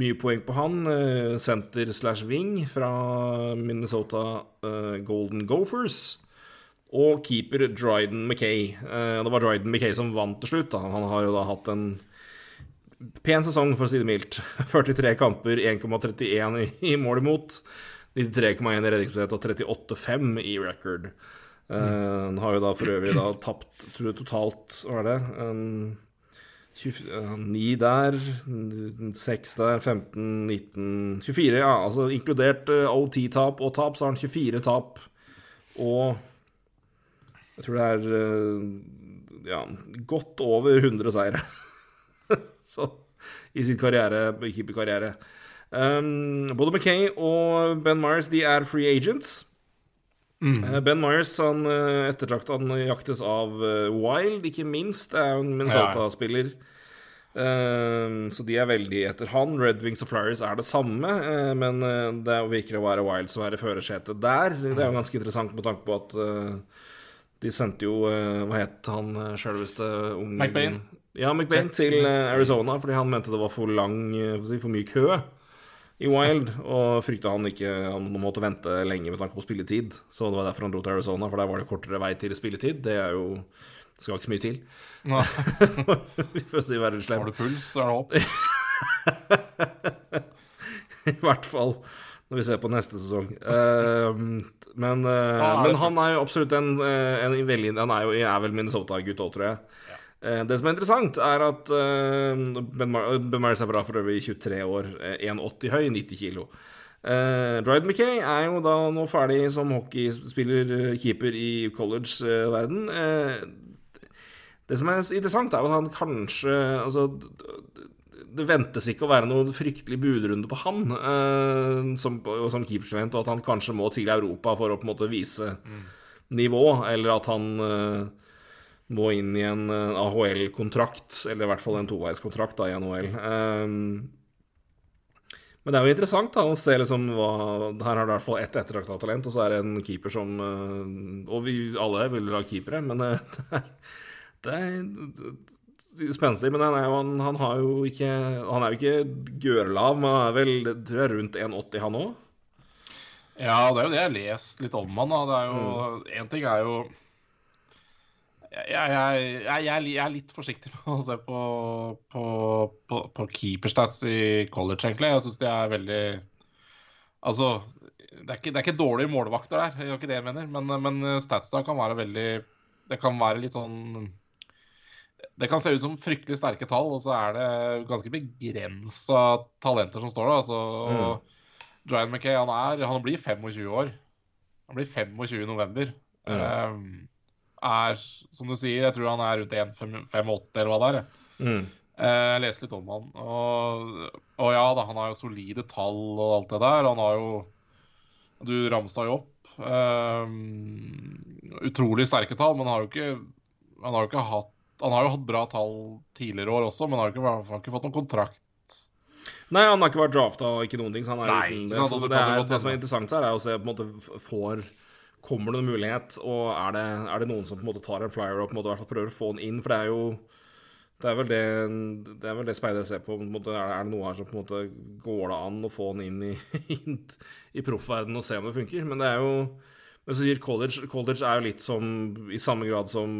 mye poeng på han. Senter Center slash wing fra Minnesota eh, Golden Gophers. Og keeper Dryden Mackay. Eh, Det var Dryden Mackay som vant til slutt. Han har jo da hatt en pen sesong, for å si det mildt. 43 kamper, 1,31 i, i mål imot. 93,1 i redningsprosent og 38,5 i record. Eh, Han har jo da for øvrig da tapt tror jeg totalt Hva er det? En 20, eh, 9 der, 6 der, 15, 19 24, ja. Altså inkludert eh, OT-tap og tap, så har han 24 tap og Jeg tror det er eh, ja, godt over 100 seire. så i sin karriere, keeperkarriere. Um, både Mackay og Ben Myers de er free agents. Eh, Ben Myers han eh, ettertrakta han jaktes av eh, Wild, ikke minst. Det er jo en Minnesota-spiller. Eh, så de er veldig etter han. Red Wings og Flyers er det samme, men det virker å være Wild som er i førersetet der. Det er jo ganske interessant med tanke på at de sendte jo Hva het han uh, sjølveste unge McBain. Ja, McBain til Arizona fordi han mente det var for lang for mye kø i Wild, og frykta han ikke Han måtte vente lenge med tanke på spilletid. Så det var derfor han dro til Arizona, for der var det kortere vei til spilletid. Det er jo skal ikke så mye til, Nå, for å si være slem. har du puls, så er det opp. I hvert fall når vi ser på neste sesong. Eh, men, eh, Ja, men han er jo absolutt en, eh, en veldig Han er jo er vel Minnesota-gutt òg, tror jeg. Eh, Det som er interessant, er at eh, Ben Myers er bra for øvrig 23 år, eh, 1,80 høy, 90 kilo. Uh, Dryden McKay er jo da nå ferdig som hockeyspiller, eh, keeper i college-verden. det som er interessant, er at han kanskje Altså, det ventes ikke å være noen fryktelig budrunde på han uh, som, som keeperstudent, og at han kanskje må til Europa for å på en måte vise nivå, eller at han eh, må inn i en eh, AHL-kontrakt, eller i hvert fall en toveiskontrakt i NHL. Um, men det er jo interessant da, å se liksom hva Her har du i hvert fall ett ettertrakta talent, og så er det en keeper som eh, Og vi alle vil ha keepere, men eh, det er, det er spenstig. Men han, er jo, han, han har jo ikke Han er jo ikke gørlav, men han er vel tror jeg, rundt 1,80 han òg. Ja, det er jo det jeg har lest litt om han. da. Det er jo, En ting er jo jeg, jeg, jeg, jeg, jeg er litt forsiktig med å se på, på, på, på keeperstats i college, egentlig. Jeg syns de er veldig Altså, det er ikke, det er ikke dårlige målvakter der, det er ikke det jeg mener. Men, men stats da kan være veldig Det kan være litt sånn Det kan se ut som fryktelig sterke tall, og så er det ganske begrensa talenter som står der. Altså, Ryan McKay han, er, han blir 25 år. Han blir 25 i november. Um, er, som du sier, jeg tror han er rundt 1,85 eller hva det er. Mm. Eh, Jeg leste litt om han. Og, og ja da, han har jo solide tall og alt det der. Han har jo Du ramsa jo opp. Um, utrolig sterke tall, men han har jo ikke Han har jo ikke hatt Han har jo hatt bra tall tidligere år også, men han har ikke, han har ikke fått noen kontrakt. Nei, han har ikke vært drafta og ikke noen ting. Så han er Nei, uten det. Så altså, det, er, det som er interessant her, er å se på en måte får Kommer det noen mulighet, og er det, er det noen som på en måte tar en flyer og på en måte i hvert fall prøver å få den inn? For det er jo det er vel det, det, er vel det speidere ser på. på måte, er det noe her som på en måte går det an å få den inn i, inn i proffverdenen og se om det funker? Men det er jo Men så sier college College er jo litt som I samme grad som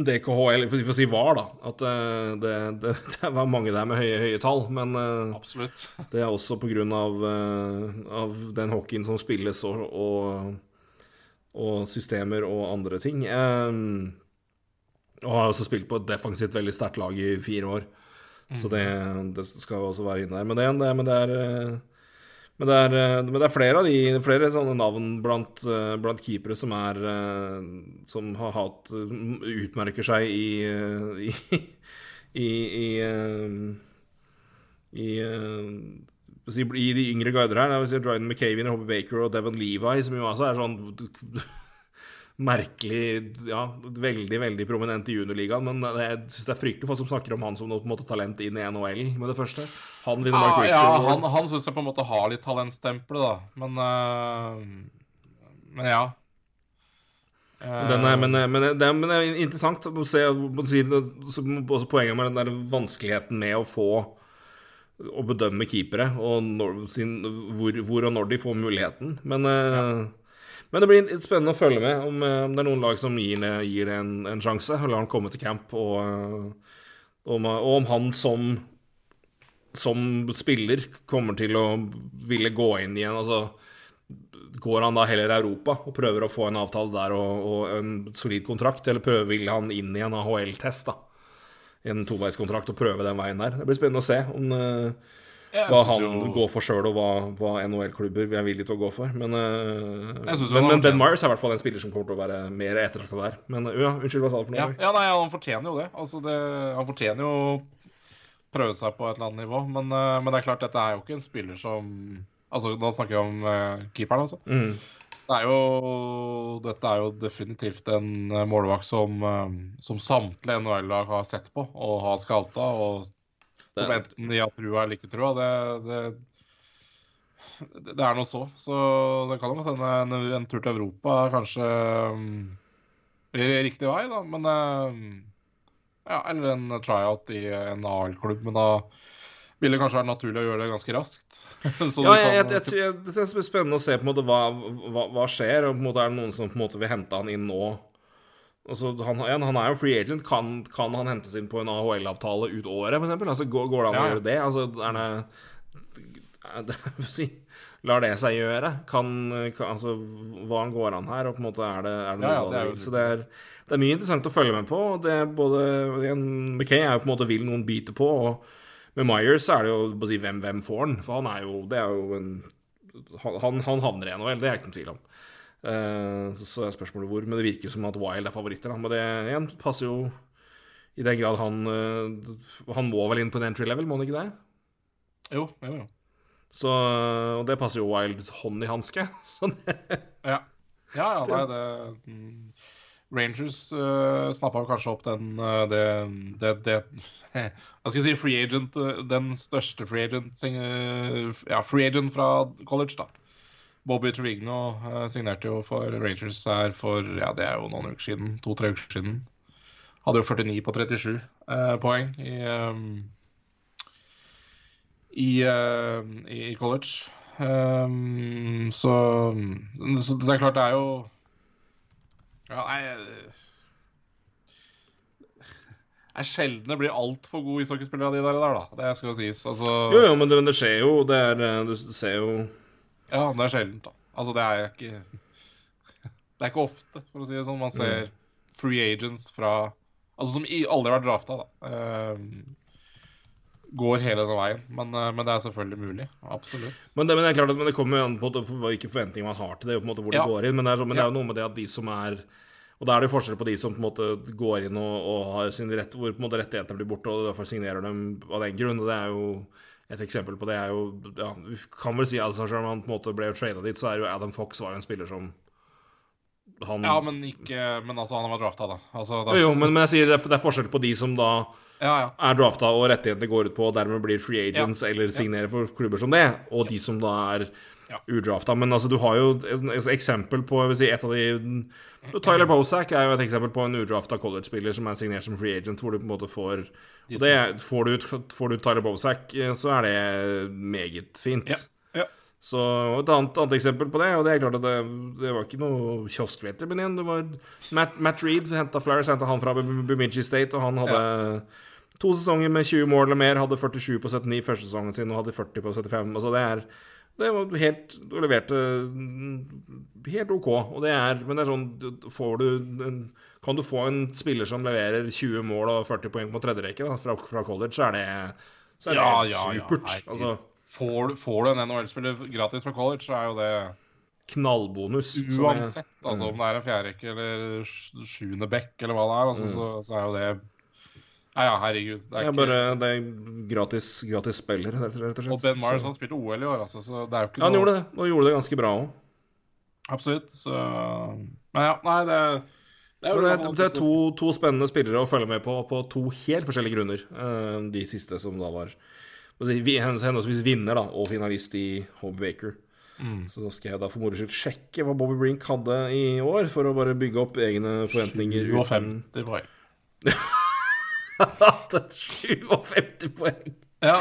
DKHL, for å si var, da. At eh, det, det, det var mange der med høye, høye tall. Men eh, Absolutt. det er også på grunn av, eh, av den hockeyen som spilles, og, og, og systemer og andre ting. Eh, og har også spilt på et defensivt veldig sterkt lag i fire år. Så det, det skal også være inne der. Men det, det, men det er Men det, er, eh, men det er flere av de Flere sånne navn blant, eh, blant keepere som er eh, Som har hatt Utmerker seg i I, i, i, i, de yngre guider her. Dryden McCaven, Hobby Baker og Devon Levi, som jo også er sånn merkelig Ja, veldig, veldig prominent i juniorligaen. Men det, jeg synes det er fryktelig få som snakker om han som noe på en måte talent inn i NHL med det første. Han vinner Mark Ah, Richter. ja, han, han syns jeg på en måte har litt talentstempelet, da. Men uh, Men ja. Den er, men, men, det er, men det er interessant å se også poenget med den der vanskeligheten med å få å bedømme keepere, og når, sin, hvor, hvor og når de får muligheten. Men, eh, men det blir spennende å følge med om, eh, om det er noen lag som gir det, en, en sjanse, og lar han komme til camp, og, og, om, og om han som som spiller kommer til å ville gå inn igjen. Altså Går han da heller Europa og prøver å få en avtale der og, og en solid kontrakt, eller prøver, vil han inn i en AHL-test, da? En toveiskontrakt og prøve den veien der. Det blir spennende å se om, eh, jeg hva han jo- går for sjøl, og hva, hva NHL-klubber er villige til å gå for. Men, eh, men, men Ben Myers er i hvert fall en spiller som kommer til å være mer ettertrakta der. Men eh, ja, unnskyld, hva sa du for noe? Ja, ja, nei, han fortjener jo det. Altså, det han fortjener jo prøve seg på et eller annet nivå. Men, eh, men det er klart, dette er jo ikke en spiller som Altså, da snakker jeg om uh, keeperen, altså. Mm. Det er jo, dette er jo definitivt en målvakt som, som samtlige NHL-lag har sett på og har scouta, og som enten de har trua eller ikke trua. Det, det, det, er noe så. Så det kan jo sende en, en tur til Europa kanskje um, riktig vei, da. Men um, Ja, eller en tryout i en AL-klubb. Men da vil det kanskje være naturlig å gjøre det ganske raskt. Så Ja, jeg, jeg, jeg, jeg, det blir spennende å se på en måte hva, hva, hva skjer. Og på en måte er det noen som på en måte vil hente han inn nå. Altså, han, han er jo free agent. Kan, kan han hentes inn på en AHL-avtale ut året, f.eks.? Altså, går, går det an å Ja, gjøre det? Altså, er det, er det jeg si, Lar det seg gjøre? Kan, kan Altså, hva går an her? Og på en måte er det, er det noe Ja, ja, det er? Så det er, det er mye interessant å følge med på. Det er både igjen, McKay er jo på en måte vil noen bite på. og med Myers er det jo si, hvem, hvem får han? For han er jo Det er jo en Han, han havner i NHL, det er ikke noen tvil om. Eh, så, så er spørsmålet hvor. Men det virker jo som at Wild er favoritter. Da. Men det igjen passer jo i den grad han eh, Han må vel inn på en entry level, må han ikke det? Jo, jo, jo. Så, og det passer jo Wild hånd i hanske. Ja. Ja, ja, nei, det mm, Rangers uh, snappa kanskje opp den uh, det, det, det Hva skal jeg si Free agent uh, Den største free agent eh, Ja, free agent fra college, da. Bobby Trevigno eh, signerte jo for Rangers her for Ja, det er jo noen uker siden. To-tre uker siden. Hadde jo 49 på 37 eh, poeng i um, i, uh, i, college. Um, så, så det er klart, det er jo Ja, nei er sjelden det blir altfor gode ishockeyspillere av de der, der, da. Det skal jo sies. Altså, jo, jo, men det, men det skjer jo. Det er Du ser jo Ja, det er sjeldent, da. Altså, det er ikke Det er ikke ofte, for å si det sånn. Man ser free agents fra Altså som aldri har vært drafta, da. Ehm, går hele denne veien. Men, uh, men det er selvfølgelig mulig. Absolutt. Men det, men det er klart at det kommer jo an på hvilke forventninger man har til det, og på en måte hvor Ja. det går inn. Men det, er, så- men det er Ja. jo noe med det at de som er Og da er det jo forskjell på de som på en måte går inn og, og har sin rett, hvor på en måte rettighetene blir borte, og derfor signerer dem av den grunn. Og det er jo et eksempel på det er jo ja, Vi kan vel si at selv om han på en måte ble trada dit, så er jo Adam Fox var jo en spiller som han Ja, men ikke Men altså, han var drafta, da. Altså, da Jo, jo, men, men jeg sier det er, det er forskjell på de som da Ja, ja. er drafta og rettighetene går ut på, og dermed blir free agents eller signerer for klubber som det, og de som da er Ja. udrafta. Men altså, du har jo et, eksempel på si, et av de Tyler Bozak er jo et eksempel på en udrafta college-spiller som er signert som free agent, hvor du på en måte får det, får, du får du Tyler Bosack, eh, så er det meget fint. Ja. Ja. Så Et annet, annet eksempel på det, og det er klart at det, det var ikke noe kioskveter, men igjen, det var Matt, Matt Reed henta Flyers, henta han fra Bemidji State, og han hadde to sesonger med 20 mål eller mer, hadde 47 på 79 første sesongen sin og hadde 40 på 75. Altså det er det var helt Du leverte mm, helt OK. Og det er Men det er sånn du- Får du en, Kan du få en spiller som leverer 20 mål og 40 poeng på tredje rekke fra, fra college, så er det, så er det Ja, supert. Ja, altså, får, får du en NHL-spiller gratis fra college, så er jo det Knallbonus. Uansett, det- altså om det er en fjerderekke eller sj- sjuende bekk eller hva det er, altså, så, så er jo det Ja, ja, herregud. Det er ikke, bare, det er gratis, gratis spiller, rett og slett. og Ben Myers han spilte OL i år, altså, så det er jo ikke Ja, han gjorde det, og gjorde det ganske bra òg. Absolutt. Så Men ja, nei, det, det er det, det er to, to spennende spillere å følge med på på to helt forskjellige grunner. Eh, De siste som da var henholdsvis vinner da, og finalist i Hobby Baker. Mm. Så skal jeg da for moro skyld sjekke hva Bobby Brink hadde i år, for å bare bygge opp egne forventninger. uten 57 poeng. at et 57 poeng. Ja.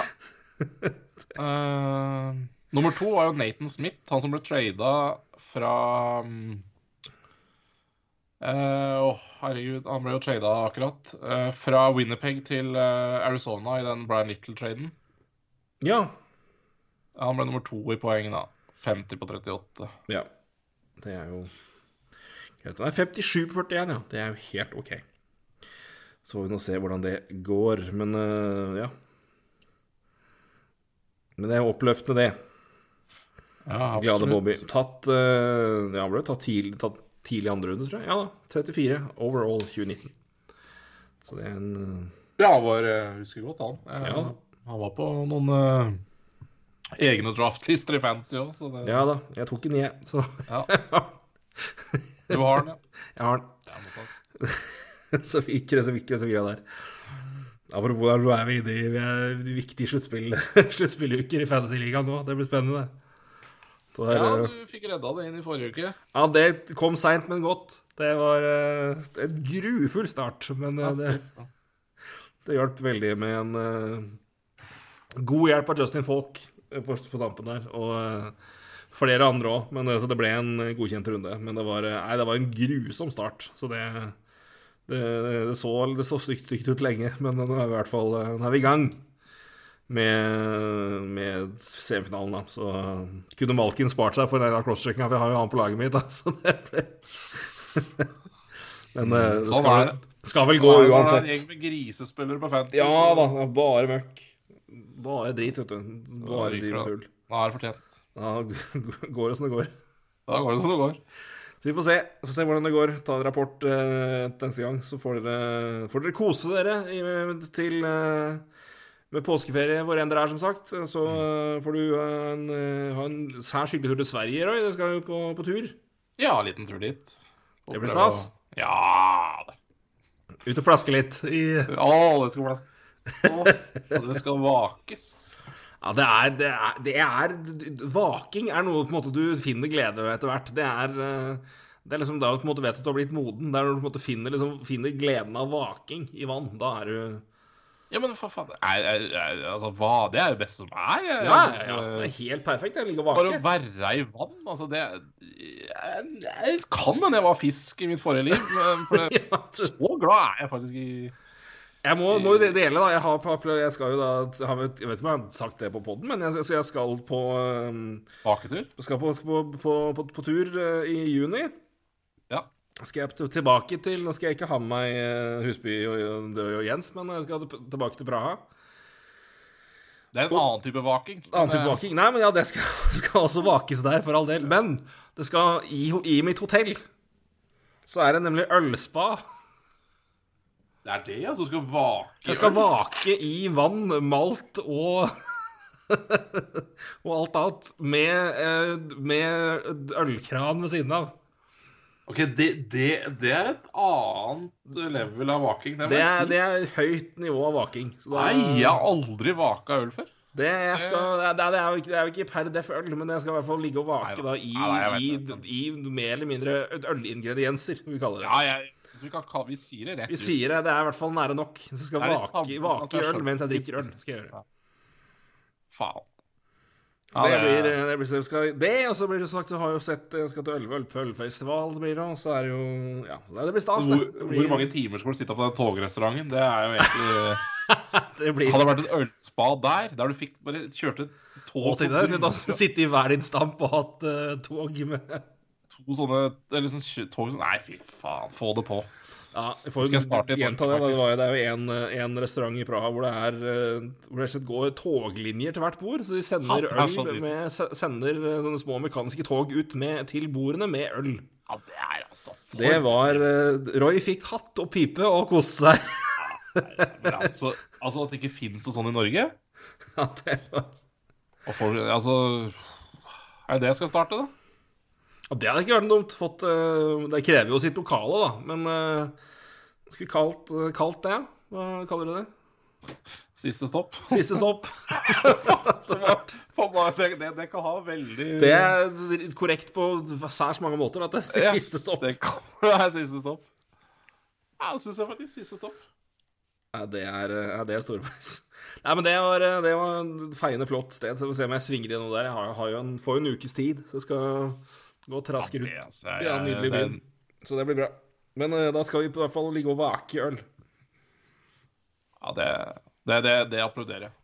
Uh, nummer to var jo Nathan Smith, han som ble trada fra mm, uh, Åh, herregud, han ble jo trada akkurat. Uh, fra Winnerpeg til Arizona i den Brian Little-traden. Ja. Han ble nummer to i poeng, da. 50 på 38. ja. Det er jo greit. Nei, 57 på 41, ja. Det er jo helt OK. Så får vi nå se hvordan det går. Men eh, ja. Men det er oppløftende, det. Ja, Glade absolutt. Bobby. Tatt eh, Ja, ble tatt tidlig, tatt tidlig andre runde, tror jeg. Ja da. 34 overall 2019. Så det er en eh, Ja, han var, jeg husker godt han. Eh, Ja. Han var på noen uh, egne draftlister i fancy òg, så det Ja da. Jeg tok den, jeg. Så Ja. Du har den, ja. jeg har den. Ja, må det Så vi krysser vi krysser det der. Apropos der, nå er vi inne i vi er viktige sluttspill sluttspilluker i Fantasyligaen nå. Det blir spennende. Så her, Ja, du fikk redda det inn i forrige uke. ja, det kom seint, men godt. Det var uh, en grufull start, men uh, det, det hjalp veldig med en uh, god hjelp av Justin Falk på, på tampen der, og flere andre òg. Men så det ble en godkjent runde. Men det var, nei, det var en grusom start, så det det, det, så, det så stygt, stygt ut lenge, men nå er vi i hvert fall eh, er vi i gang med, med semifinalen, da. Så eh, kunne Malkin spart seg for den crosscheckinga, for jeg har jo han på laget mitt, da. Så det ble Men eh, det Sånn skal, er vel- skal vel gå Det er En uansett. gjeng med grisespillere på fantasy. Ja da, det bare møkk. Bare drit, vet du. Bare driv tull. Da er det fortjent. Da går det som det går. Da går det som det går. Så vi får se, får se hvordan det går. Ta en rapport eh, neste gang, så får dere, får dere kose dere i, til eh, med påskeferie hvor enn dere er, som sagt. Så mm. får du eh, en, eh, ha en særs hyggelig tur til Sverige, Roy. Dere skal jo på, på tur. Ja, en liten tur dit. Det blir stas. Ja det. Ut og plaske litt i Å, det skal plaskes. Å, Det skal vakes. Ja, det er, det er, det er Vaking er noe på en måte du finner glede ved etter hvert. Det er, eh, det er liksom da du på en måte vet at du har blitt moden. Det er når du på en måte finner, liksom, finner gleden av vaking i vann. Da er du Ja, men for faen er, er, er, Altså, hva Det er det beste som er. Jeg, Ja, altså, ja, det er helt perfekt. Jeg liker å vake. Bare å være i vann, altså det Jeg, jeg kan hende jeg var fisk i mitt forrige liv, for det, Ja, så glad er jeg faktisk i Jeg må, må jo dele, da. Jeg, har, jeg skal jo da jeg vet- ikke om jeg har sagt det på poden, men jeg, jeg skal på um, baketur. Skal på, på, på, på, på tur uh, i juni. Ja. Skal jeg tilbake til Nå skal jeg ikke ha med meg eh, Husby og, og, og Jens, men jeg skal tilbake til Praha. Det er en annen type vaking. Annen type eh, vaking. Nei, men ja, det skal, skal også vakes der, for all del. Men det skal i, i mitt hotell så er det nemlig ølspa. Det er det, altså. Skal vake Jeg skal vake i vann, malt og Og alt annet. Med, eh, med ølkran ved siden av. Ok, det, det, det er et annet level av vaking. Det Det er, si. det er høyt nivå av vaking. Så da- Nei, jeg har aldri vaka øl før. Det, skal, det, er, det, jo ikke, ikke per def øl, men jeg skal i hvert fall ligge og vake da, i, nei, i, i, mer eller mindre ølingredienser, vi kaller det. Ja, jeg, så vi, kan, kalle- vi sier det rett ut. Vi sier det, det er i hvert fall nære nok. Så skal vake, samme, vake altså, øl mens jeg drikker øl. skal jeg gjøre. Faen. Ja, det Ja, blir, det- det, blir, det, skal, det, og så blir det sagt Du har jo sett Jeg skal til Ølve Øl- Ølfestival, det blir det, og så er det jo Ja, det blir stas, det. Hvor, blir, hvor mange timer skal du sitte på den togrestauranten? Det er jo egentlig det blir, Hadde det vært et ølspa der, der du fikk bare kjørte tog da Sitte i hver din stamp og hatt uh, tog med to sånne eller sånn tog Nei, fy faen, få det på. Ja, jeg får et gjenta det. Faktisk? var, det er jo en, eh, en restaurant i Praha hvor det er eh, Hvor det går toglinjer til hvert bord. Så de sender Ja, øl med, Sender eh, sånne små mekaniske tog ut med, til bordene med øl. Ja, det er altså for Det var Roy fikk hatt og pipe og koste seg. Men altså, altså at det ikke fins noe sånn i Norge? Ja, det var folk, altså Er det det jeg skal starte, da? Ja, Det hadde ikke vært dumt. Fått, uh, det krever jo sitt lokale, da. Men uh, skulle vi kalt, uh, kalt det? Hva kaller du det? Siste stopp? Siste stopp. Det, det, det kan ha veldig Det er korrekt på særs mange måter. At det er Yes, siste stopp. Det kan være siste stopp. Ja, det syns jeg faktisk. Siste stopp. Ja, det er, eh, ja, det er storveis. Nei, men det var, eh, det var et feiende flott sted. Så vi får se om jeg svinger gjennom der. Jeg har, har jo en, får jo en ukes tid, så jeg skal gå og traske det, rundt. altså, Ja, nydelig byen. Så det blir bra. Men uh, da skal vi i hvert fall ligge og vake i øl. Ja, det, det, det, det applauderer jeg.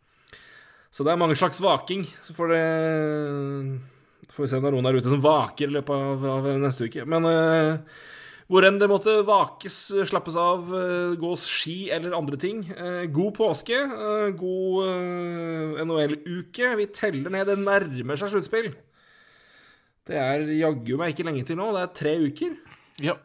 Så det er mange slags vaking. Så får det Får vi se om det er noen der ute som vaker i løpet av, av neste uke. Men uh, hvor enn det måtte vakes, slappes av, uh, gås ski eller andre ting. Uh, god påske. eh, god eh, NHL-uke. Vi teller ned. Det nærmer seg sluttspill. Det er jaggu meg ikke lenge til nå. Det er tre uker. Ja.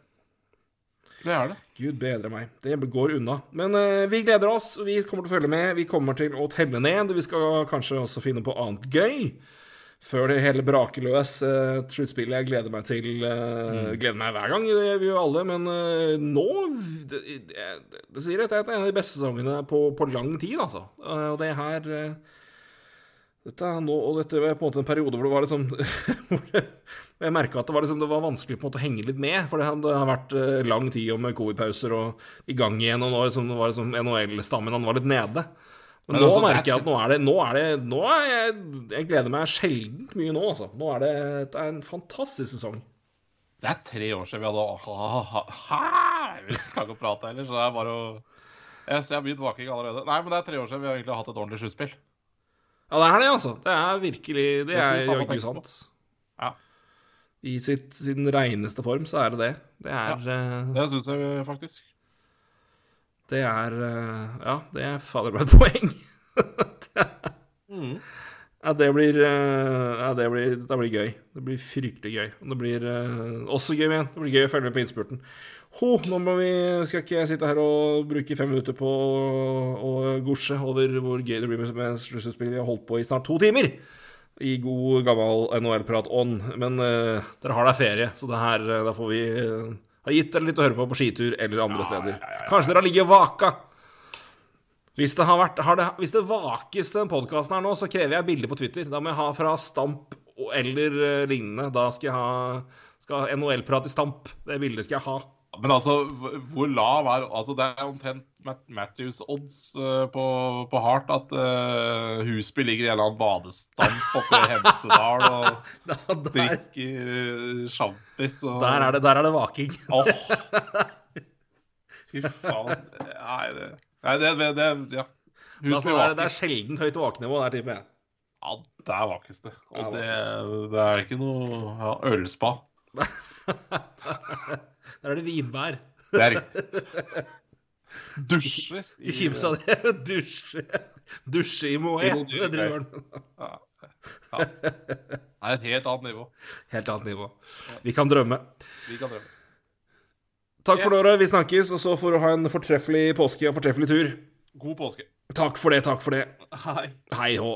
Det er det. Gud bedre meg. Det går unna. Men uh, vi gleder oss. Vi kommer til å følge med. Vi kommer til å telle ned. Vi skal kanskje også finne på annet gøy. Før det hele braker løs. Uh, Sluttspillet jeg gleder meg til. eh, Gleder meg hver gang, det gjør vi jo alle. Men uh, nå det, det, det sier at det er en av de beste sesongene på, på lang tid, altså. Og det her dette, er nå, og dette var på en måte en periode hvor det var liksom Jeg merka at det var, liksom, det var vanskelig på en måte å henge litt med. For det, har- vært eh, lang tid og med covid-pauser og i gang igjen. Og nå liksom, det var liksom NHL-stammen han var litt nede. Men, Men nå merker jeg at nå er det Nå er det Nå er jeg Jeg gleder meg sjeldent mye nå, altså. Nå er det, det er en fantastisk sesong. Det er tre år siden vi hadde ha, ha, ha, Vi klarer ikke prate heller, så det er bare å Jeg jeg har begynt vaking allerede. Nei, men det er tre år siden vi har egentlig hatt et ordentlig sluttspill. Ja, det er det, altså. Det er virkelig Det er jaggu sant. Ja. I sitt, sin reneste form så er det det. Det er ja, Det syns jeg faktisk. Det er eh, Ja, det er fader meg et poeng. Det er- Mm. ja, det blir eh, Ja, det blir, det blir gøy. Det blir fryktelig gøy. Og det blir uh, også gøy igjen. Det blir gøy å følge med på innspurten. Ho, nå må vi, skal ikke sitte her og bruke fem minutter på å gosje over hvor gøy det blir med, sluttspill vi har holdt på i snart to timer. I god, gammel NHL-prat-ånd. Men uh, dere har da ferie, så det her, eh, da får vi uh, ha gitt dere litt å høre på på skitur eller andre steder. Kanskje dere har ligget vaka. Hvis det, har vært, har det, hvis det vakes til den podkasten her nå, så krever jeg bilde på Twitter. Da må jeg ha fra Stamp eller lignende. Da skal jeg ha skal NHL-prat i Stamp. Det bildet skal jeg ha. Men altså, hvor- lav er Altså, det er omtrent Matt- Matthews-odds eh, på, på Heart at uh, Husby ligger i en eller annen badestamp oppe i Hemsedal og Da, der, drikker uh, sjampis og der, er det, der er det vaking. Åh. Fy faen. Nei, det Nei, det, det, det Ja. Husby altså, det, det er sjelden høyt vakenivå der, tipper jeg. Ja, der vakes det. Og det, det er ikke noe ja, ølspa. Der er det vinbær. Det er riktig. Dusjer. Ikke kims av det. Dusje, dusje i Moët. Det driver han. Ja. Ja. Det er et helt annet nivå. Helt annet nivå. Vi kan drømme. Vi kan drømme. Takk for Yes. året. Vi snakkes, og så får du ha en fortreffelig påske og fortreffelig tur. God påske. Takk for det, takk for det. Hei. Hei hå.